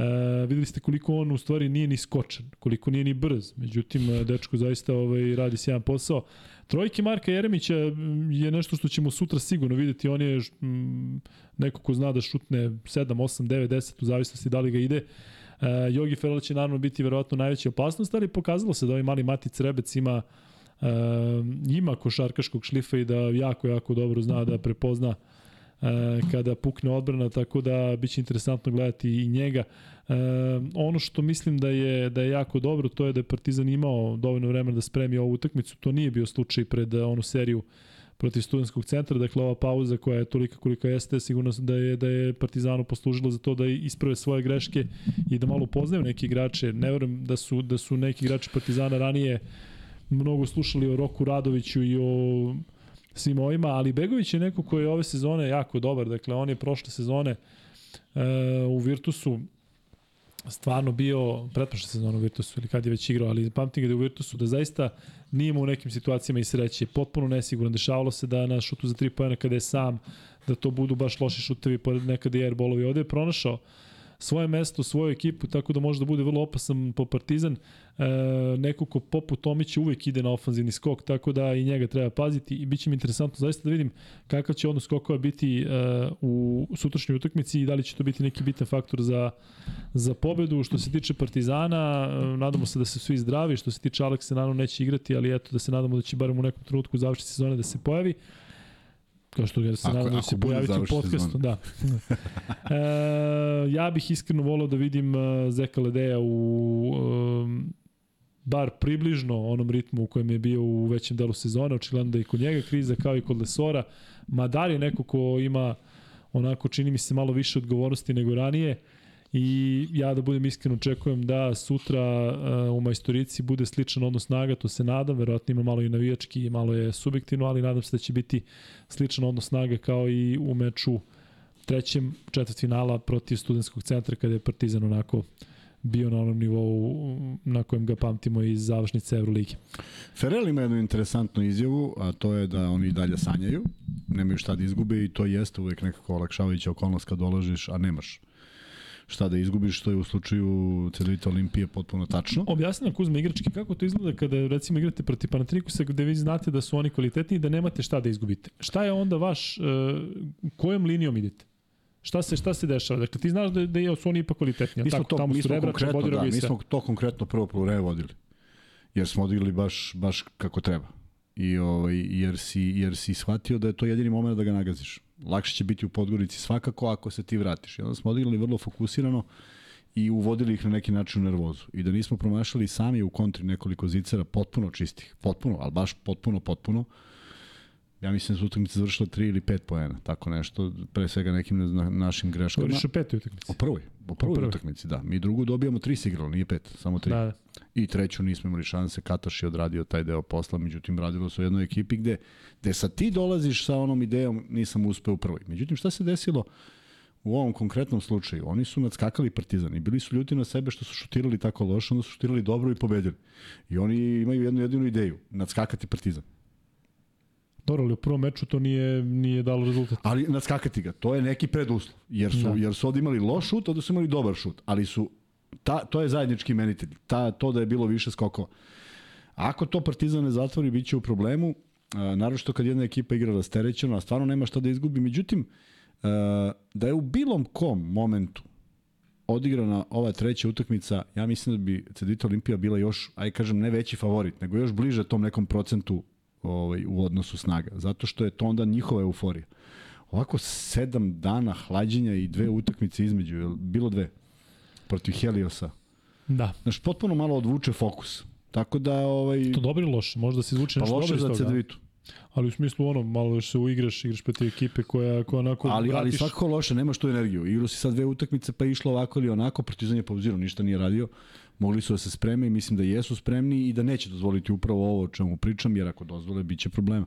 videli ste koliko on u stvari nije ni skočan, koliko nije ni brz. Međutim, e, dečko zaista ovaj, radi sjajan posao. Trojke Marka Jeremića m, je nešto što ćemo sutra sigurno videti. On je m, neko ko zna da šutne 7, 8, 9, 10 u zavisnosti da li ga ide. E, Jogi Ferrell će naravno biti verovatno najveća opasnost, ali pokazalo se da ovaj mali Matic Rebec ima e, ima košarkaškog šlifa i da jako, jako dobro zna da prepozna e, kada pukne odbrana, tako da biće interesantno gledati i njega. E, ono što mislim da je da je jako dobro, to je da je Partizan imao dovoljno vremena da spremi ovu utakmicu. To nije bio slučaj pred e, onu seriju protiv studentskog centra, dakle ova pauza koja je tolika kolika jeste, sigurno da je da je Partizanu poslužila za to da isprave svoje greške i da malo upoznaju neki igrače. Ne verujem da su da su neki igrači Partizana ranije mnogo slušali o Roku Radoviću i o svim ovima, ali Begović je neko koji je ove sezone jako dobar, dakle on je prošle sezone e, u Virtusu stvarno bio pretprošle sezone u Virtusu ili kad je već igrao, ali pamtim ga da je u Virtusu da zaista nije imao u nekim situacijama i sreće, potpuno nesiguran. Dešavalo se da na šutu za tri pojena kada je sam, da to budu baš loši šutevi, pored nekada i airbolovi. Ovde je pronašao svoje mesto, svoju ekipu, tako da može da bude vrlo opasan po Partizan. E, neko ko poput Tomića uvek ide na ofanzivni skok, tako da i njega treba paziti i bit će mi interesantno zaista da vidim kakav će odnos skokova biti e, u sutrašnjoj utakmici i da li će to biti neki bitan faktor za, za pobedu. Što se tiče Partizana, e, nadamo se da se svi zdravi, što se tiče Aleksa, naravno neće igrati, ali eto da se nadamo da će barem u nekom trenutku završiti sezone da se pojavi kao što ga se nadam da se pojaviti u podcastu. Da. e, ja bih iskreno volao da vidim uh, Zeka Ledeja u um, bar približno onom ritmu u kojem je bio u većem delu sezone, očigledno da i kod njega kriza kao i kod Lesora. Madar je neko ko ima onako čini mi se malo više odgovornosti nego ranije i ja da budem iskren očekujem da sutra uh, u majstorici bude sličan odnos snaga, to se nadam, verovatno ima malo i navijački, malo je subjektivno, ali nadam se da će biti sličan odnos snaga kao i u meču trećem četvrt finala protiv studentskog centra kada je Partizan onako bio na onom nivou na kojem ga pamtimo iz završnice Euroligi. Ferel ima jednu interesantnu izjavu, a to je da oni dalje sanjaju, nemaju šta da izgube i to jeste uvek nekako olakšavajuća okolnost kad dolažiš, a nemaš šta da izgubiš, što je u slučaju Cedevita Olimpije potpuno tačno. Objasni nam Kuzma igrački kako to izgleda kada recimo igrate protiv Panatrikusa gde vi znate da su oni kvalitetni i da nemate šta da izgubite. Šta je onda vaš, uh, kojom linijom idete? Šta se šta se dešava? Dakle ti znaš da da su oni ipak kvalitetni, mi smo tako to, tamo mi su smo Rebrača, konkretno, da, mi smo to konkretno prvo poluvreme vodili. Jer smo odigrali baš baš kako treba. I ovaj jer si jer si shvatio da je to jedini momenat da ga nagaziš. Lakše će biti u Podgorici svakako ako se ti vratiš. I onda smo odigrali vrlo fokusirano i uvodili ih na neki način u nervozu. I da nismo promašali sami u kontri nekoliko zicera potpuno čistih. Potpuno, ali baš potpuno, potpuno. Ja mislim da su utakmice završile 3 ili 5 poena, tako nešto, pre svega nekim na, našim greškama. Govoriš o petoj utakmici. O prvoj, o prvoj, O prvoj. utakmici, da. Mi drugu dobijamo tri se igralo, nije pet, samo tri. Da, da. I treću nismo imali šanse, Kataš je odradio taj deo posla, međutim radilo se u jednoj ekipi gde, gde sad ti dolaziš sa onom idejom, nisam uspeo u prvoj. Međutim, šta se desilo u ovom konkretnom slučaju? Oni su nadskakali Partizan i bili su ljuti na sebe što su šutirali tako loše, onda su šutirali dobro i pobedili. I oni imaju jednu jedinu ideju, nadskakati Partizan. Dobro, ali u prvom meču to nije, nije dalo rezultat. Ali nadskakati ga, to je neki preduslov. Jer su, Da. jer su ovde imali loš šut, ovde su imali dobar šut. Ali su, ta, to je zajednički menitelj. Ta, to da je bilo više skokova. Ako to Partizan ne zatvori, bit će u problemu. A, naročito kad jedna ekipa igra rasterećeno, a stvarno nema šta da izgubi. Međutim, a, da je u bilom kom momentu odigrana ova treća utakmica, ja mislim da bi Cedita Olimpija bila još, aj kažem, ne veći favorit, nego još bliže tom nekom procentu ovaj, u odnosu snaga. Zato što je to onda njihova euforija. Ovako sedam dana hlađenja i dve utakmice između, jel bilo dve, protiv Heliosa. Da. Znaš, potpuno malo odvuče fokus. Tako da, ovaj, To dobro ili loše? Možda se izvuče pa nešto loše dobro iz za toga. Cedevitu. Ali u smislu ono, malo još se uigraš, igraš protiv ekipe koja, koja onako Ali, ali vratiš. svakako loše, nemaš tu energiju. Igru si sad dve utakmice pa je išlo ovako ili onako, Partizan je pauzirao, ništa nije radio. Mogli su da se spreme i mislim da jesu spremni i da neće dozvoliti upravo ovo o čemu pričam, jer ako dozvole, bit će problema.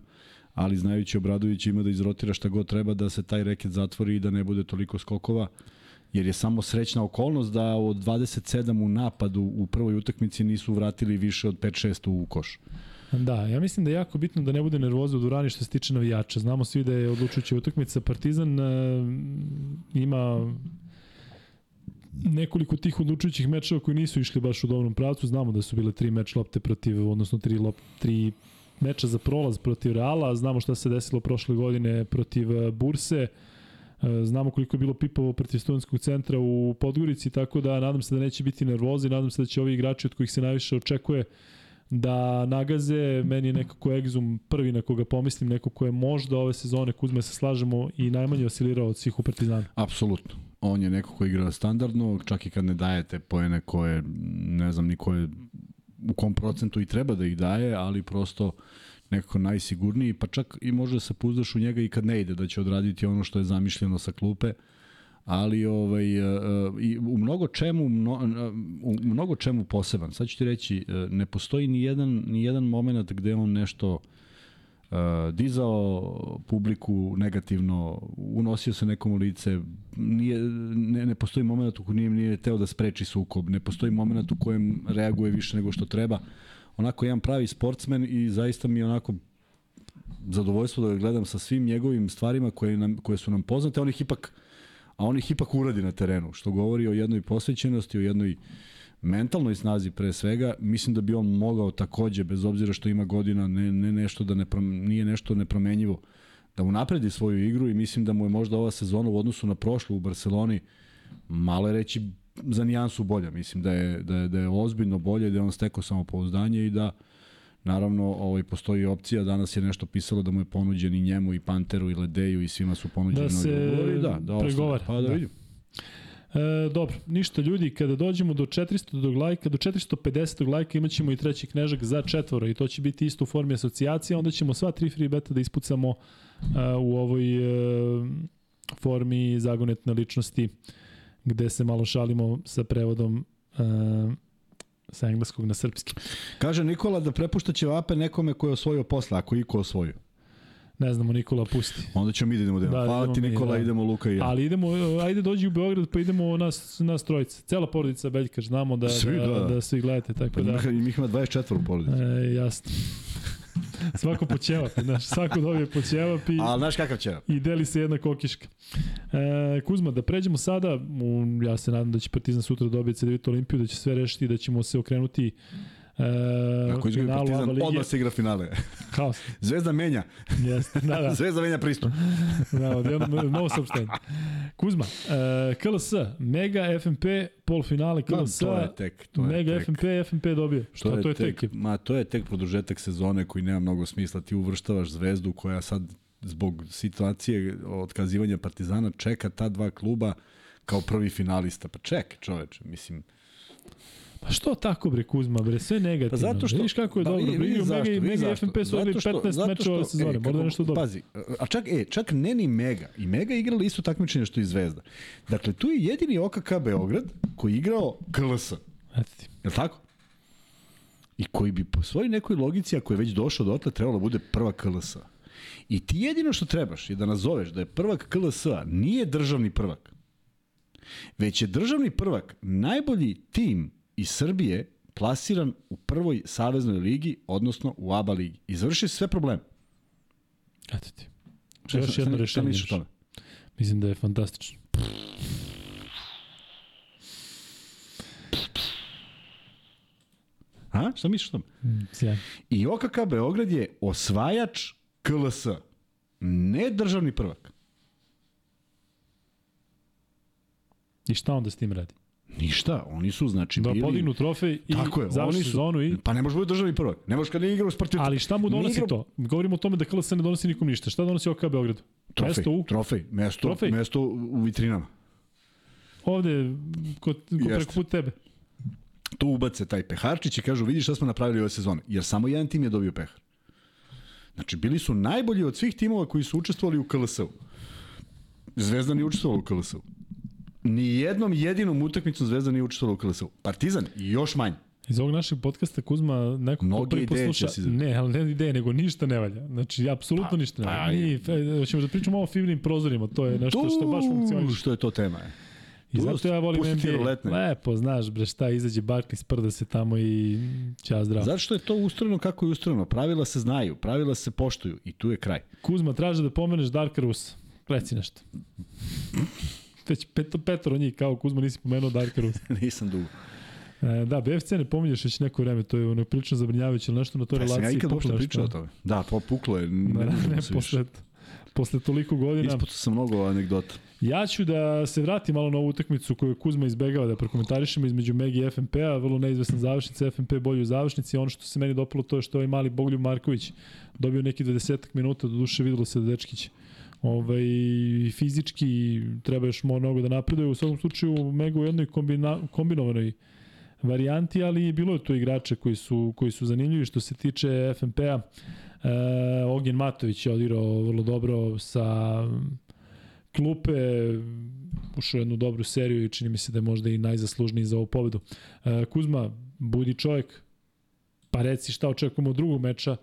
Ali znajući Obradović ima da izrotira šta god treba da se taj reket zatvori i da ne bude toliko skokova, jer je samo srećna okolnost da od 27 u napadu u prvoj utakmici nisu vratili više od 5-6 u koš. Da, ja mislim da je jako bitno da ne bude nervoza u Durani što se tiče navijača. Znamo svi da je odlučujuća utakmica. Partizan e, ima nekoliko tih odlučujućih mečeva koji nisu išli baš u dobrom pravcu. Znamo da su bile tri meč lopte protiv, odnosno tri, lop, tri meča za prolaz protiv Reala. Znamo šta se desilo prošle godine protiv e, Burse. E, Znamo koliko je bilo pipovo protiv studentskog centra u Podgorici, tako da nadam se da neće biti nervozi, nadam se da će ovi igrači od kojih se najviše očekuje da nagaze, meni je nekako Egzum prvi na koga pomislim, neko ko je možda ove sezone, Kuzme se slažemo, i najmanje oscilirao od svih u Partizanu. Apsolutno. On je neko ko igra standardno, čak i kad ne dajete poene koje, ne znam ni koje, u kom procentu i treba da ih daje, ali prosto nekako najsigurniji, pa čak i može da se puzdaš u njega i kad ne ide, da će odraditi ono što je zamišljeno sa klupe, ali ovaj, e, e, i u mnogo čemu e, u mnogo čemu poseban. Sad ću ti reći, ne postoji ni jedan, ni jedan moment gde on nešto dizao publiku negativno, unosio se nekom u lice, nije, ne, ne postoji moment u kojem nije, teo da spreči sukob, ne postoji moment u kojem reaguje više nego što treba. Onako jedan pravi sportsmen i zaista mi onako zadovoljstvo da ga gledam sa svim njegovim stvarima koje, nam, koje su nam poznate, on ih ipak, a on ih ipak uradi na terenu, što govori o jednoj posvećenosti, o jednoj mentalnoj snazi pre svega, mislim da bi on mogao takođe, bez obzira što ima godina, ne, ne nešto da ne, nije nešto nepromenjivo, da unapredi svoju igru i mislim da mu je možda ova sezona u odnosu na prošlu u Barceloni malo je reći za nijansu bolja. Mislim da je, da je, da je ozbiljno bolje, da je on stekao samopouzdanje i da Naravno, ovaj, postoji opcija, danas je nešto pisalo da mu je ponuđen i njemu, i Panteru, i Ledeju, i svima su ponuđeni da se novi Da, da pregovara. Pa da, da. vidim. E, dobro, ništa ljudi, kada dođemo do 400 do lajka, do 450 lajka imaćemo i treći knežak za četvoro i to će biti isto u formi asocijacije, onda ćemo sva tri free beta da ispucamo uh, u ovoj uh, formi zagonetne ličnosti gde se malo šalimo sa prevodom uh, sa engleskog na srpski. Kaže Nikola da prepušta će vape nekome ko je osvojio posle, ako iko osvojio. Ne znamo, Nikola pusti. Onda ćemo mi da idemo. Da, Hvala idemo ti Nikola, mi, da. idemo Luka i ja. Ali idemo, ajde dođi u Beograd pa idemo nas, nas trojica. Cela porodica Beljka, znamo da, svi, da, da, da, svi gledate. Tako pa, da. I mi ima 24 u porodici. E, jasno. Svako po ćevap, znaš, svako dobije po ćevap i... Ali znaš kakav ćevap? I deli se jedna kokiška. E, Kuzma, da pređemo sada, ja se nadam da će Partizan sutra dobiti CDVita Olimpiju, da će sve rešiti, da ćemo se okrenuti E, Ako izgubi Partizan, odmah se igra finale. Haos. Zvezda menja. Jeste, da, da. Zvezda menja pristup. da, odjedno novo saopštenje. Kuzma, e, KLS, Mega FMP, polufinale KLS, to je tek, to je Mega tek. FMP, FMP dobije. Šta to je, to je tek, tek? Ma, to je tek produžetak sezone koji nema mnogo smisla. Ti uvrštavaš Zvezdu koja sad zbog situacije otkazivanja Partizana čeka ta dva kluba kao prvi finalista. Pa ček, čoveče, mislim, Pa što tako bre Kuzma bre, sve negativno. Pa zato što vidiš kako je pa, dobro. Vidi, zašto, Mega, Mega FMP su odigrali 15 mečeva ove sezone, e, možda nešto dobro. Pazi, a čak e, čak ne ni Mega. I Mega igrali isto takmičenje što i Zvezda. Dakle tu je jedini OKK Beograd koji je igrao KLS. Eto ti. Je tako? I koji bi po svojoj nekoj logici, ako je već došao do otle, trebalo da bude prva KLS. I ti jedino što trebaš je da nazoveš da je prvak KLS nije državni prvak, već je državni prvak najbolji tim iz Srbije plasiran u prvoj saveznoj ligi, odnosno u ABA ligi. Izvrši sve probleme. Eto ti. Šta, još jedno rešenje. Šta tome? Mislim da je fantastično. A? Šta misliš o tome? Mm, I OKK Beograd je osvajač KLS. Ne državni prvak. I šta onda s tim radi? Ništa, oni su znači da bili... podignu trofej i Tako je, oni su, sezonu i... Pa ne može biti državni prvak. Ne može kad ne igra u Spartitu. Ali šta mu donosi igra... to? Govorimo o tome da KLS ne donosi nikom ništa. Šta donosi OK Beogradu? Trofej, mesto u... trofej, mesto, trofej. mesto u vitrinama. Ovde, kod, kod preko put tebe. Tu ubace taj peharčić i kažu vidi šta smo napravili ove sezone. Jer samo jedan tim je dobio pehar. Znači, bili su najbolji od svih timova koji su učestvovali u KLS-u. Zvezda nije učestvovala u KLS-u. Ni jednom jedinom utakmicom Zvezda nije učestvovala u KLS-u. Partizan još manje. Iz ovog našeg podcasta Kuzma neko Mnogi ko prvi posluša, ne, ali ne ideje, nego ništa ne valja. Znači, apsolutno pa, ništa ne valja. Pa, Mi, ćemo da pričamo o fibrim prozorima, to je nešto tu, što baš funkcioniše. Što je to tema, je. I zato ja volim NBA. Lepo, znaš, bre, šta, izađe Barkley, sprda se tamo i ćao zdravo. Zato što je to ustrojeno kako je ustrojeno. Pravila se znaju, pravila se poštuju i tu je kraj. Kuzma, traže da pomeneš Darka Rusa. Reci nešto već peto, petoro njih, kao Kuzma nisi pomenuo Darka Rusa. Nisam dugo. E, da, BFC ne pominješ već neko vreme, to je ono prilično zabrinjavajuće, ali nešto na toj pa, relaciji. Ja ikad uopšte pričao o tome. Da, to puklo je, ne, da, ne, ne posle, posle toliko godina. Ispucao sam mnogo anegdota. Ja ću da se vratim malo na ovu utakmicu koju Kuzma izbegava da prokomentarišemo između Megi i FNP-a, vrlo neizvesna završnica, FNP bolji u završnici. Ono što se meni dopalo to je što je ovaj mali Bogoljub Marković dobio neki 20 minuta, do duše videlo se da dečkić ovaj, fizički treba još mnogo da napreduje. U svakom slučaju Mega u jednoj kombina, kombinovanoj varijanti, ali bilo je tu igrača koji su, koji su zanimljivi što se tiče FNP-a. E, Ognjen Matović je odigrao vrlo dobro sa klupe, ušao jednu dobru seriju i čini mi se da je možda i najzaslužniji za ovu pobedu. E, Kuzma, budi čovjek, pa reci šta očekujemo drugog meča,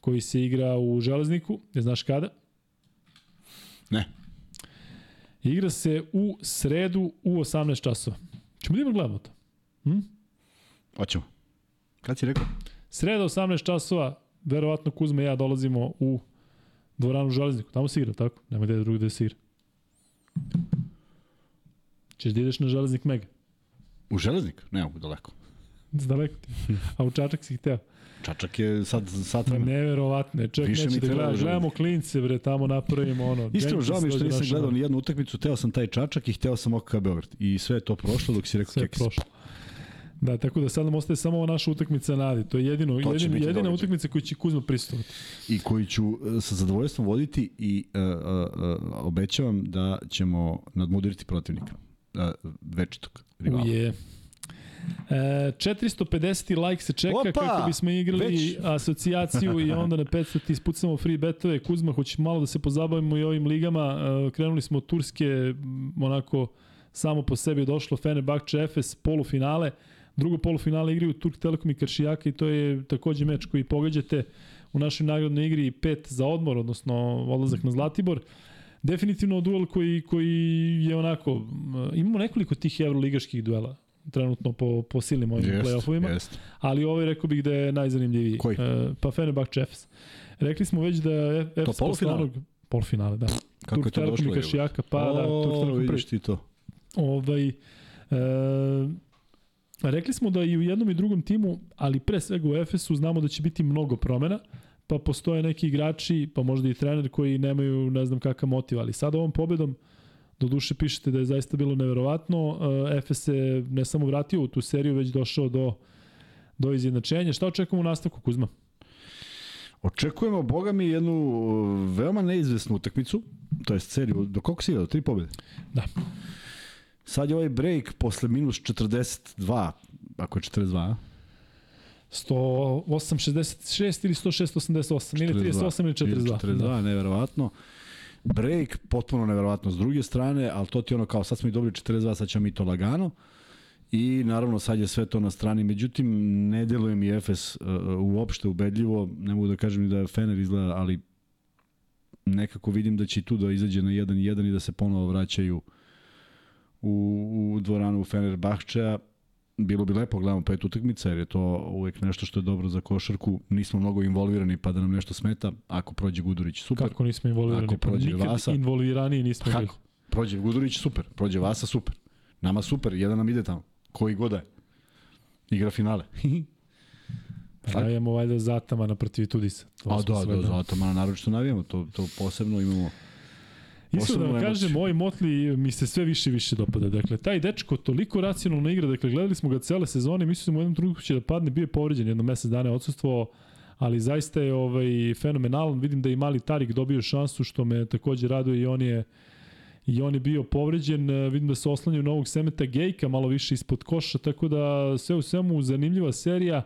koji se igra u Železniku, ne znaš kada? Ne. Igra se u sredu u 18 časova. Čemo da ima gledamo to? Hm? Hoćemo. Kad si rekao? Sreda 18 časova, verovatno Kuzma i ja dolazimo u dvoranu Železniku. Tamo se igra, tako? Nema gde drugo da se igra. Češ da ideš na Železnik Mega? U železnik? Ne mogu daleko. Daleko ti. A u Čačak si hteo. Čačak je sad sat Ma vremena. neverovatno. Čovjek Više neće da gleda. Železnik. Gledamo klince, bre, tamo napravimo ono. Iskreno, žao mi što nisam gledao ni jednu utakmicu, teo sam taj Čačak i hteo sam OKK Beograd. I sve je to prošlo dok si rekao Sve je keks. prošlo. Da, tako da sad nam ostaje samo ova naša utakmica nadi. To je jedino, To biti jedina događaj. utakmica koju će Kuzma prisustvovati. I koji ću e, sa zadovoljstvom voditi i uh, uh, uh, obećavam da ćemo nadmudiriti protivnika. Uh, večitog rivala. Uje. E, 450 like se čeka Opa! kako bismo igrali Već. asocijaciju i onda na 500 ti ispucamo free betove. Kuzma, hoće malo da se pozabavimo i ovim ligama. E, krenuli smo od Turske, onako samo po sebi došlo Fenerbahče Efes, polufinale. Drugo polufinale igraju Turk Telekom i Kršijaka i to je takođe meč koji pogađate u našoj nagradnoj igri pet za odmor, odnosno odlazak na Zlatibor. Definitivno duel koji, koji je onako, imamo nekoliko tih evroligaških duela trenutno po, po silnim ovim Jest, play-offovima, jest. ali ovaj rekao bih da je najzanimljiviji. Koji? E, pa Fenerbahče Efes. Rekli smo već da je Efes posle polufinale? onog- Polufinale, da. Kako je Turk to Telekom došlo? Kašijaka, pa da, Turk o, Telekom vidiš ti to. Ovaj, e, rekli smo da i u jednom i drugom timu, ali pre svega u Efesu, znamo da će biti mnogo promena, pa postoje neki igrači, pa možda i trener koji nemaju ne znam kakav motiv, ali sad ovom pobedom do duše pišete da je zaista bilo neverovatno. E, Efes se ne samo vratio u tu seriju, već došao do, do izjednačenja. Šta očekujemo u nastavku, Kuzma? Očekujemo, boga mi, jednu uh, veoma neizvesnu utakmicu, to je seriju, do koliko si igrao? Tri pobjede? Da. Sad je ovaj break posle minus 42, ako je 42, a? 108.66 ili 106.88 ili 38 ili 42. 42, Da. neverovatno. Break, potpuno neverovatno s druge strane, ali to ti ono kao sad smo i dobili 42, sad ćemo mi to lagano. I naravno sad je sve to na strani, međutim ne deluje mi Efes uh, uopšte ubedljivo, ne mogu da kažem ni da Fener izgleda, ali nekako vidim da će tu da izađe na 1-1 i da se ponovo vraćaju u, u dvoranu Fenerbahčeja. Bilo bi lepo gledamo pet utakmica jer je to uvek nešto što je dobro za košarku. Nismo mnogo involvirani pa da nam nešto smeta. Ako prođe Gudurić, super. Kako nismo involvirani? Ako Pa prođe nikad Vasa. involviraniji nismo bili. Kako? Prođe Gudurić, super. Prođe Vasa, super. Nama super, jedan nam ide tamo. Koji god da je. Igra finale. Pa Navijamo valjda Zatamana protiv Tudisa. To A da, da, zato mana naročito navijamo. To, to posebno imamo. Iskreno da vam kažem, ovaj Motli mi se sve više i više dopada. Dakle, taj dečko toliko racionalno igra, dakle, gledali smo ga cele sezone, mislio sam u jednom trenutku će da padne, bio je povređen jedno mesec dana je odsustvovao, ali zaista je ovaj fenomenalan. Vidim da i mali Tarik dobio šansu, što me takođe raduje i on je i on je bio povređen, vidim da se oslanjaju novog Semeta Gejka malo više ispod koša, tako da sve u svemu zanimljiva serija.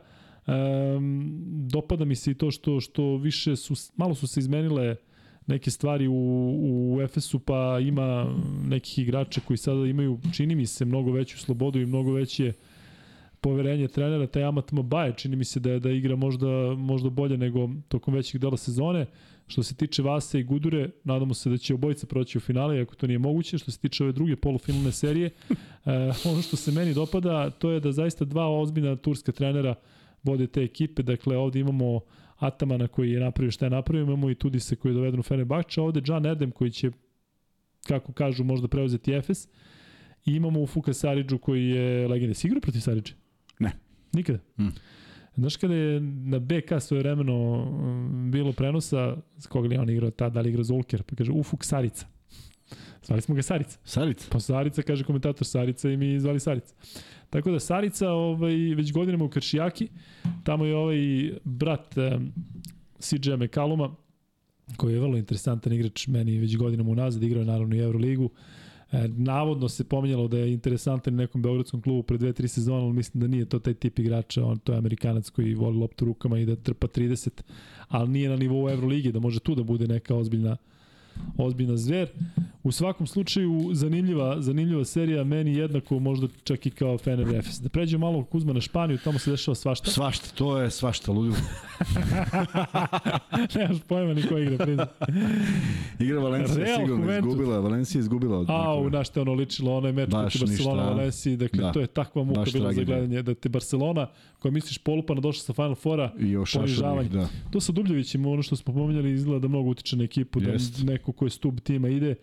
Um, dopada mi se i to što što više su malo su se izmenile neke stvari u, u Efesu, pa ima nekih igrača koji sada imaju, čini mi se, mnogo veću slobodu i mnogo veće poverenje trenera, taj Amat Mabaje čini mi se da je da igra možda, možda bolje nego tokom većih dela sezone. Što se tiče Vasa i Gudure, nadamo se da će obojica proći u finale, ako to nije moguće. Što se tiče ove druge polufinalne serije, e, ono što se meni dopada, to je da zaista dva ozbiljna turska trenera vode te ekipe. Dakle, ovde imamo Atamana koji je napravio šta je napravio, imamo i Tudisa koji je doveden u Fenerbahče, ovde John Erdem koji će, kako kažu, možda preuzeti Efes. I imamo u Fuka Saridžu koji je legenda. Si igrao protiv Saridže? Ne. Nikada? Mm. Znaš kada je na BK svoje vremeno mm, bilo prenosa, s koga li on igrao tad, da li igrao Zulker, pa kaže Ufuk Sarica. Zvali smo ga Sarica. Sarica. Pa Sarica, kaže komentator Sarica i mi zvali Sarica. Tako da Sarica ovaj, već godinama u Kršijaki, tamo je ovaj brat um, CJ McCalluma, koji je vrlo interesantan igrač, meni već godinama unazad, igrao je naravno i Euroligu. E, navodno se pominjalo da je interesantan u nekom beogradskom klubu pre dve, tri sezona, ali mislim da nije to taj tip igrača, on to je Amerikanac koji voli loptu rukama i da trpa 30, ali nije na nivou Evrolige, da može tu da bude neka ozbiljna ozbiljna zver. U svakom slučaju, zanimljiva, zanimljiva serija, meni jednako možda čak i kao Fener Efes. Da pređemo malo Kuzma na Španiju, tamo se dešava svašta. Svašta, to je svašta, ludilo. Nemaš pojma ni ko igra, priznam. Igra Valencija Real sigurno Juventus. izgubila, Valencija izgubila od A, u nekoga. na što je ono ličilo, ono je meč protiv Barcelona. Valenciji, dakle, Da. to je takva muka Baš bila za gledanje, da te Barcelona, koja misliš polupana, došla sa Final Fora, I još ponižavanje. Da. To sa Dubljevićem, ono što smo pominjali, izgleda da mnogo utiče na ekipu, da Jest. neko ko je stub tima ide.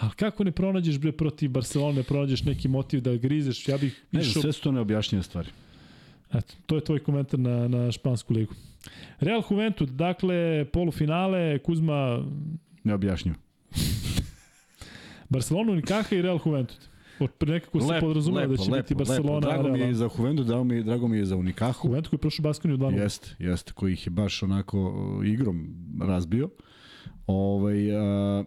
A kako ne pronađeš bre protiv Barcelone, ne pronađeš neki motiv da grizeš? Ja bih Ne, išao... sve su to neobjašnjive stvari. Eto, to je tvoj komentar na, na špansku ligu. Real Juventud, dakle, polufinale, Kuzma, Neobjašnjivo. Barcelona, Unikaha i Real Juventud. Nekako se podrazumeva da će biti Barcelona, Drago mi je Real. za Juventus, drago mi, je- drago mi je za Unikahu. Juventud koji je prošao Baskoniju 2-0. Jeste, jeste, koji ih je baš onako uh, igrom razbio. Ovaj, a,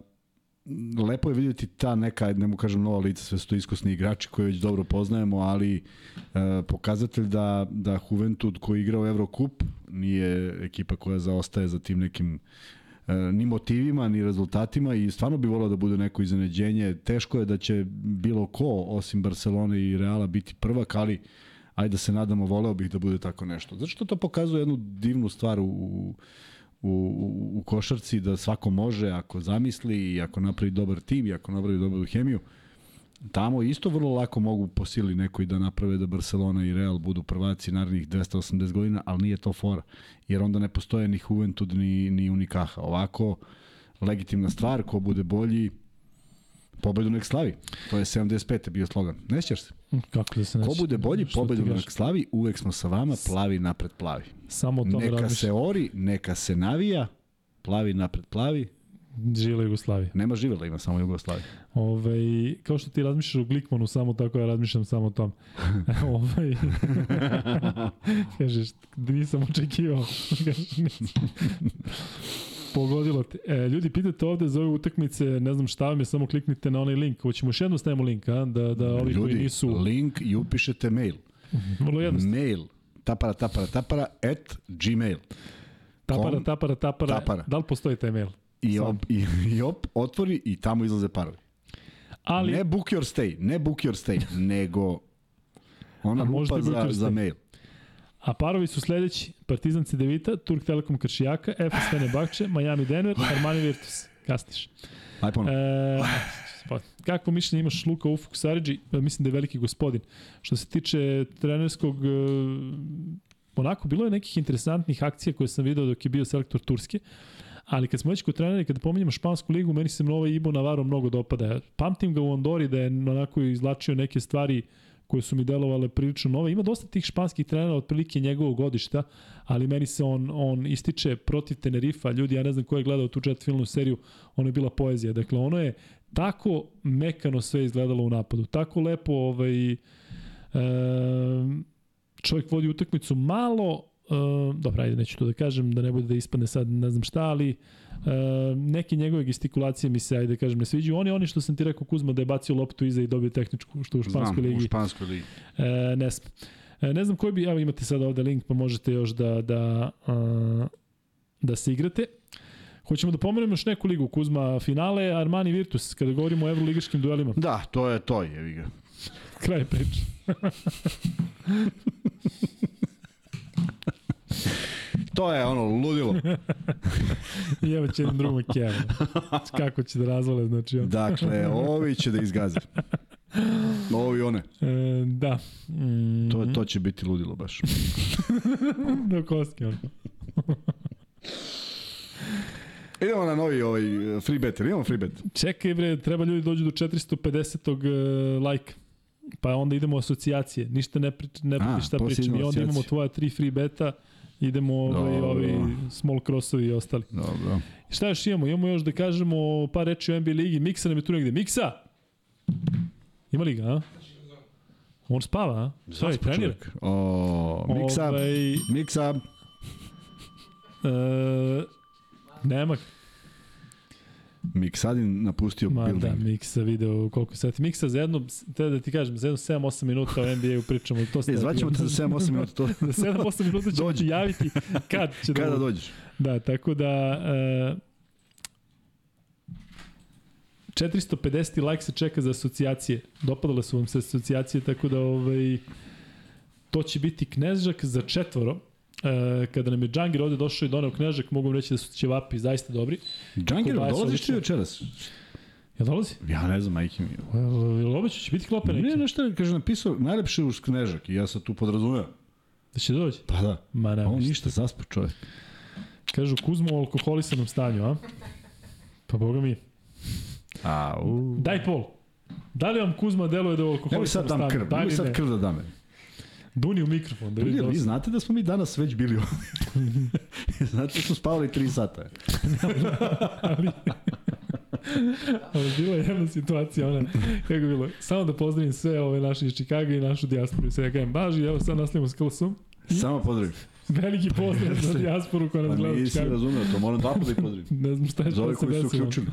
lepo je vidjeti ta neka, ne mu kažem nova lica, sve su to iskusni igrači koje već dobro poznajemo, ali a, pokazatelj da, da Juventud koji igra u Eurocup nije ekipa koja zaostaje za tim nekim e, ni motivima, ni rezultatima i stvarno bi volao da bude neko iznenađenje. Teško je da će bilo ko, osim Barcelone i Reala, biti prvak, ali ajde da se nadamo, voleo bih da bude tako nešto. Zato što to pokazuje jednu divnu stvar u, u, u, u košarci, da svako može ako zamisli i ako napravi dobar tim i ako napravi dobru hemiju. Tamo isto vrlo lako mogu po sili neko i da naprave da Barcelona i Real budu prvaci narednih 280 godina, ali nije to fora. Jer onda ne postoje ni Juventud ni, ni Unikaha. Ovako, legitimna stvar, ko bude bolji, pobedu nek slavi. To je 75. bio slogan. Ne sjećaš se? Kako da se neće? Ko bude bolji, pobedu nek slavi, uvek smo sa vama, plavi napred plavi. Samo o tome Neka razmišljam. se ori, neka se navija, plavi napred plavi. Žila Jugoslavija. Nema živela, ima samo Jugoslavija. Ove, kao što ti razmišljaš o Glikmanu, samo tako ja razmišljam samo o tom. Ove, kažeš, nisam očekivao. Pogodilo te. E, ljudi, pitate ovde za ove utakmice, ne znam šta vam je, samo kliknite na onaj link. Hoćemo još jednom stavimo link, a? Da, da ovi koji Ljudi, nisu... link i upišete mail. Vrlo jednostavno. Mail tapara tapara tapara at gmail. Tapara, tapara, tapara. tapara. Da li postoji taj mail? I, Sam. op, i, i op, otvori i tamo izlaze parovi. Ali, Ne book your stay, ne book your stay, nego ona A možda lupa i book za, za mail. A parovi su sledeći. Partizan Cedevita, Turk Telekom Kršijaka, FS Fenerbahče, Miami Denver, Armani Virtus. Kasniš. Aj ponovno. E, pa, kakvo mišljenje imaš Luka Ufuk Saridži? E, Mislim da je veliki gospodin. Što se tiče trenerskog... e, Onako, bilo je nekih interesantnih akcija koje sam video dok je bio selektor Turske. Ali kad smo već kod trenera i kada pominjamo špansku ligu, meni se Nova Ibo Navarro mnogo dopada. Pamtim ga u Andori da je onako izlačio neke stvari koje su mi delovale prilično nove. Ima dosta tih španskih trenera otprilike njegovog godišta, ali meni se on, on ističe protiv Tenerifa. Ljudi, ja ne znam ko je gledao tu četvrtfinalnu seriju, ono je bila poezija. Dakle, ono je tako mekano sve izgledalo u napadu. Tako lepo ovaj, e, čovjek vodi utakmicu malo, e, dobro, ajde, neću to da kažem, da ne bude da ispadne sad ne znam šta, ali e, neke njegove gestikulacije mi se, ajde da kažem, ne sviđaju. Oni, oni što sam ti rekao Kuzma da je bacio loptu iza i dobio tehničku, što u španskoj Znam, ligi u španskoj ligi. E, ne sme. E, ne znam koji bi, evo imate sad ovde link, pa možete još da, da, a, da se igrate. Hoćemo da pomenemo još neku ligu, Kuzma, finale, Armani Virtus, kada govorimo o evroligaškim duelima. Da, to je to, je ga. Kraj priče. To je ono ludilo. I evo će jedan drugom kevo. Kako će da razvale, znači on. Dakle, ovi će da izgaze. Ovi one. E, da. Mm, To, to će biti ludilo baš. Do koske, on. Idemo na novi ovaj free bet. Imamo free bet. Čekaj bre, treba ljudi dođu do 450. Uh, lajka. Pa onda idemo u asocijacije. Ništa ne, prič, ne A, prati šta pričam. I onda imamo tvoja tri free beta, idemo ovaj, ovi small crossovi i ostali. Dobro. Šta još imamo? Imamo još da kažemo par reči o NBA ligi. Miksa nam je tu negde. Miksa! Ima li ga, a? On spava, a? Šta je, trenira? O, miksa. Ovaj, Miksa. e, nema. Miksadin napustio Ma building. da, Miksa video koliko sati. Miksa za jedno, te da ti kažem, za jedno 7-8 minuta o NBA-u pričamo. To E, zvaćemo te za 7-8 minuta. To, za 7-8 minuta ćemo Dođi. ti javiti kad će kada da... dođeš? Da, tako da... Uh, 450 like se čeka za asocijacije. Dopadale su vam se asocijacije, tako da ovaj, to će biti knežak za četvoro. E, kada nam je Džangir ovde došao i doneo knežak, mogu vam reći da su ćevapi zaista dobri. Džangir, dolaziš ti večeras? Jel dolazi? Ja ne znam, majke mi. Obećao će biti klope neki? Ne, nešto je, kaže, napisao najlepše uz knežak i ja sam tu podrazumeo. Da će doći? Pa da. Ma ne, On ništa. ništa, zaspo čovjek. Kažu Kuzmo u alkoholisanom stanju, a? Pa boga mi. A, u. Daj pol. Da li vam Kuzma deluje da je u alkoholisanom sad dam stanju? krv, Da sad krv da dame. Duni u mikrofon. Da Ljudi, vi da znate da smo mi danas već bili ovdje. znate da smo spavali 3 sata. ali... ali bila je jedna situacija, ona, kako je bilo, samo da pozdravim sve ove naše iz Čikaga i našu dijasporu sve, ja kažem, baži, evo sad nastavimo s Klsom, Samo pozdravim. veliki pozdrav za dijasporu koja nas Pa gleda u nisi razumeo, to moram dva puta i pozdravim. Ne znam šta je ove šta se koji su desilo. uključili.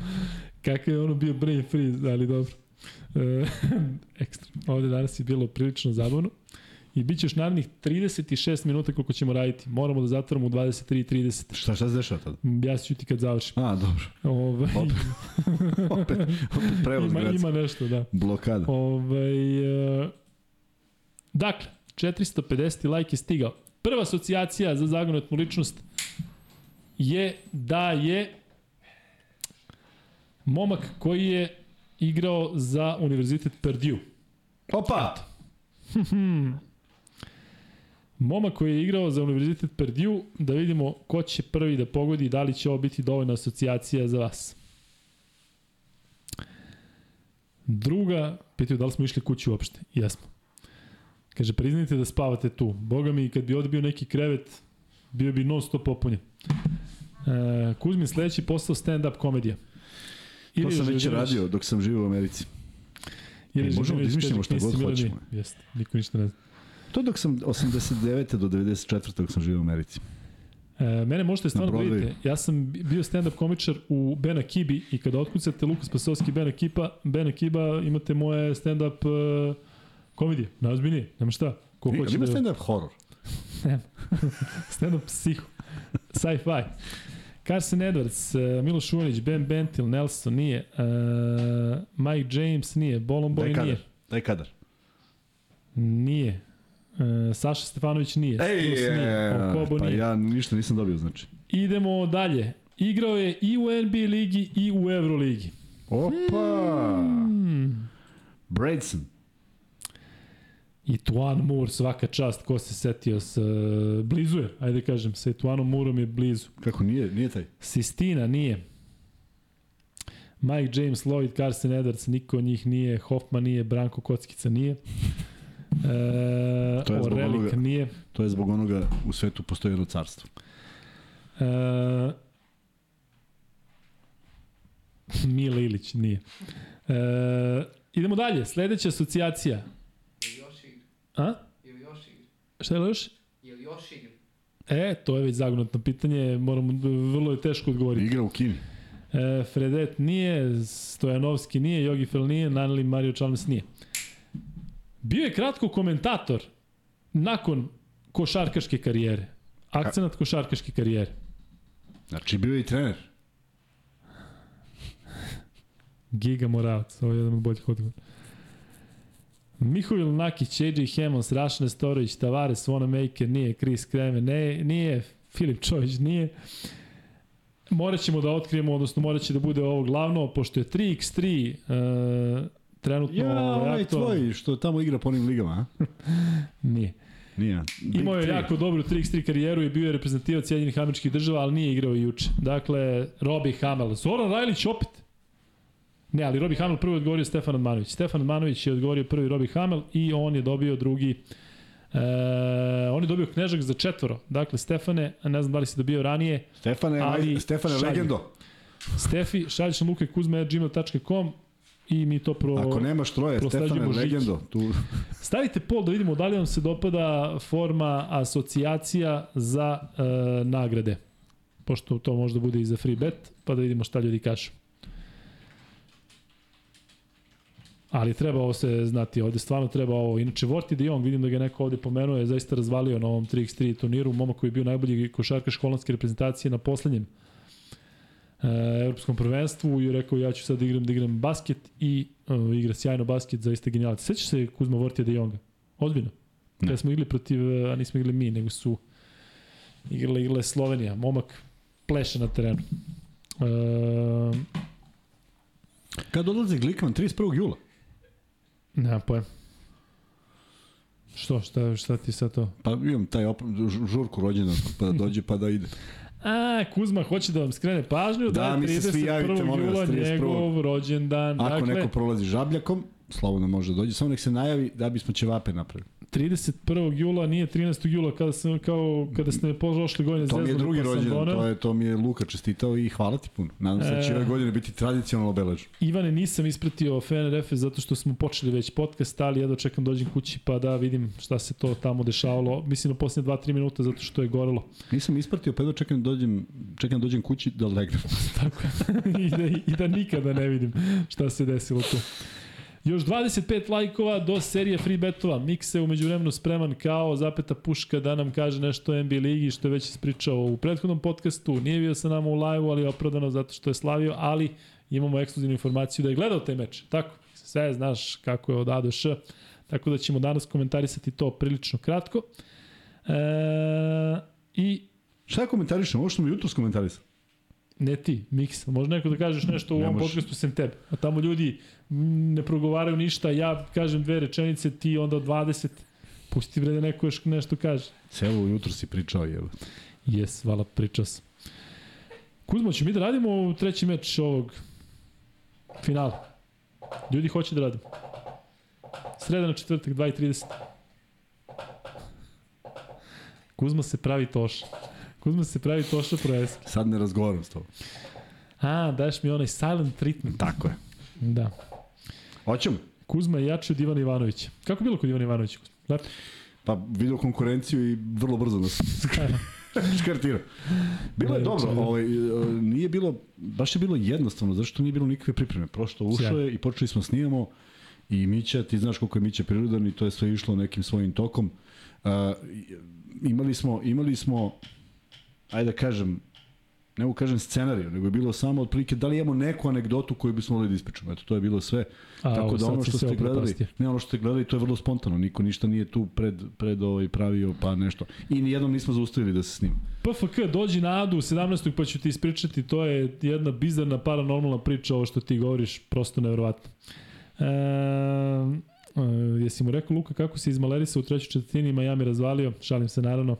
Kakav je ono bio brain freeze, ali dobro. E, ekstra. Ovde danas je bilo prilično zabavno. I bit će još narednih 36 minuta koliko ćemo raditi. Moramo da zatvorimo u 23.30. Šta, šta se dešava tada? Ja ću ti kad završim. A, dobro. Ove, Opet, opet, opet prevoz ima, ima nešto, da. Blokada. Ove, e, dakle, 450 like je stigao. Prva asocijacija za zagonetnu ličnost je da je momak koji je igrao za Univerzitet Purdue. Opa! Momak koji je igrao za Univerzitet Purdue, da vidimo ko će prvi da pogodi i da li će ovo biti dovoljna asocijacija za vas. Druga, pitaju da li smo išli kući uopšte. Jesmo. Kaže, priznajte da spavate tu. Boga mi, kad bi ovde bio neki krevet, bio bi non stop popunjen. E, Kuzmin sledeći posao stand-up komedija. To sam već radio dok sam živio u Americi. ili E, možemo da izmišljamo šta "Knjizi god Milani". hoćemo. Jeste, niko ništa ne zna. To dok sam 89. do 94. dok sam živio u Americi. E, mene možete stvarno da vidite. Ja sam bio stand-up komičar u Ben Akibi i kada otkucate Lukas Pasovski Ben Akiba, Ben Akiba imate moje stand-up uh, komedije. Najozbiljnije, nema šta. Ko Ima hoće da... stand-up horror. Stand-up psiho. Sci-fi. Carson Edwards, uh, Miloš Uvanić, Ben Bentil, Nelson nije, uh, Mike James nije, Bolon Boy nije, Daj kadar. nije, uh, Saša Stefanović nije, Ej, Stus nije, Okobo pa nije. ja ništa nisam dobio, znači. Idemo dalje. Igrao je i u NBA ligi i u Euroligi. Opa! Hmm. Braidson. I Tuan Moore, svaka čast, ko se setio s... Uh, blizu je, ajde kažem, sa Tuanom Moorom je blizu. Kako nije, nije taj? Sistina nije. Mike James, Lloyd, Carson Edwards, niko od njih nije. Hoffman nije, Branko Kockica nije. E, To je zbog Orelik onoga- nije. To je zbog onoga u svetu postoji jedno carstvo. E, Mile Ilić nije. E, idemo dalje, sledeća asocijacija. Ili još igra? A? Ili još igra? Šta je još? Ili još? E, to je već zagonetno pitanje, moramo, vrlo je teško odgovoriti. Igra u Kini. E, Fredet nije, Stojanovski nije, Jogi Fel nije, Naneli Mario Chalmers nije. Bio je kratko komentator nakon košarkaške karijere. Akcenat košarkaške karijere. Znači, bio je i trener. Giga Moravac, ovo je jedan od boljih odgovora. Mihovil Nakić, AJ Hemmons, Rašne Storović, Tavares, Wanamaker, nije, Chris Kreme, ne, nije, Filip Čović, nije. Morat ćemo da otkrijemo, odnosno morat će da bude ovo glavno, pošto je 3x3 uh, trenutno Ja, ovaj, onaj aktualno. tvoj što tamo igra po onim ligama, a? Nije. Nije. Big Imao je three. jako dobru 3x3 karijeru i bio je reprezentativac Sjedinjenih američkih država, ali nije igrao juče. Dakle, Robi Hamel. Zoran Rajlić opet. Ne, ali Robi Hamel prvi odgovorio Stefan Admanović. Stefan Admanović je odgovorio prvi Robi Hamel i on je dobio drugi E, on je dobio knežak za četvoro. Dakle, Stefane, ne znam da li si dobio ranije, Stefane, Ali Stefane šalju. legendo. Stefi, šalješ na lukekuzme.gmail.com i mi to pro... Ako nemaš troje, Stefane legendo. Tu, Stavite pol da vidimo da li vam se dopada forma asocijacija za e, nagrade. Pošto to možda bude i za free bet, pa da vidimo šta ljudi kažu. Ali treba ovo se znati, ovde stvarno treba ovo. Inače, Vorti de Jong, vidim da ga je neko ovde pomenuo, je zaista razvalio na ovom 3x3 turniru, momak koji je bio najbolji košarkaš holandske reprezentacije na poslednjem evropskom prvenstvu i rekao ja ću sad da igram, da igram basket i uh, igra sjajno basket, zaista genijalac. Sećaš se Kuzma Vortija de Jonga? Ozbiljno. Ne. Kada smo igrali protiv, a nismo igrali mi, nego su igrala, igrala je Slovenija. Momak pleše na terenu. Uh, Kad odlazi Glikman? 31. jula. nemam pojem. Što, šta, šta ti sad to? Pa imam taj op žurku rođendan, pa da dođe pa da ide. A, Kuzma hoće da vam skrene pažnju da, Da, mi se svi javite, 31. molim vas, jula 31.. njegov rođendan. Ako dakle, neko prolazi žabljakom, slobodno može da dođe, samo nek se najavi da bismo ćevape napravili. 31. jula, nije 13. jula kada sam kao kada ste me prošle godine To mi je drugi pa rođendan, to, je, to mi je Luka čestitao i hvala ti puno. Nadam se da će E. ove godine biti tradicionalno obeležen. Ivane, nisam ispratio FNRF zato što smo počeli već podcast, ali jedno čekam dođem kući pa da vidim šta se to tamo dešavalo. Mislim na posljednje 2-3 minuta zato što je gorelo. Nisam ispratio, pa jedno čekam da dođem, čekam da dođem kući da legnem. Tako. I, da, I da nikada ne vidim šta se desilo tu. Još 25 lajkova do serije free betova. Mikse je umeđu vremenu spreman kao zapeta puška da nam kaže nešto o NBA ligi što je već ispričao u prethodnom podcastu. Nije bio sa nama u live ali je opravdano zato što je slavio, ali imamo ekskluzivnu informaciju da je gledao taj meč. Tako, sve znaš kako je od A do Š. Tako da ćemo danas komentarisati to prilično kratko. E, I Šta ja komentarišem? Ovo što mi jutro komentarisao. Ne ti, Miks. Može neko da kažeš nešto u Ne ovom može. podcastu sem tebe. A tamo ljudi ne progovaraju ništa, ja kažem dve rečenice, ti onda 20. Pusti bre da neko još nešto kaže. Celo jutro si pričao, jel? Jes, vala, pričao sam. Kuzmo, ćemo mi da radimo treći meč ovog finala. Ljudi hoće da radimo. Sreda na četvrtak, 2.30. Kuzma se pravi toša. Kuzma se pravi toša projeski. Sad ne razgovaram s tobom. A, daješ mi onaj silent treatment. Tako je. Da. Hoćemo? Kuzma je jači od Ivana Ivanovića. Kako je bilo kod Ivana Ivanovića? Kuzma? Lepo. Pa vidio konkurenciju i vrlo brzo nas škartirao. Bilo je Ne, dobro, čega. ovaj, nije bilo, baš je bilo jednostavno, zašto nije bilo nikakve pripreme. Prosto ušao Sjajno. je i počeli smo snimamo i Mića, ti znaš koliko je Mića prirodan i to je sve išlo nekim svojim tokom. Uh, imali smo, imali smo, ajde da kažem, ne mogu kažem scenariju, nego je bilo samo otprilike da li imamo neku anegdotu koju bismo mogli da ispričamo. Eto, to je bilo sve. A, Tako da ono što ste gledali, ne ono što ste gledali, to je vrlo spontano. Niko ništa nije tu pred, pred ovaj pravio pa nešto. I nijednom nismo zaustavili da se snima. PFK, dođi na Adu 17. pa ću ti ispričati, to je jedna bizarna paranormalna priča, ovo što ti govoriš, prosto nevjerovatno. E, e, jesi mu rekao, Luka, kako si izmalerisao u trećoj četvrtini, Miami razvalio? Šalim se, naravno.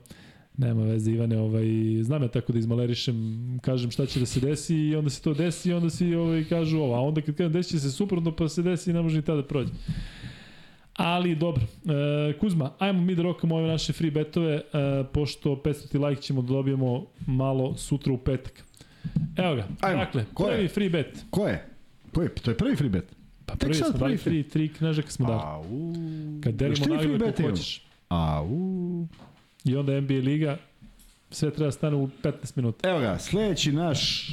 Nema veze, Ivane, ovaj, znam ja tako da izmalerišem, kažem šta će da se desi i onda se to desi i onda si ovaj, kažu ovo, a onda kad kažem desi će se suprotno pa se desi i ne može ni tada da prođe. Ali dobro, e, Kuzma, ajmo mi da rokamo ove naše free betove, e, pošto 500 like ćemo da dobijemo malo sutra u petak. Evo ga, Ajmo, dakle, ko je? prvi free bet. Ko je? Ko je? To je prvi free bet. Pa prvi smo dali free. tri knježaka smo dali. Au. Kad delimo beta kako hoćeš. Au. I onda NBA liga, sve treba da stane u 15 minuta. Evo ga, sledeći naš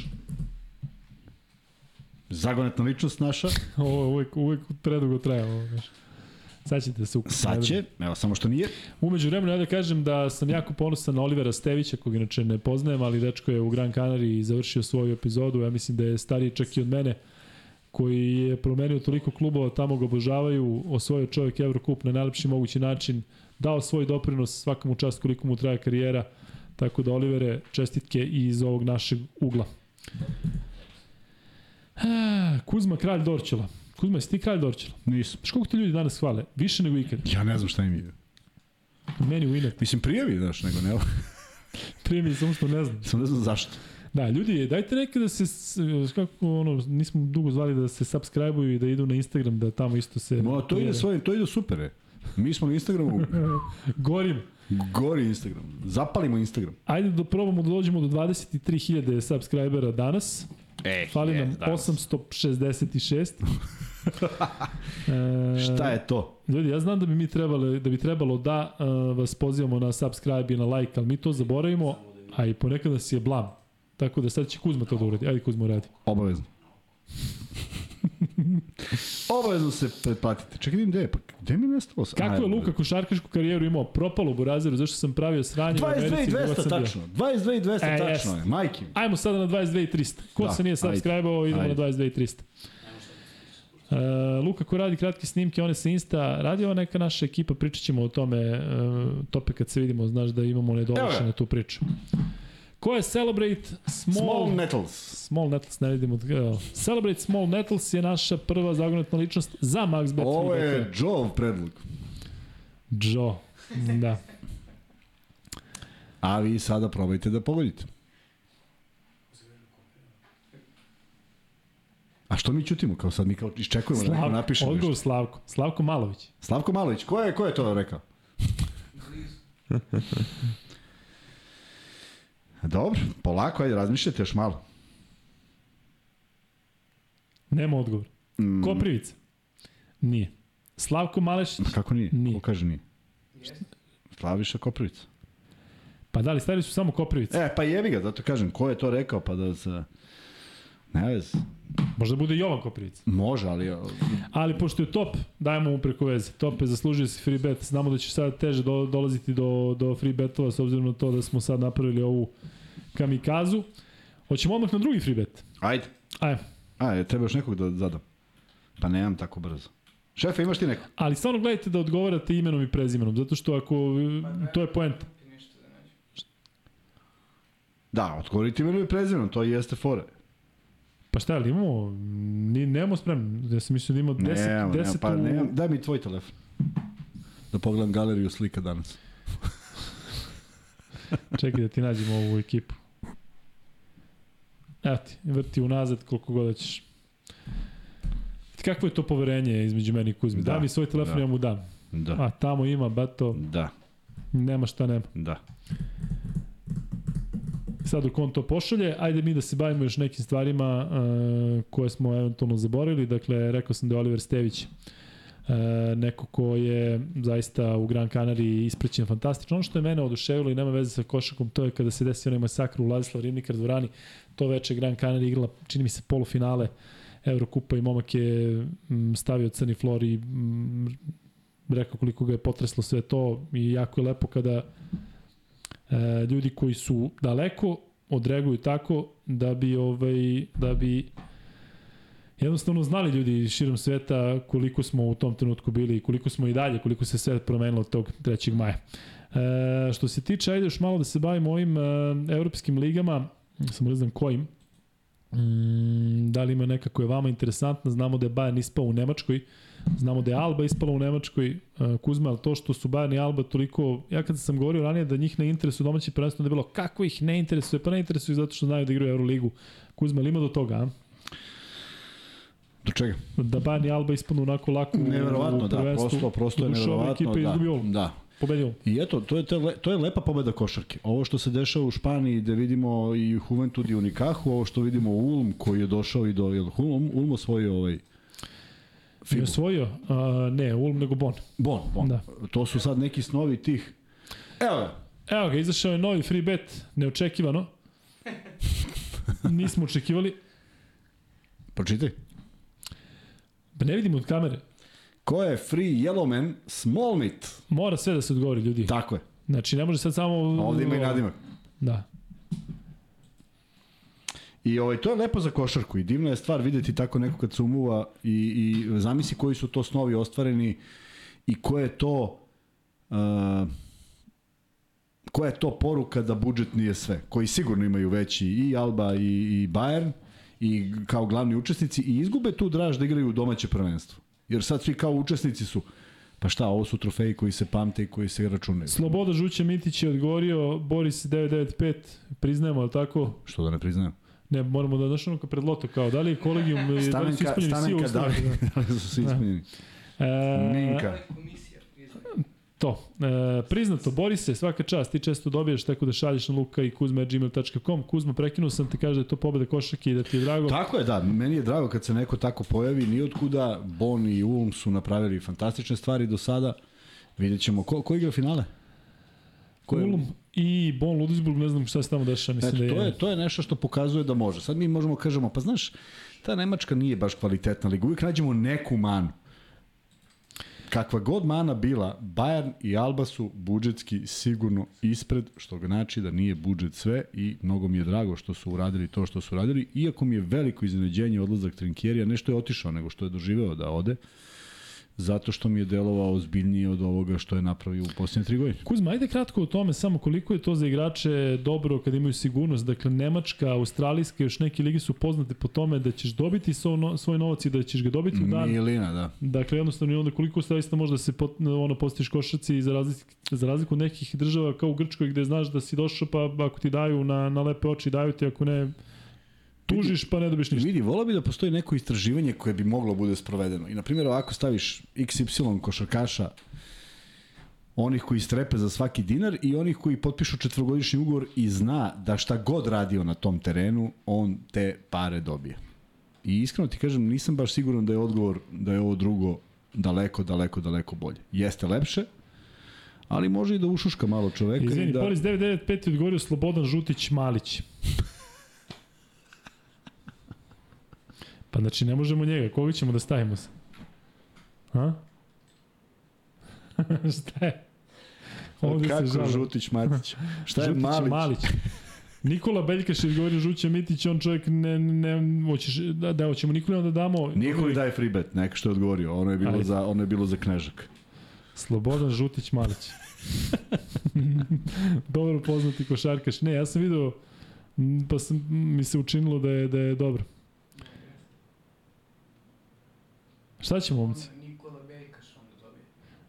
zagonetna ličnost naša. Ovo je uvek, uvek predugo traje. Ovo. Sad ćete se ukupiti. Sad će, evo samo što nije. Umeđu vremenu, ja da kažem da sam jako ponosan na Olivera Stevića, kog inače ne poznajem, ali dečko je u Gran Canaria završio svoju epizodu. Ja mislim da je stariji čak i od mene, koji je promenio toliko klubova, tamo ga obožavaju, osvojio čovjek Eurocup na najlepši mogući način, dao svoj doprinos svakom čast koliko mu traje karijera, tako da Olivere, čestitke i iz ovog našeg ugla. Ah, Kuzma, kralj Dorčela. Kuzma, jesi ti kralj Dorčela? Nisam. Znaš koliko te ljudi danas hvale? Više nego ikad. Ja ne znam šta im je. Meni u inet. Mislim, prijavi, znaš, nego ne. Prije mi samo što ne znam. Samo ne znam zašto. Da, ljudi, dajte neka da se, kako ono, nismo dugo zvali da se subscribe-uju i da idu na Instagram, da tamo isto se... No, to ide svojim, to ide super, e. Mi smo na Instagramu, Gorim. gori Instagram. Zapalimo Instagram. Ajde da probamo da dođemo do 23.000 subscribera danas. E, Fali nam 866. e, Šta je to? Ljudi, ja znam da bi mi trebalo da bi trebalo da uh, vas pozivamo na subscribe i na like, ali mi to zaboravimo, a i ponekad nas je blam. Tako da sad će Kuzma to da uradi. Ajde Kuzma uradi. Obavezno. Obavezno se pretplatite. Čekaj, vidim gde je, pa gde mi je nestalo? Kako je Luka košarkašku karijeru imao? Propalo u Burazeru, zašto sam pravio sranje u 22 i Americi? 200 dok sam bio. tačno. 22 i 200 E, tačno je. Majke mi. Ajmo sada na 22 i 300. Ko Da, se nije subscribe-ovao, idemo Ajde. na 22 i 300. Uh, Luka ko radi kratke snimke, one sa Insta, radi ova neka naša ekipa, pričat ćemo o tome, uh, tope kad se vidimo, znaš da imamo ga. tu priču. Ko je Celebrate Small, Small Nettles. Small Nettles, ne vidimo. Evo. Celebrate Small Nettles je naša prva zagonetna ličnost za MaxBet. Ovo Free je Bet. Joe predlog. Joe. Da. A vi sada probajte da pogodite. A što mi ćutimo? Kao sad mi kao iščekujemo da neko napiše odgovor nešto. Slavko. Slavko Malović. Slavko Malović, ko je, ko je to rekao? Dobro, polako, ajde, razmišljajte još malo. Nema odgovor. Mm, Koprivica. Nije. Slavko Malešić. Pa kako nije? Nije. Ko kaže nije? Jeste. Slaviša Koprivica. Pa da li stavili su samo Koprivica? E, pa jebi ga, zato kažem, ko je to rekao, pa da se... Ne vez. Možda bude Jovan Koprivica. Može, ali... Ali pošto je top, dajemo mu preko veze. Top je zaslužio si free bet. Znamo da će sad teže do, dolaziti do, do free betova s obzirom na to da smo sad napravili ovu kamikazu. Hoćemo odmah na drugi free bet. Ajde. Ajde. Ajde, treba još nekog da zadam. Pa nemam tako brzo. Šefe, imaš ti nekog? Ali stvarno gledajte da odgovarate imenom i prezimenom, zato što ako, to je poenta. Da nađem. Da, otvoriti imenu i prezimenom, to i jeste fore. Pa šta, ali imamo, ni, nemamo spremno, ja sam mislio da ima 10, Nemam, 10 nemam, pa u... Daj mi tvoj telefon. Da pogledam galeriju slika danas. Čekaj da ti nađemo ovu ekipu. Evo ti, vrti unazad koliko god ćeš. Kakvo je to poverenje između meni i Kuzmi? Da, da mi svoj telefon, da. ja mu dam. Da. A tamo ima, bato, Da, nema šta nema. da. Sad dok on to pošalje, ajde mi da se bavimo još nekim stvarima uh, koje smo eventualno zaboravili. Dakle, rekao sam da je Oliver Stević uh, neko ko je zaista u Gran Canaria isprećen fantastično. Ono što je mene oduševilo i nema veze sa košakom, to je kada se desio onaj masakr u Ladislav Rivnikar dvorani. To veče Gran Canaria igrala, čini mi se, polufinale Evrokupa i momak je stavio crni flor i rekao koliko ga je potreslo sve to i jako je lepo kada e, ljudi koji su daleko odreaguju tako da bi ovaj da bi jednostavno znali ljudi širom sveta koliko smo u tom trenutku bili i koliko smo i dalje, koliko se sve promenilo od tog 3. maja. E, što se tiče, ajde još malo da se bavimo ovim e, evropskim ligama, samo ne znam kojim, Mm, da li ima neka koja je vama interesantna, znamo da je Bayern ispao u Nemačkoj, znamo da je Alba ispala u Nemačkoj, uh, Kuzma, ali to što su Bayern i Alba toliko, ja kada sam govorio ranije da njih ne interesuje domaći prvenstvo, da je bilo kako ih ne interesuje, pa ne interesuje zato što znaju da igraju Euroligu. Kuzma, ali ima do toga, a? Do čega? da Bayern i Alba ispadnu onako lako u- u da, prvenstvu. prosto, prosto je ekipa Da, da. Pobedio. I eto, to je, to, je, le- to je lepa pobeda košarke. Ovo što se dešava u Španiji, gde vidimo i Juventud i Unikahu, ovo što vidimo u Ulm, koji je došao i do... Jel Ulm, Ulm osvojio ovaj... Je Fibu. osvojio? A, ne, Ulm nego Bon. Bon, bon. Da. To su sad neki snovi tih... Evo. Evo ga, izašao je novi free bet, neočekivano. Nismo očekivali. Pročitaj. Pa ne vidimo od kamere. Ko je free Yellowman Smallmit? Mora sve da se odgovori, ljudi. Tako je. Znači, ne može sad samo... A ovde ima i nadimak. Da. I ovaj, to je lepo za košarku i divna je stvar videti tako neko kad se umuva i, i zamisli koji su to snovi ostvareni i ko je to uh, koja je to poruka da budžet nije sve, koji sigurno imaju veći i Alba i, i Bayern i kao glavni učesnici i izgube tu draž da igraju u domaće prvenstvo. Jer sad svi kao učesnici su pa šta, ovo su trofeji koji se pamte i koji se računaju. Sloboda Žuća Mitić je odgovorio, Boris 995, priznajemo, ali tako? Što da ne priznajem? Ne, moramo da znaš ono kao pred loto, kao da li je kolegijum, da li su ispunjeni svi da uslovi. li, da li su svi ispunjeni? E, Minka. Ovo je komisija, priznaj. To. E, priznato, Borise, svaka čast, ti često dobijaš tako da šalješ na luka i kuzma.gmail.com. Kuzma, prekinuo sam te, kaže da je to pobeda košarke i da ti je drago. Tako je, da. Meni je drago kad se neko tako pojavi, ni od kuda. Bon i Ulm su napravili fantastične stvari do sada. Vidjet ćemo. Ko, ko igra finale? Ko je- Ulm i Bon Ludwigsburg, ne znam šta se tamo dešava, mislim Eto, da je... to je, to je nešto što pokazuje da može. Sad mi možemo kažemo, pa znaš, ta Nemačka nije baš kvalitetna liga. Uvijek nađemo neku manu. Kakva god mana bila, Bayern i Alba su budžetski sigurno ispred, što znači da nije budžet sve i mnogo mi je drago što su uradili to što su uradili, iako mi je veliko iznenađenje odlazak Trinkjerija, nešto je otišao nego što je doživeo da ode, zato što mi je delovao ozbiljnije od ovoga što je napravio u posljednje tri godine. Kuzma, ajde kratko o tome, samo koliko je to za igrače dobro kad imaju sigurnost. Dakle, Nemačka, Australijska, još neke lige su poznate po tome da ćeš dobiti svoj, no, svoj novac i da ćeš ga dobiti u dan. Milina, da. Dakle, jednostavno i onda koliko zaista može da se pot, ono, postiš košarci za, razliku, za razliku od nekih država kao u Grčkoj gde znaš da si došao pa ako ti daju na, na lepe oči daju ti, ako ne tužiš pa ne dobiš ništa. Vidi, volao bi da postoji neko istraživanje koje bi moglo bude sprovedeno. I, na primjer, ovako staviš XY košarkaša onih koji strepe za svaki dinar i onih koji potpišu četvrogodišnji ugovor i zna da šta god radio na tom terenu, on te pare dobije. I iskreno ti kažem, nisam baš siguran da je odgovor da je ovo drugo daleko, daleko, daleko bolje. Jeste lepše, ali može i da ušuška malo čoveka. Izvini, da... Polis 995 je odgovorio Slobodan Žutić Malić. Pa znači ne možemo njega, koga ćemo da stavimo se? Ha? Šta je? Ovde se Kako žali. Žutić Matić? Šta je Žutić Malić? Malić. Nikola Beljkaš je odgovorio Žuća Mitić, on čovjek ne, ne, hoćeš, da, da, hoćemo Nikoli onda damo... Nikoli daj free bet, neka što je odgovorio. Ono je bilo, Ajde. za, ono je bilo za knežak. Slobodan Žutić Malić. dobro poznati košarkaš. Ne, ja sam video, pa sam, mi se učinilo da je, da je dobro. Šta ćemo, momci? Nikola Beljkaš onda dobije.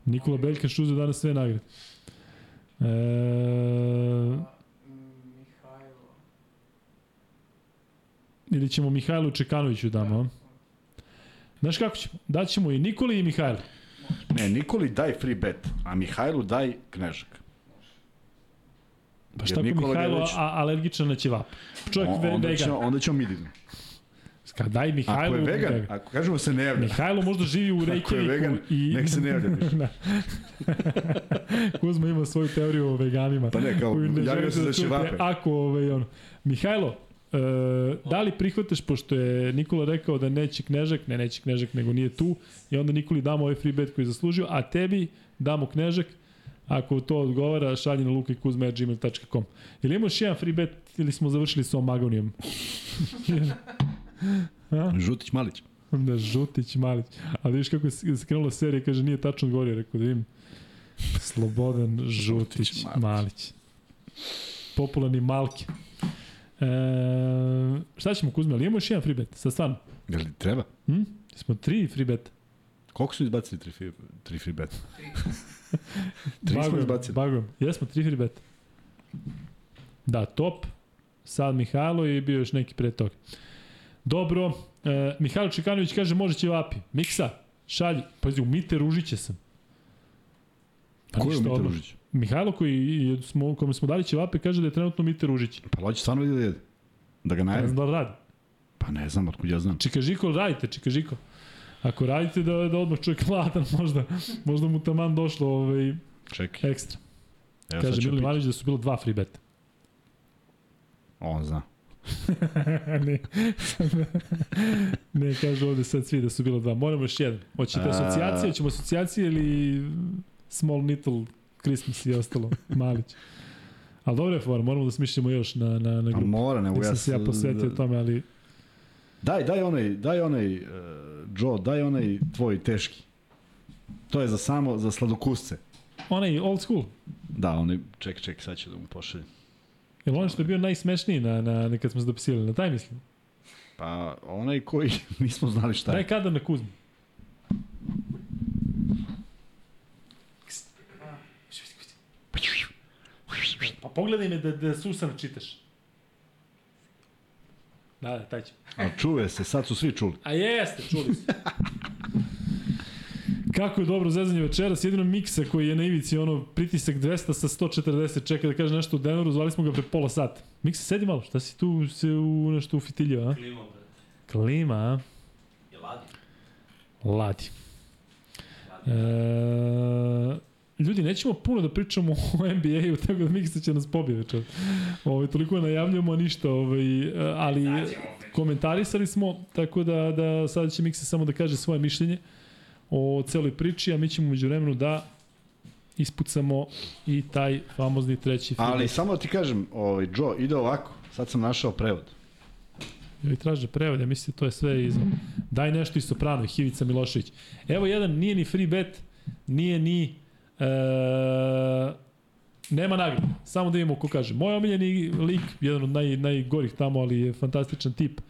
Nikola Beljkaš uzeo danas sve nagrade. E, Mihajlo. ili ćemo Mihajlu Čekanoviću damo, a? Znaš kako ćemo? Daćemo i Nikoli i Mihajlu. Ne, Nikoli daj free bet, a Mihajlu daj knežak. Pa šta ako Nikola Mihajlo a, alergičan na ćevap? Čovjek O, ve, onda, vegan. ćemo, onda ćemo mi dignu. Kad daj Ako Mihajlo... je vegan, ako kažemo se ne javlja. Mihajlo možda živi u Ako je Reykjaviku vegan, i... nek se ne javlja više. da. Kuzma ima svoju teoriju o veganima. Pa ne, kao, koju javio se za čujete ćevape. Ako, ovaj, ono. Mihajlo, e, da li prihvataš, pošto je Nikola rekao da neće knežak, ne neće knežak, nego nije tu, i onda Nikoli damo ovaj free bet koji je zaslužio, a tebi damo knežak, ako to odgovara, šalji na lukajkuzme.gmail.com. Ili imaš jedan free bet ili smo završili s ovom agonijom? Žutić Malić. Da, Žutić, Malić. Ali vidiš kako je s- krenula serija, kaže nije tačno odgovorio, rekao da vidim. Slobodan Žutić, Žutić, Malić. Malić. Popularni Malki. E, šta ćemo Kuzme, ali imamo još jedan free bet, sad stvarno. Jel treba? Hm? Smo tri free bet. Koliko su izbacili tri free, tri free bet? Tri smo izbacili. Bagujem. Jesmo, tri free bet. Da, top. Sad Mihajlo i bio još neki pre toga. Dobro. E, Mihajlo Čekanović kaže može će vapi. Miksa, šalji. Pazi, u Mite Ružiće sam. Pa Ko je Mite odmah. Ružić? Mihajlo koji je- smo, kome smo dali ćevape kaže da je trenutno Mite Ružić. Pa hoće stvarno vidi da jede. Da ga Ne najavim. znam da radi. Pa ne znam, otkud ja znam. Čikažiko radite, Čikažiko. Ako radite da, da odmah čovjek ladan, možda, možda mu taman došlo ovaj, Čekaj. ekstra. Evo Kaže pitati. Ivanović da su bilo dva free beta. On zna. Ne, ne, kaže ovde sad svi da su bilo dva. Moramo još jedan. Hoćete A- asocijacije, hoćemo asocijacije ili Small Little Christmas i ostalo, Malić. Ali dobra je fora, moramo da smišljamo još na, na, na A grupu. mora, nego ja... se ja posvetio tome, ali Daj, daj onaj, daj onaj, uh, Joe, daj onaj tvoj teški. To je za samo, za sladokusce. onaj old school. Da, onaj, ček, ček, sad ću da mu pošaljem. Jel ono što je bio najsmešniji na, na, na kad smo se dopisivali, na taj mislim? Pa, onaj koji nismo znali šta Daj je. kada na Kuzmu. Pa pogledaj me da, da susano čitaš. Da, da, taj će. A čuje se, sad su svi čuli. A jeste, čuli ste. Kako je dobro zezanje večeras, jedino Miksa koji je na ivici ono pritisak 200 sa 140 čeka da kaže nešto u Denveru, zvali smo ga pre pola sata. Miksa, sedi malo, šta si tu se u nešto ufitiljio, a? Klima, brate. Klima, a? Je ladi. Ladi. E, ljudi, nećemo puno da pričamo o NBA-u, tako da Miksa će nas pobije večer. Ovaj, toliko najavljamo, ništa, ovaj, ali komentarisali smo, tako da, da sada će Miksa samo da kaže svoje mišljenje o celoj priči, a mi ćemo među vremenu da ispucamo i taj famozni treći film. Ali samo da ti kažem, ovaj, Joe, ide ovako. Sad sam našao prevod. Ili traže prevod, ja mislim to je sve iz... Daj nešto iz Soprano, Hivica Milošević. Evo jedan, nije ni free bet, nije ni... E, nema nagrada. Samo da vidimo ko kaže. Moj omiljeni lik, jedan od naj, najgorih tamo, ali je fantastičan tip,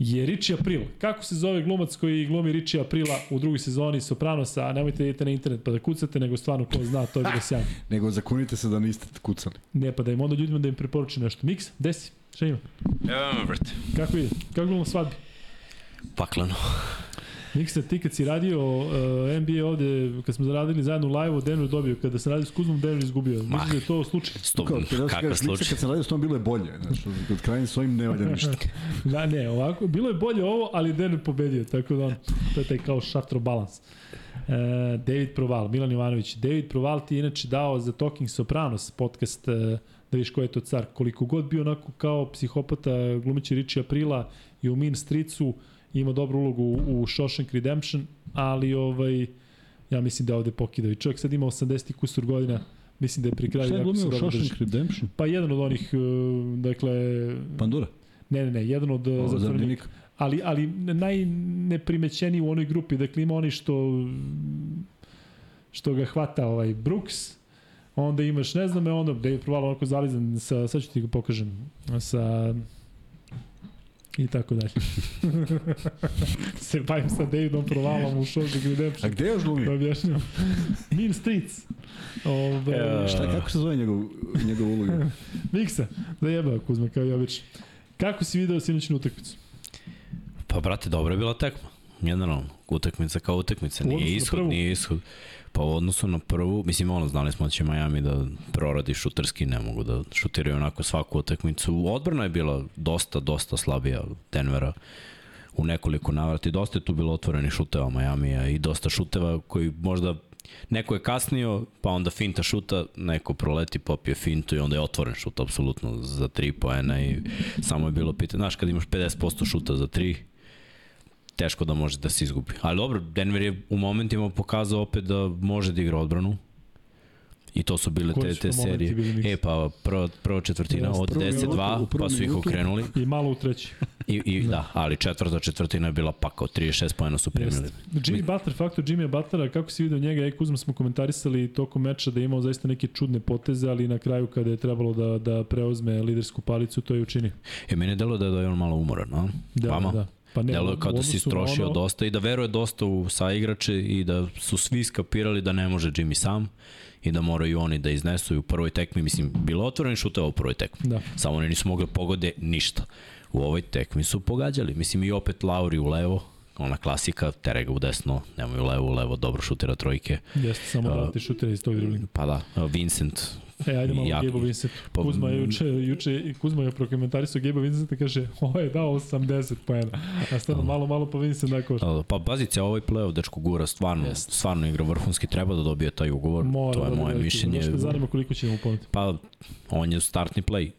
je Richie April. Kako se zove glumac koji glumi Richie Aprila u drugoj sezoni Sopranosa, a nemojte da idete na internet pa da kucate, nego stvarno ko zna, to je bilo sjajno. Nego zakunite se da niste kucali. Ne, pa da im onda ljudima da im preporuči nešto. Miks, desi, šta ima? Evo me, brate. Kako ide? Kako glumam svadbi? Paklano. Miksa, ti kad si radio uh, NBA ovde, kad smo zaradili zajedno u live-u, Denver dobio. Kada sam radio s Kuzmom, Denver izgubio. Mislim da je to slučaj. Sto, Kao, kada kakav slučaj. Kad sam radio s tom bilo je bolje. Znaš, kod krajnje s ovim ne valja ništa. Da, ne, ovako, bilo je bolje ovo, ali Denver pobedio, tako da on, to je taj kao šatro balans. E, David Proval, Milan Ivanović. David Proval ti je inače dao za Talking Sopranos podcast, e, da viš ko je to car. Koliko god bio onako kao psihopata glumići Richie Aprila i u Mean Streetsu, ima dobru ulogu u, Shawshank Redemption, ali ovaj, ja mislim da je ovde pokidao. I čovjek sad ima 80 kusur godina, mislim da je pri kraju Šta je glumio u. Shawshank Redemption? Pa jedan od onih, e, dakle, Pandura? ne, ne, ne, jedan od e, O, zatvorenika. Zardenika? Ali, ali najneprimećeniji u onoj grupi, dakle ima oni što što ga hvata ovaj Brooks, onda imaš, ne znam, onda da je provalo onako zalizan sa, sad ću ti ga pokažem, sa i tako dalje. se bavim sa Davidom Provalom u Shawshank A Redemption. gde je još Da glumio? objašnjam. Mean Streets. Ove, Evo. Šta, kako se zove njegov, njegov uloga? Miksa, da jeba Kuzma, kao i obično. Kako si video sinoćnu utakmicu? Pa, brate, dobra je bila tekma. Generalno, utakmica kao utakmica. Nije ishod, nije ishod. Pa u odnosu na prvu, mislim, ono, znali smo da će Miami da proradi šuterski, ne mogu da šutiraju onako svaku utakmicu. Odbrana je bila dosta, dosta slabija Denvera u nekoliko navrata i dosta je tu bilo otvorenih šuteva Majamija i dosta šuteva koji možda neko je kasnio, pa onda finta šuta, neko proleti, popije fintu i onda je otvoren šut, apsolutno, za tri poena i samo je bilo pitanje, znaš, kad imaš 50% šuta za tri, teško da može da se izgubi. Ali dobro, Denver je u momentima pokazao opet da može da igra odbranu. I to su bile Koji te, te serije. E pa prva, prva četvrtina Jeste. od Prvu minutu, 10-2, u prvu pa su ih okrenuli. I malo u treći. I, i da. ali četvrta četvrtina je bila pakao, 36 pojena su primili. Jeste. Jimmy Butler, faktor Jimmy Butlera, kako si vidio njega, Ej Kuzma smo komentarisali tokom meča da je imao zaista neke čudne poteze, ali na kraju kada je trebalo da, da preuzme lidersku palicu, to je učinio. E, meni je delo da je on malo umoran, a? Da, Vama? da. Pa ne, Delo je kao da si istrošio ono- dosta i da veruje dosta u saigrače i da su svi skapirali da ne može Jimmy sam i da moraju oni da iznesu i u prvoj tekmi, mislim, bilo otvoreni šuteva u prvoj tekmi. Da. Samo oni nisu mogli da pogode ništa. U ovoj tekmi su pogađali. Mislim i opet Lauri u levo, ona klasika, tere ga u desno, nemoj u levo, u levo, dobro šutira trojke. Jeste, samo da ti šutira iz tog driblinga. Pa da, Vincent, E, ajde malo jako- Gabo Vincent. Pa, Kuzma je juče, juče i Kuzma je prokomentarisao Gabo Vincenta, kaže, ovo je dao 80 poena. A stvarno, malo, malo pa Vincent nakon Da, Pa pazice, ovaj play dečko gura stvarno, Jeste. stvarno igra vrhunski, treba da dobije taj ugovor, mora to je da moje dobije mišljenje. Me zanima koliko će mu poneti. Pa, on je startni play.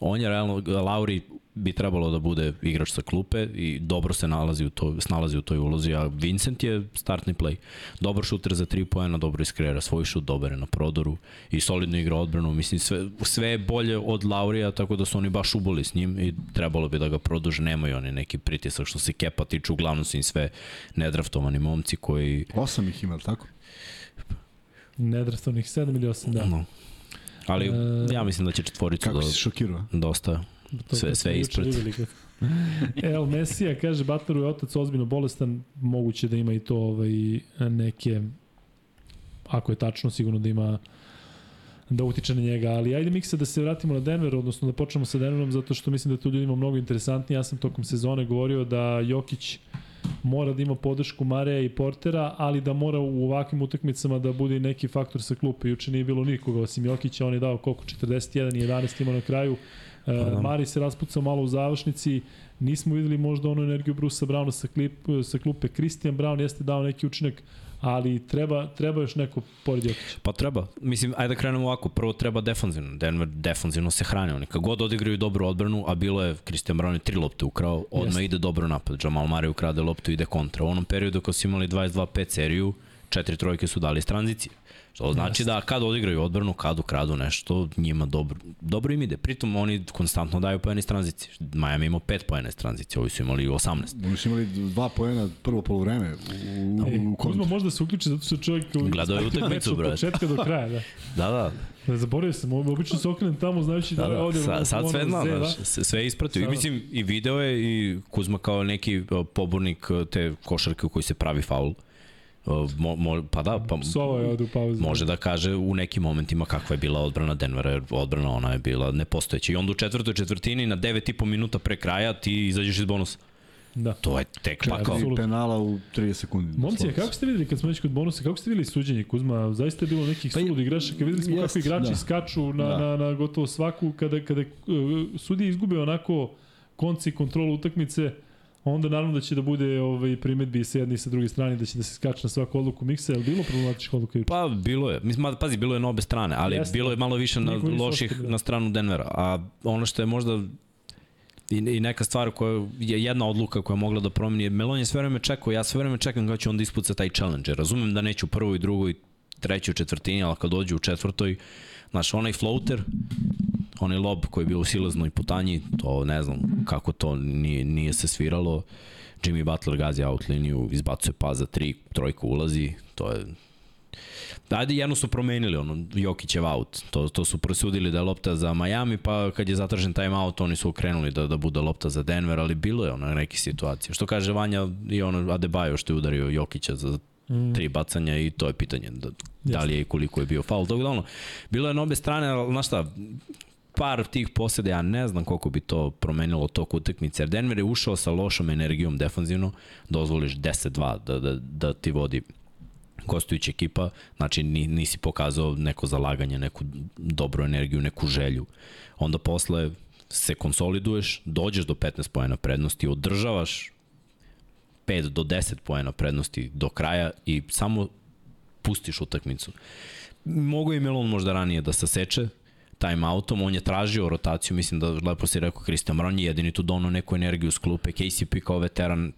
On je realno, Lauri bi trebalo da bude igrač sa klupe i dobro se nalazi u to, snalazi u toj ulozi, a Vincent je startni play. Dobar šuter za 3 poena, dobro iskreira svoj šut, dobar je na prodoru i solidno igra odbranu. Mislim, sve, sve je bolje od Laurija, tako da su oni baš uboli s njim i trebalo bi da ga produže. Nemaju oni neki pritisak što se kepa tiču, uglavnom su im sve nedraftovani momci koji... Osam ih ima, tako? Nedrastovnih 7 ili 8, da. No. Ali E, ja mislim da će četvoricu Kako da, si šokirao? dosta To Sve- sve ispred. kad- El Mesija kaže Butleru je otac ozbiljno bolestan, moguće da ima i to ovaj, neke ako je tačno, sigurno da ima da utiče na njega, ali ajde Miksa da se vratimo na Denver, odnosno da počnemo sa Denverom, zato što mislim da to ljudima mnogo interesantnije. Ja sam tokom sezone govorio da Jokić mora da ima podršku Mareja i Portera, ali da mora u ovakvim utakmicama da bude neki faktor sa klupe. Juče nije bilo nikoga osim Jokića, on je dao koliko, 41 i 11 ima na kraju. Da. Mari se raspucao malo u završnici, nismo videli možda onu energiju Brusa Brauna sa, klip, sa klupe. Christian Brown jeste dao neki učinak, ali treba, treba još neko pored Jokića. Pa treba. Mislim, ajde da krenemo ovako. Prvo treba defanzivno. Denver defanzivno se hrane. Oni kad god odigraju dobru odbranu, a bilo je, Christian Brown je tri lopte ukrao, odmah Jeste. ide dobro napad. Jamal Murray ukrade loptu, ide kontra. U onom periodu kad su imali 22-5 seriju, četiri trojke su dali iz tranzicije. Što znači da kad odigraju odbranu, kad ukradu nešto, njima dobro, dobro im ide. Pritom oni konstantno daju poene iz tranzicije. Miami ima 5 poena iz tranzicije, ovi su imali 18. Oni su imali dva poena prvo polovreme u, u, E, u Kuzma možda se uključi zato što čovjek Gledao je utakmicu, od brate. početka do kraja, da. Da, da, Da, zaboravio sam, obično se okrenem tamo znajući da, Da, da, da, ovdje sad, sad sve zna, zna, znaš, sve je ispratio. I Sada. mislim, i video je i Kuzma kao neki pobornik te košarke u kojoj se pravi faul. Uh, Mo, mo, pa da, pa Sova je ovde u pauzi. može da kaže u nekim momentima kakva je bila odbrana Denvera, jer odbrana ona je bila nepostojeća. I onda u četvrtoj četvrtini na 9,5 minuta pre kraja ti izađeš iz bonusa. Da. To je tek pakao. Četiri apsolutno. penala u 30 sekundi. Momci, a kako ste videli kad smo već kod bonusa, kako ste videli suđenje Kuzma? Zaista je bilo nekih Pa pa, suludih grešaka. Videli smo jest, kako igrači da. skaču na, Da. na, na gotovo svaku. Kada, kada uh, sudije izgube onako konci kontrolu utakmice, onda naravno da će da bude ovaj, primetbi i sa jedne i sa druge strane, da će da se skače na svaku odluku miksa. Je li bilo problematička odluka juče? Pa bilo je, mislim, pazi, bilo je na obe strane, ali Jeste. bilo je malo više na loših da. na stranu Denvera. A ono što je možda i, i neka stvar koja je jedna odluka koja je mogla da promeni, Melon je sve vreme čekao, ja sve vreme čekam kada će on da ispuca taj challenge. Razumem da neću u prvoj, drugoj, trećoj četvrtini, ali kad dođe u četvrtoj, znaš, onaj floater, onaj lob koji je bio u silaznoj putanji, to ne znam kako to nije, nije se sviralo. Jimmy Butler gazi out liniju, izbacuje pas za tri, trojka ulazi, to je Ajde, jedno su promenili, ono, Jokićev out. To, to su prosudili da je lopta za Miami, pa kad je zatražen time out, oni su okrenuli da, da bude lopta za Denver, ali bilo je ono neke situacije. Što kaže Vanja i ono Adebayo što je udario Jokića za tri bacanja i to je pitanje da, da li je i koliko je bio faul. Tako da ono, bilo je na obe strane, ali znaš šta, par tih posede, ja ne znam koliko bi to promenilo tok utakmice, jer Denver je ušao sa lošom energijom defanzivno, dozvoliš 10-2 da, da, da ti vodi gostujuća ekipa, znači ni, nisi pokazao neko zalaganje, neku dobru energiju, neku želju. Onda posle se konsoliduješ, dođeš do 15 poena prednosti, održavaš 5 do 10 poena prednosti do kraja i samo pustiš utakmicu. Mogu je Melon možda ranije da saseče timeoutom, on je tražio rotaciju, mislim da lepo si rekao Christian Brown je jedini tu donao neku energiju s klupe, KCP kao veteran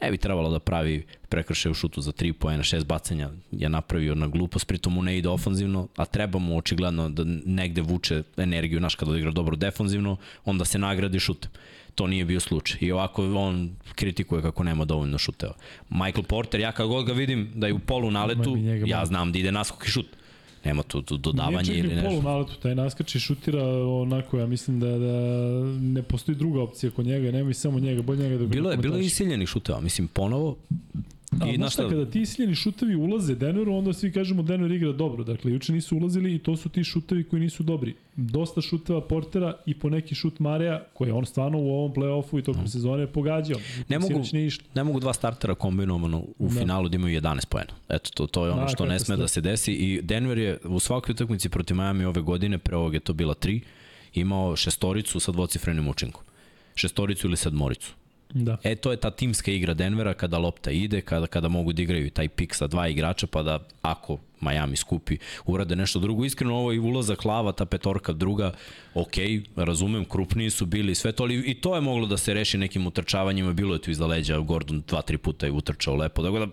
ne bi trebalo da pravi prekršaj u šutu za 3 poena, 6 bacanja je napravio na glupost, pritom mu ne ide ofanzivno, a treba mu očigledno da negde vuče energiju, naš kada odigra dobro defanzivno, onda se nagradi šutem. To nije bio slučaj. I ovako on kritikuje kako nema dovoljno šuteva. Michael Porter, ja kad god ga vidim da je u polu naletu, ja znam da ide naskok i šut. Nema tu, tu Nije dodavanje ili nešto. polu naletu, taj naskači šutira onako, ja mislim da, da ne postoji druga opcija kod njega, nema i samo njega, bolje njega da ga Bilo je, bilo je isiljenih šuteva, mislim, ponovo. A I znaš šta, kada ti isiljeni šutevi ulaze Denveru, onda svi kažemo Denver igra dobro. Dakle, juče nisu ulazili i to su ti šutevi koji nisu dobri. Dosta šuteva Portera i po neki šut Mareja, koji je on stvarno u ovom play-offu i tokom sezone pogađao. Ne mogu, ne mogu dva startera kombinovano u Da. da. finalu da imaju 11 poena. Eto, to, to je ono Da, što ne sme da se desi i Denver je u svakoj utakmici protiv Miami ove godine, pre ovog je to bila 3, imao šestoricu sa dvocifrenim učinkom. Šestoricu ili sedmoricu. Da. E, to je ta timska igra Denvera kada lopta ide, kada, kada mogu da igraju taj pik sa dva igrača, pa da ako Miami skupi, urade nešto drugo. Iskreno, ovo je ulazak lava, ta petorka druga, ok, razumem, krupniji su bili sve to, ali i to je moglo da se reši nekim utrčavanjima, bilo je tu iza leđa, Gordon dva, tri puta je utrčao lepo, tako da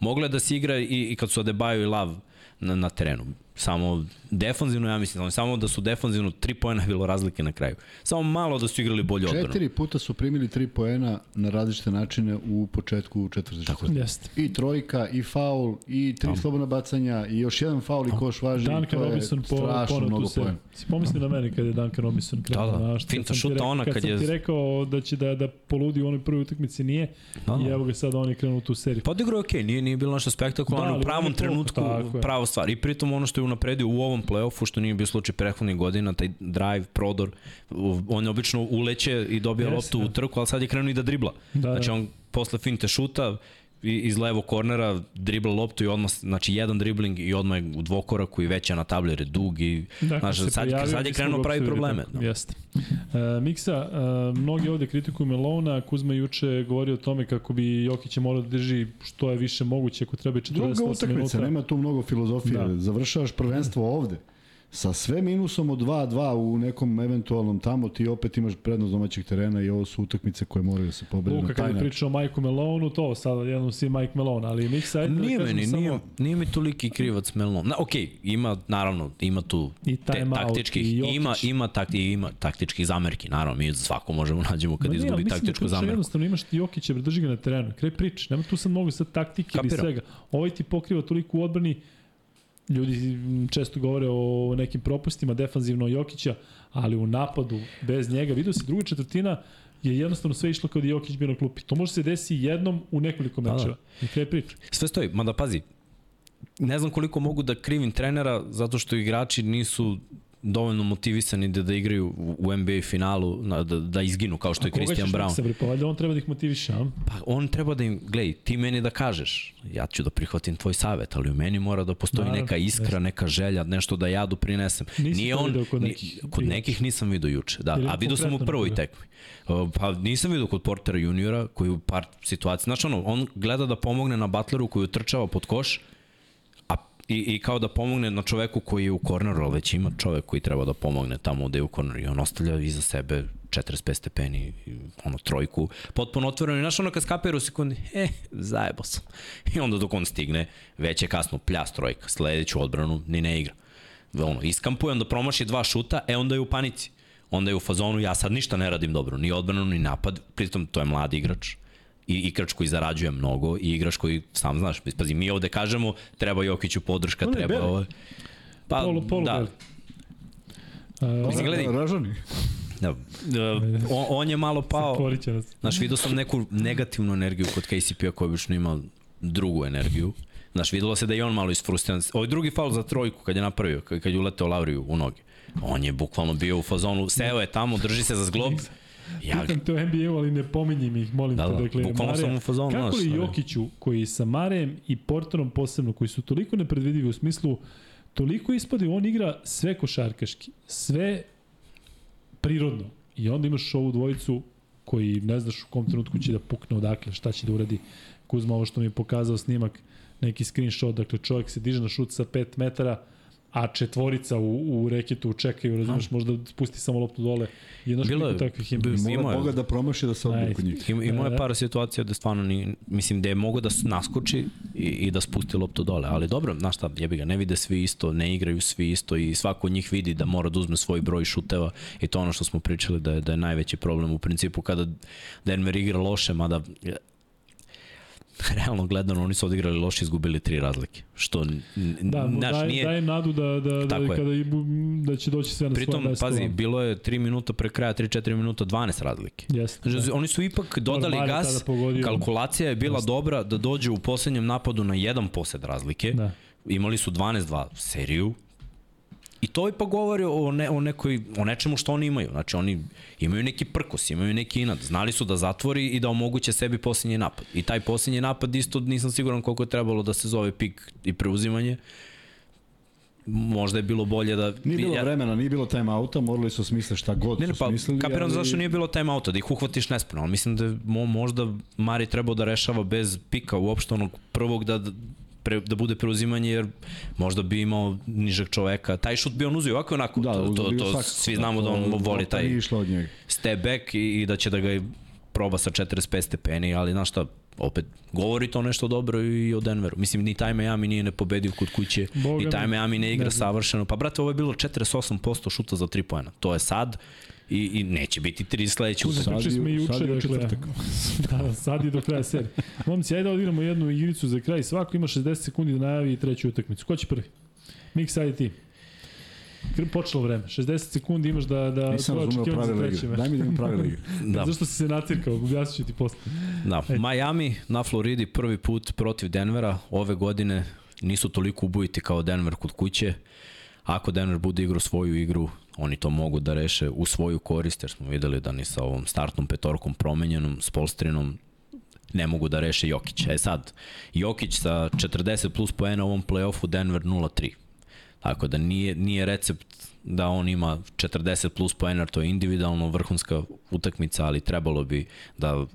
moglo je da se igra i, i kad su Adebayo i Lav na, na terenu. Samo defanzivno, ja mislim, samo da su defanzivno, tri pojena je bilo razlike na kraju. Samo malo da su igrali bolje odbranu. Četiri puta su primili tri poena na različite načine u početku četvrte četvrte. Jeste. I trojka, i faul, i tri slobodna bacanja, i još jedan faul i koš važi. Duncan to je Robinson po, strašno mnogo seriju. poena. Si pomisli na mene kad je Duncan Robinson krenuo. Da, da. kad Finta sam ti šuta rekao- ona kad, kad sam je- ti rekao da će da, da poludi u onoj prvoj utakmici nije Da, da. i evo ga sada on je krenuo u tu seriju. Pa odigrao je okej, nije, nije bilo nešto Da, spektakularno, ali u pravom trenutku, prava stvar. I pritom ono što je unapredio u ovom play-offu, što nije bio slučaj prethodnih godina, taj drive, prodor, u- on je obično uleće i dobija Jeste, loptu u da. trku, ali sad je krenuo i da dribla. Da, Znači da. on posle finte šuta, iz levo kornera, dribla loptu i odmah, znači jedan dribling i odmah je u dvokoraku i već je na tabli jer je dug i Da, znaš, se sad, pojavio, sad je krenuo pravi probleme. Da. Jeste. E, Miksa, e, mnogi ovde kritikuju Melona, Kuzma juče govori o tome kako bi Jokić je morao da drži što je više moguće ako treba i 48 Druga minuta. utakmica, nema tu mnogo filozofije. Da. Završavaš prvenstvo ovde. Sa sve minusom od 2-2 u nekom eventualnom tamo, ti opet imaš prednost domaćeg terena i ovo su utakmice koje moraju da se pobede Luka na kad taj način. pričao o Majku Melonu, to sada jednom si Mike Melon, ali Miksa, ajde Nije da kažem meni, samo... nije, nije mi toliki krivac Melon. Na, ok, ima, naravno, ima tu I te, taktičkih, i Jokić. ima, ima, takti, ima taktičkih zamerki, naravno, mi svako možemo nađemo kad Ma izgubi da taktičku je zamerku. Jednostavno imaš ti Jokića, drži ga na terenu. Kraj prič. Nema tu sad mnogo sad taktike ili Kapiram. svega. Ovaj ti pokriva toliko u odbrani. Ljudi često govore o nekim propustima defanzivno Jokića, ali u napadu bez njega, vidio se druga četvrtina je jednostavno sve išlo kao da Jokić bio na klupi. To može se desi jednom u nekoliko Da, da. mečeva. I kraj prič. Sve stoji, mada pazi, ne znam koliko mogu da krivim trenera zato što igrači nisu dovoljno motivisani da, da igraju u, NBA finalu, na, da, da izginu kao što je Christian Brown. Bre, pa valjda on treba da ih motiviše, a? Pa on treba da im, gledaj, ti meni da kažeš, ja ću da prihvatim tvoj savet, ali u meni mora da postoji Naravno, neka iskra, neka želja, nešto da ja doprinesem. Nisi Nije on, kod nekih kod nekih nisam video juče, da, a video sam u prvoj tekmi. Pa nisam video kod Portera juniora koji u par situacija, znači ono, on gleda da pomogne na Butleru koji utrčava pod koš, i, i kao da pomogne na čoveku koji je u korneru, ali već ima čovek koji treba da pomogne tamo gde je u korneru i on ostavlja iza sebe 45 stepeni, ono trojku, potpuno otvoreno i znaš ono kad skapira u sekundi, e, zajebo sam. I onda dok on stigne, već je kasno pljas trojka, sledeću odbranu ni ne igra. Ono, iskampuje, onda promaši dva šuta, e onda je u panici. Onda je u fazonu, ja sad ništa ne radim dobro, ni odbranu, ni napad, pritom to je mladi igrač, i igrač koji zarađuje mnogo i igrač koji, sam znaš, pazi, mi ovde kažemo treba Jokiću podrška, On treba ovo. Pa, Polu, polu, da, beli. Uh, Mislim, gledaj. Ražani. da, on, on je malo pao, znaš, vidio sam neku negativnu energiju kod KCP-a koja obično ima drugu energiju. Znaš, videlo se da je on malo isfrustriran. Ovo je drugi faul za trojku kad je napravio, kad je uleteo Lavriju u noge. On je bukvalno bio u fazonu, seo je tamo, drži se za zglob. Ja, Pitam te o NBA-u, ali ne pominji mi ih, molim Da, te. da, dakle, bukvalno sam u fazonu, Kako li. Jokiću, koji sa Marejem i Porterom posebno, koji su toliko nepredvidivi u smislu, toliko ispade, on igra sve košarkaški, sve prirodno. I onda imaš ovu dvojicu koji ne znaš u kom trenutku će da pukne odakle, šta će da uradi. Kuzma, ovo što mi je pokazao snimak, neki screenshot, dakle čovjek se diže na šut sa 5 metara, a četvorica u, u reketu čekaju, razumeš, možda spusti samo loptu dole. Jedno Bilo je- što takvih ima. je- Boga da promaši da se odbije kod njih. Ima, imao E. je par situacija da stvarno ni, mislim da je mogo da naskoči i, i da spusti loptu dole, ali dobro, znaš šta, jebi ga, ne vide svi isto, ne igraju svi isto i svako od njih vidi da mora da uzme svoj broj šuteva i to ono što smo pričali da je, da je najveći problem u principu kada Denver igra loše, mada realno gledano oni su odigrali loše izgubili tri razlike. Što, Da, mu znaš, daje, nije, daje nadu da, da, da, je. kada i, da će doći sve na Pritom, svoje pazi, bilo je 3 minuta pre kraja, 3-4 minuta, 12 razlike. Jeste. Znači, Da. oni su ipak dodali gas, kalkulacija je bila dobra da dođe u poslednjem napadu na jedan posed razlike. Da. Imali su 12-2 seriju. I to ipak govori o, ne, o, nekoj, o nečemu što oni imaju. Znači, oni imaju neki prkos, imaju neki inat. Znali su da zatvori i da omoguće sebi posljednji napad. I taj posljednji napad isto nisam siguran koliko je trebalo da se zove pik i preuzimanje. Možda je bilo bolje da... Nije bilo ja- vremena, nije bilo time outa, morali su smisle šta god Ne, ne, su pa smislili. kapiram ali- zašto nije bilo time outa, da ih uhvatiš nespremno, ali mislim da mo, možda Mari trebao da rešava bez pika uopšte onog prvog da pre, da bude preuzimanje jer možda bi imao nižeg čoveka. Taj šut bi on uzio ovako onako. Da, to, to, to svakako. svi znamo da on To- voli lopta taj od njega. step back i, i da će da ga proba sa 45 stepeni, ali znaš šta, opet govori to nešto dobro i o Denveru. Mislim, ni taj Miami nije nepobedio kod kuće, Boga i taj mi, Miami ne igra ne savršeno. Pa brate, ovo je bilo 48% šuta za 3 poena. To je sad i, i neće biti 3 sledeće utakmice. Sad pričali je- smo i juče, dakle, četvrtak. da, sad je do kraja serije. Momci, ajde da odigramo jednu igricu za kraj. Svako ima 60 sekundi da najavi treću utakmicu. Ko će prvi? Miks, ajde ti. Počelo vreme. 60 sekundi imaš da, da Nisam tvoje razumeo igre. mesto. Daj mi da imam pravila igre. Da. Zašto si se nacirkao? Objasnit ću ti posle. Da, Miami na Floridi prvi put protiv Denvera ove godine nisu toliko ubojiti kao Denver kod kuće. Ako Denver bude igrao svoju igru, oni to mogu da reše u svoju korist, jer smo videli da ni sa ovom startnom petorkom promenjenom, s Polstrinom, ne mogu da reše Jokić. E sad, Jokić sa 40 plus poena u ovom play-offu, Denver 0-3. Tako da nije, nije recept da on ima 40 plus poena, to je individualno vrhunska utakmica, ali trebalo bi da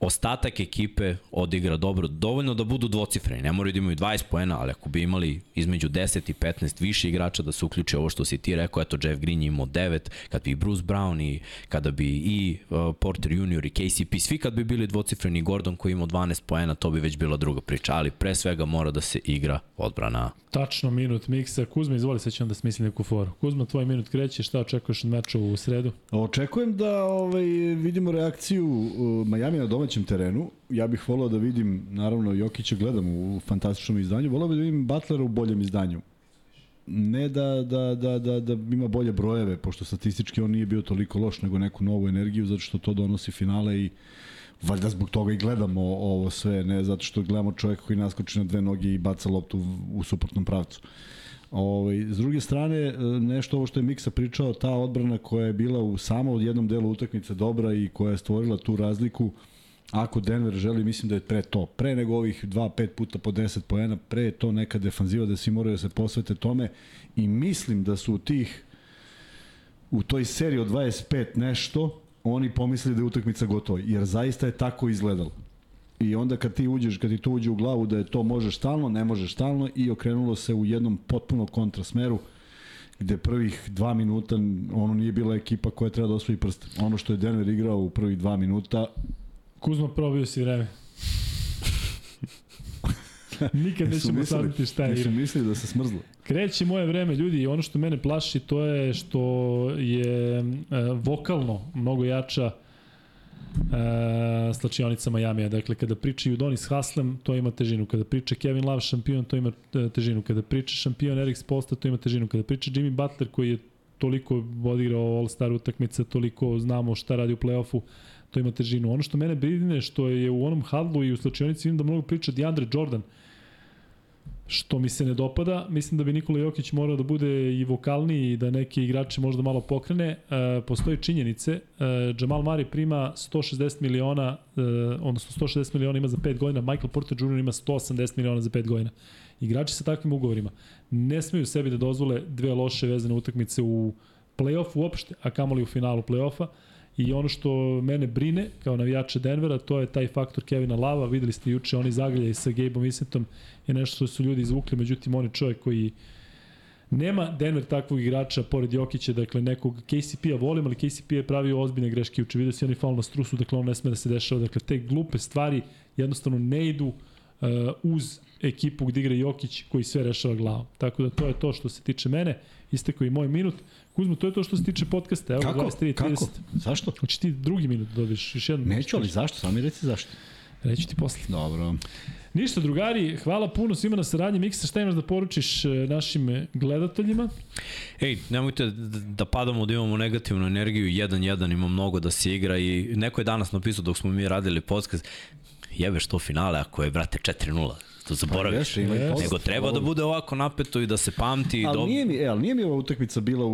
ostatak ekipe odigra dobro, dovoljno da budu dvocifreni, ne moraju da imaju 20 poena, ali ako bi imali između 10 i 15 više igrača da se uključi ovo što si ti rekao, eto Jeff Green je imao 9, kad bi Bruce Brown i kada bi i uh, Porter Junior i KCP, svi kad bi bili dvocifreni, Gordon koji imao 12 poena, to bi već bila druga priča, ali pre svega mora da se igra odbrana. Tačno minut miksa. Kuzma, izvoli, sad ću onda smislim neku foru. Kuzma, tvoj minut kreće, šta očekuješ od meča u sredu? Očekujem da ovaj, vidimo reakciju uh, Miami na domaćem terenu. Ja bih volao da vidim, naravno, Jokića gledam u fantastičnom izdanju, volao bih da vidim Butlera u boljem izdanju. Ne da, da, da, da, da ima bolje brojeve, pošto statistički on nije bio toliko loš, nego neku novu energiju, zato što to donosi finale i valjda zbog toga i gledamo ovo sve, ne zato što gledamo čovjeka koji naskoči na dve noge i baca loptu u, suprotnom pravcu. Ovaj, s druge strane, e, nešto ovo što je Miksa pričao, ta odbrana koja je bila u samo od jednom delu utakmice dobra i koja je stvorila tu razliku, ako Denver želi, mislim da je pre to, pre nego ovih 2-5 puta po 10 poena, pre je to neka defanziva da svi moraju da se posvete tome i mislim da su u tih u toj seriji od 25 nešto oni pomislili da je utakmica gotova, jer zaista je tako izgledalo. I onda kad ti uđeš, kad ti to uđe u glavu da je to možeš stalno, ne možeš stalno i okrenulo se u jednom potpuno kontrasmeru gde prvih dva minuta ono nije bila ekipa koja treba da osvoji prst. Ono što je Denver igrao u prvih dva minuta, Kuzma, probio si vreme. Nikad nećemo saznati šta je nisu igra. mislili da se smrzlo. Kreće moje vreme, ljudi, i ono što mene plaši to je što je e, vokalno mnogo jača e, slačionica Majamija. Dakle, kada pričaju Donis Haslem, to ima težinu. Kada priča Kevin Love šampion, to ima e, težinu. Kada priča šampion Erik Sposta, to ima težinu. Kada priča Jimmy Butler, koji je toliko odigrao All-Star utakmice, toliko znamo šta radi u play-offu, to ima težinu. Ono što mene brine što je u onom hadlu i u slačionici vidim da mnogo priča DeAndre Jordan, što mi se ne dopada. Mislim da bi Nikola Jokić morao da bude i vokalniji i da neki igrači možda malo pokrene. E, postoji činjenice. E, Jamal Murray prima 160 miliona, e, odnosno 160 miliona ima za 5 godina, Michael Porter Jr. ima 180 miliona za 5 godina. Igrači sa takvim ugovorima ne smeju sebi da dozvole dve loše vezane utakmice u play-off uopšte, a kamoli u finalu play-offa. I ono što mene brine kao navijača Denvera, to je taj faktor Kevina Lava. Videli ste juče oni zagrljaj sa Gabeom Vincentom je nešto što su ljudi izvukli, međutim on je čovjek koji Nema Denver takvog igrača pored Jokića, dakle nekog KCP-a volim, ali KCP je pravio ozbiljne greške, uče vidio si onaj faul na strusu, dakle on ne sme da se dešava, dakle te glupe stvari jednostavno ne idu uh, uz ekipu gde igra Jokić koji sve rešava glavom. Tako da to je to što se tiče mene, isteko i moj minut. Kuzmo, to je to što se tiče podcasta, evo Kako? 23 30. Kako? Zašto? Hoće ti drugi minut da dobiješ još jednu? Neću, ali zašto? Samo mi reci zašto. Reću ti posle. Dobro. Ništa, drugari, hvala puno svima na saradnji. Miksa, šta imaš da poručiš e, našim gledateljima? Ej, nemojte da da padamo da imamo negativnu energiju, 1-1 ima mnogo da se igra i neko je danas napisao dok smo mi radili podcast, jebeš to finale ako je, brate, 4-0. To zaboraviš. jeste, ima i Jeste. posle. Nego treba da bude ovako napeto i da se pamti. Ali do... nije mi, e, ali nije mi ova utakmica bila u,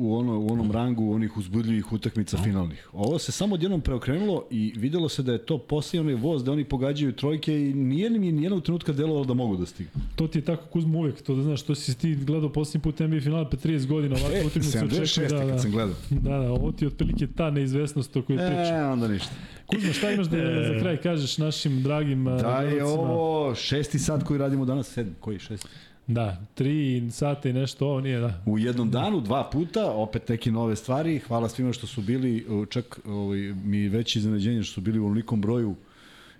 u, ono, u onom rangu onih uzbudljivih utakmica finalnih. Ovo se samo odjednom preokrenulo i videlo se da je to poslije onaj voz da oni pogađaju trojke i nije mi nijednog trenutka delovalo da mogu da stignu. To ti je tako Kuzmo uvek, to da znaš, to si ti gledao posljednji put NBA finale pre 30 godina, ovakvu E, utakmicu 76. očekuje, da, kad da, sam gledao. da, da, ovo ti je otprilike ta neizvesnost o kojoj pričam. E, onda ništa. Kuzmo, šta imaš da za kraj kažeš našim dragim Da je ovo šesti sat koji radimo danas, sedmi, koji šesti? Da, tri sata i nešto, ovo nije, da. U jednom danu, dva puta, opet neke nove stvari. Hvala svima što su bili, čak ovaj, mi veće iznenađenje što su bili u onolikom broju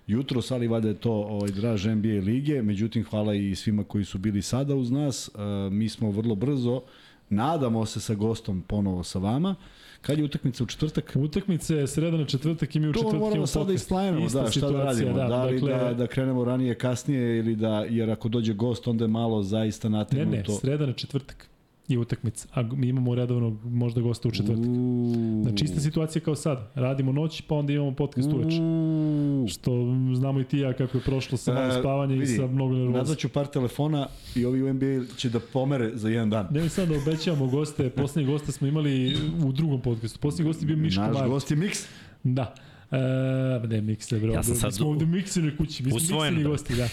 jutros, ali vada je to ovaj, draž NBA lige. Međutim, hvala i svima koji su bili sada uz nas. E, mi smo vrlo brzo, nadamo se sa gostom ponovo sa vama. Kad je utakmica u četvrtak? Utakmice je sreda na četvrtak i mi u To četvrtak moramo imamo sada da isplaniramo, Ista da, šta da radimo, da, li dakle, da, da krenemo ranije, kasnije ili da, jer ako dođe gost, onda je malo zaista Ne, nategnuto. ne, sreda na četvrtak je utakmica, a mi imamo redovnog možda gosta u četvrtak. Uuu. Znači ista situacija kao sad. Radimo noć, pa onda imamo podcast uveče. Što znamo i ti i ja kako je prošlo sa malo E, spavanja i vidi, sa mnogo nervoza. Nazvaću par telefona i ovi u NBA će da pomere za jedan dan. Ne mi sad da obećavamo goste, poslednji goste smo imali u drugom podcastu. Poslednji gost je bio Miško Naš Marko. gost je Mix. Da. E, ne, mikse, bro. Ja sam mi sad smo u- ovde u miksenoj kući, mi smo mikseni da. gosti, da.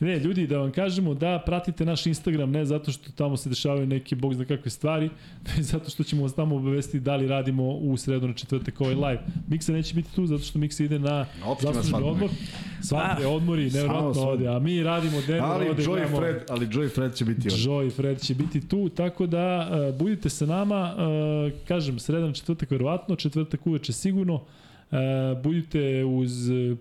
Ne, ljudi, da vam kažemo da pratite naš Instagram, ne zato što tamo se dešavaju neke, bog zna kakve stvari, već zato što ćemo vas tamo obavestiti da li radimo u sredu na četvrtak ovaj live. Miksa neće biti tu zato što Miksa ide na svadbu. odmor. Svadbe, odmori, Samo nevjerojatno svadbe. ovde, a mi radimo Denver, Ali ovde Joy gledamo- Fred, ali Joy Fred će biti ovde. Joe i Fred će biti tu, tako da uh, budite sa nama, uh, kažem, sredan četvrtak verovatno, četvrtak uveče sigurno, Uh, budite uz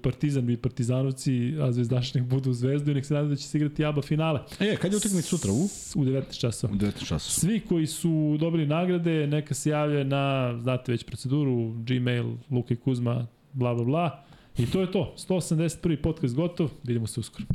Partizan i Partizanovci, a Zvezdaši nek budu u Zvezdu i nek se nadaju da će se igrati ABA finale. E, kad je utakmica sutra? U? U 19 časova. U 19 časova. Svi koji su dobili nagrade, neka se javlja na, znate već proceduru, Gmail, Luka i Kuzma, bla bla bla. I to je to. 181. podcast gotov. Vidimo se uskoro.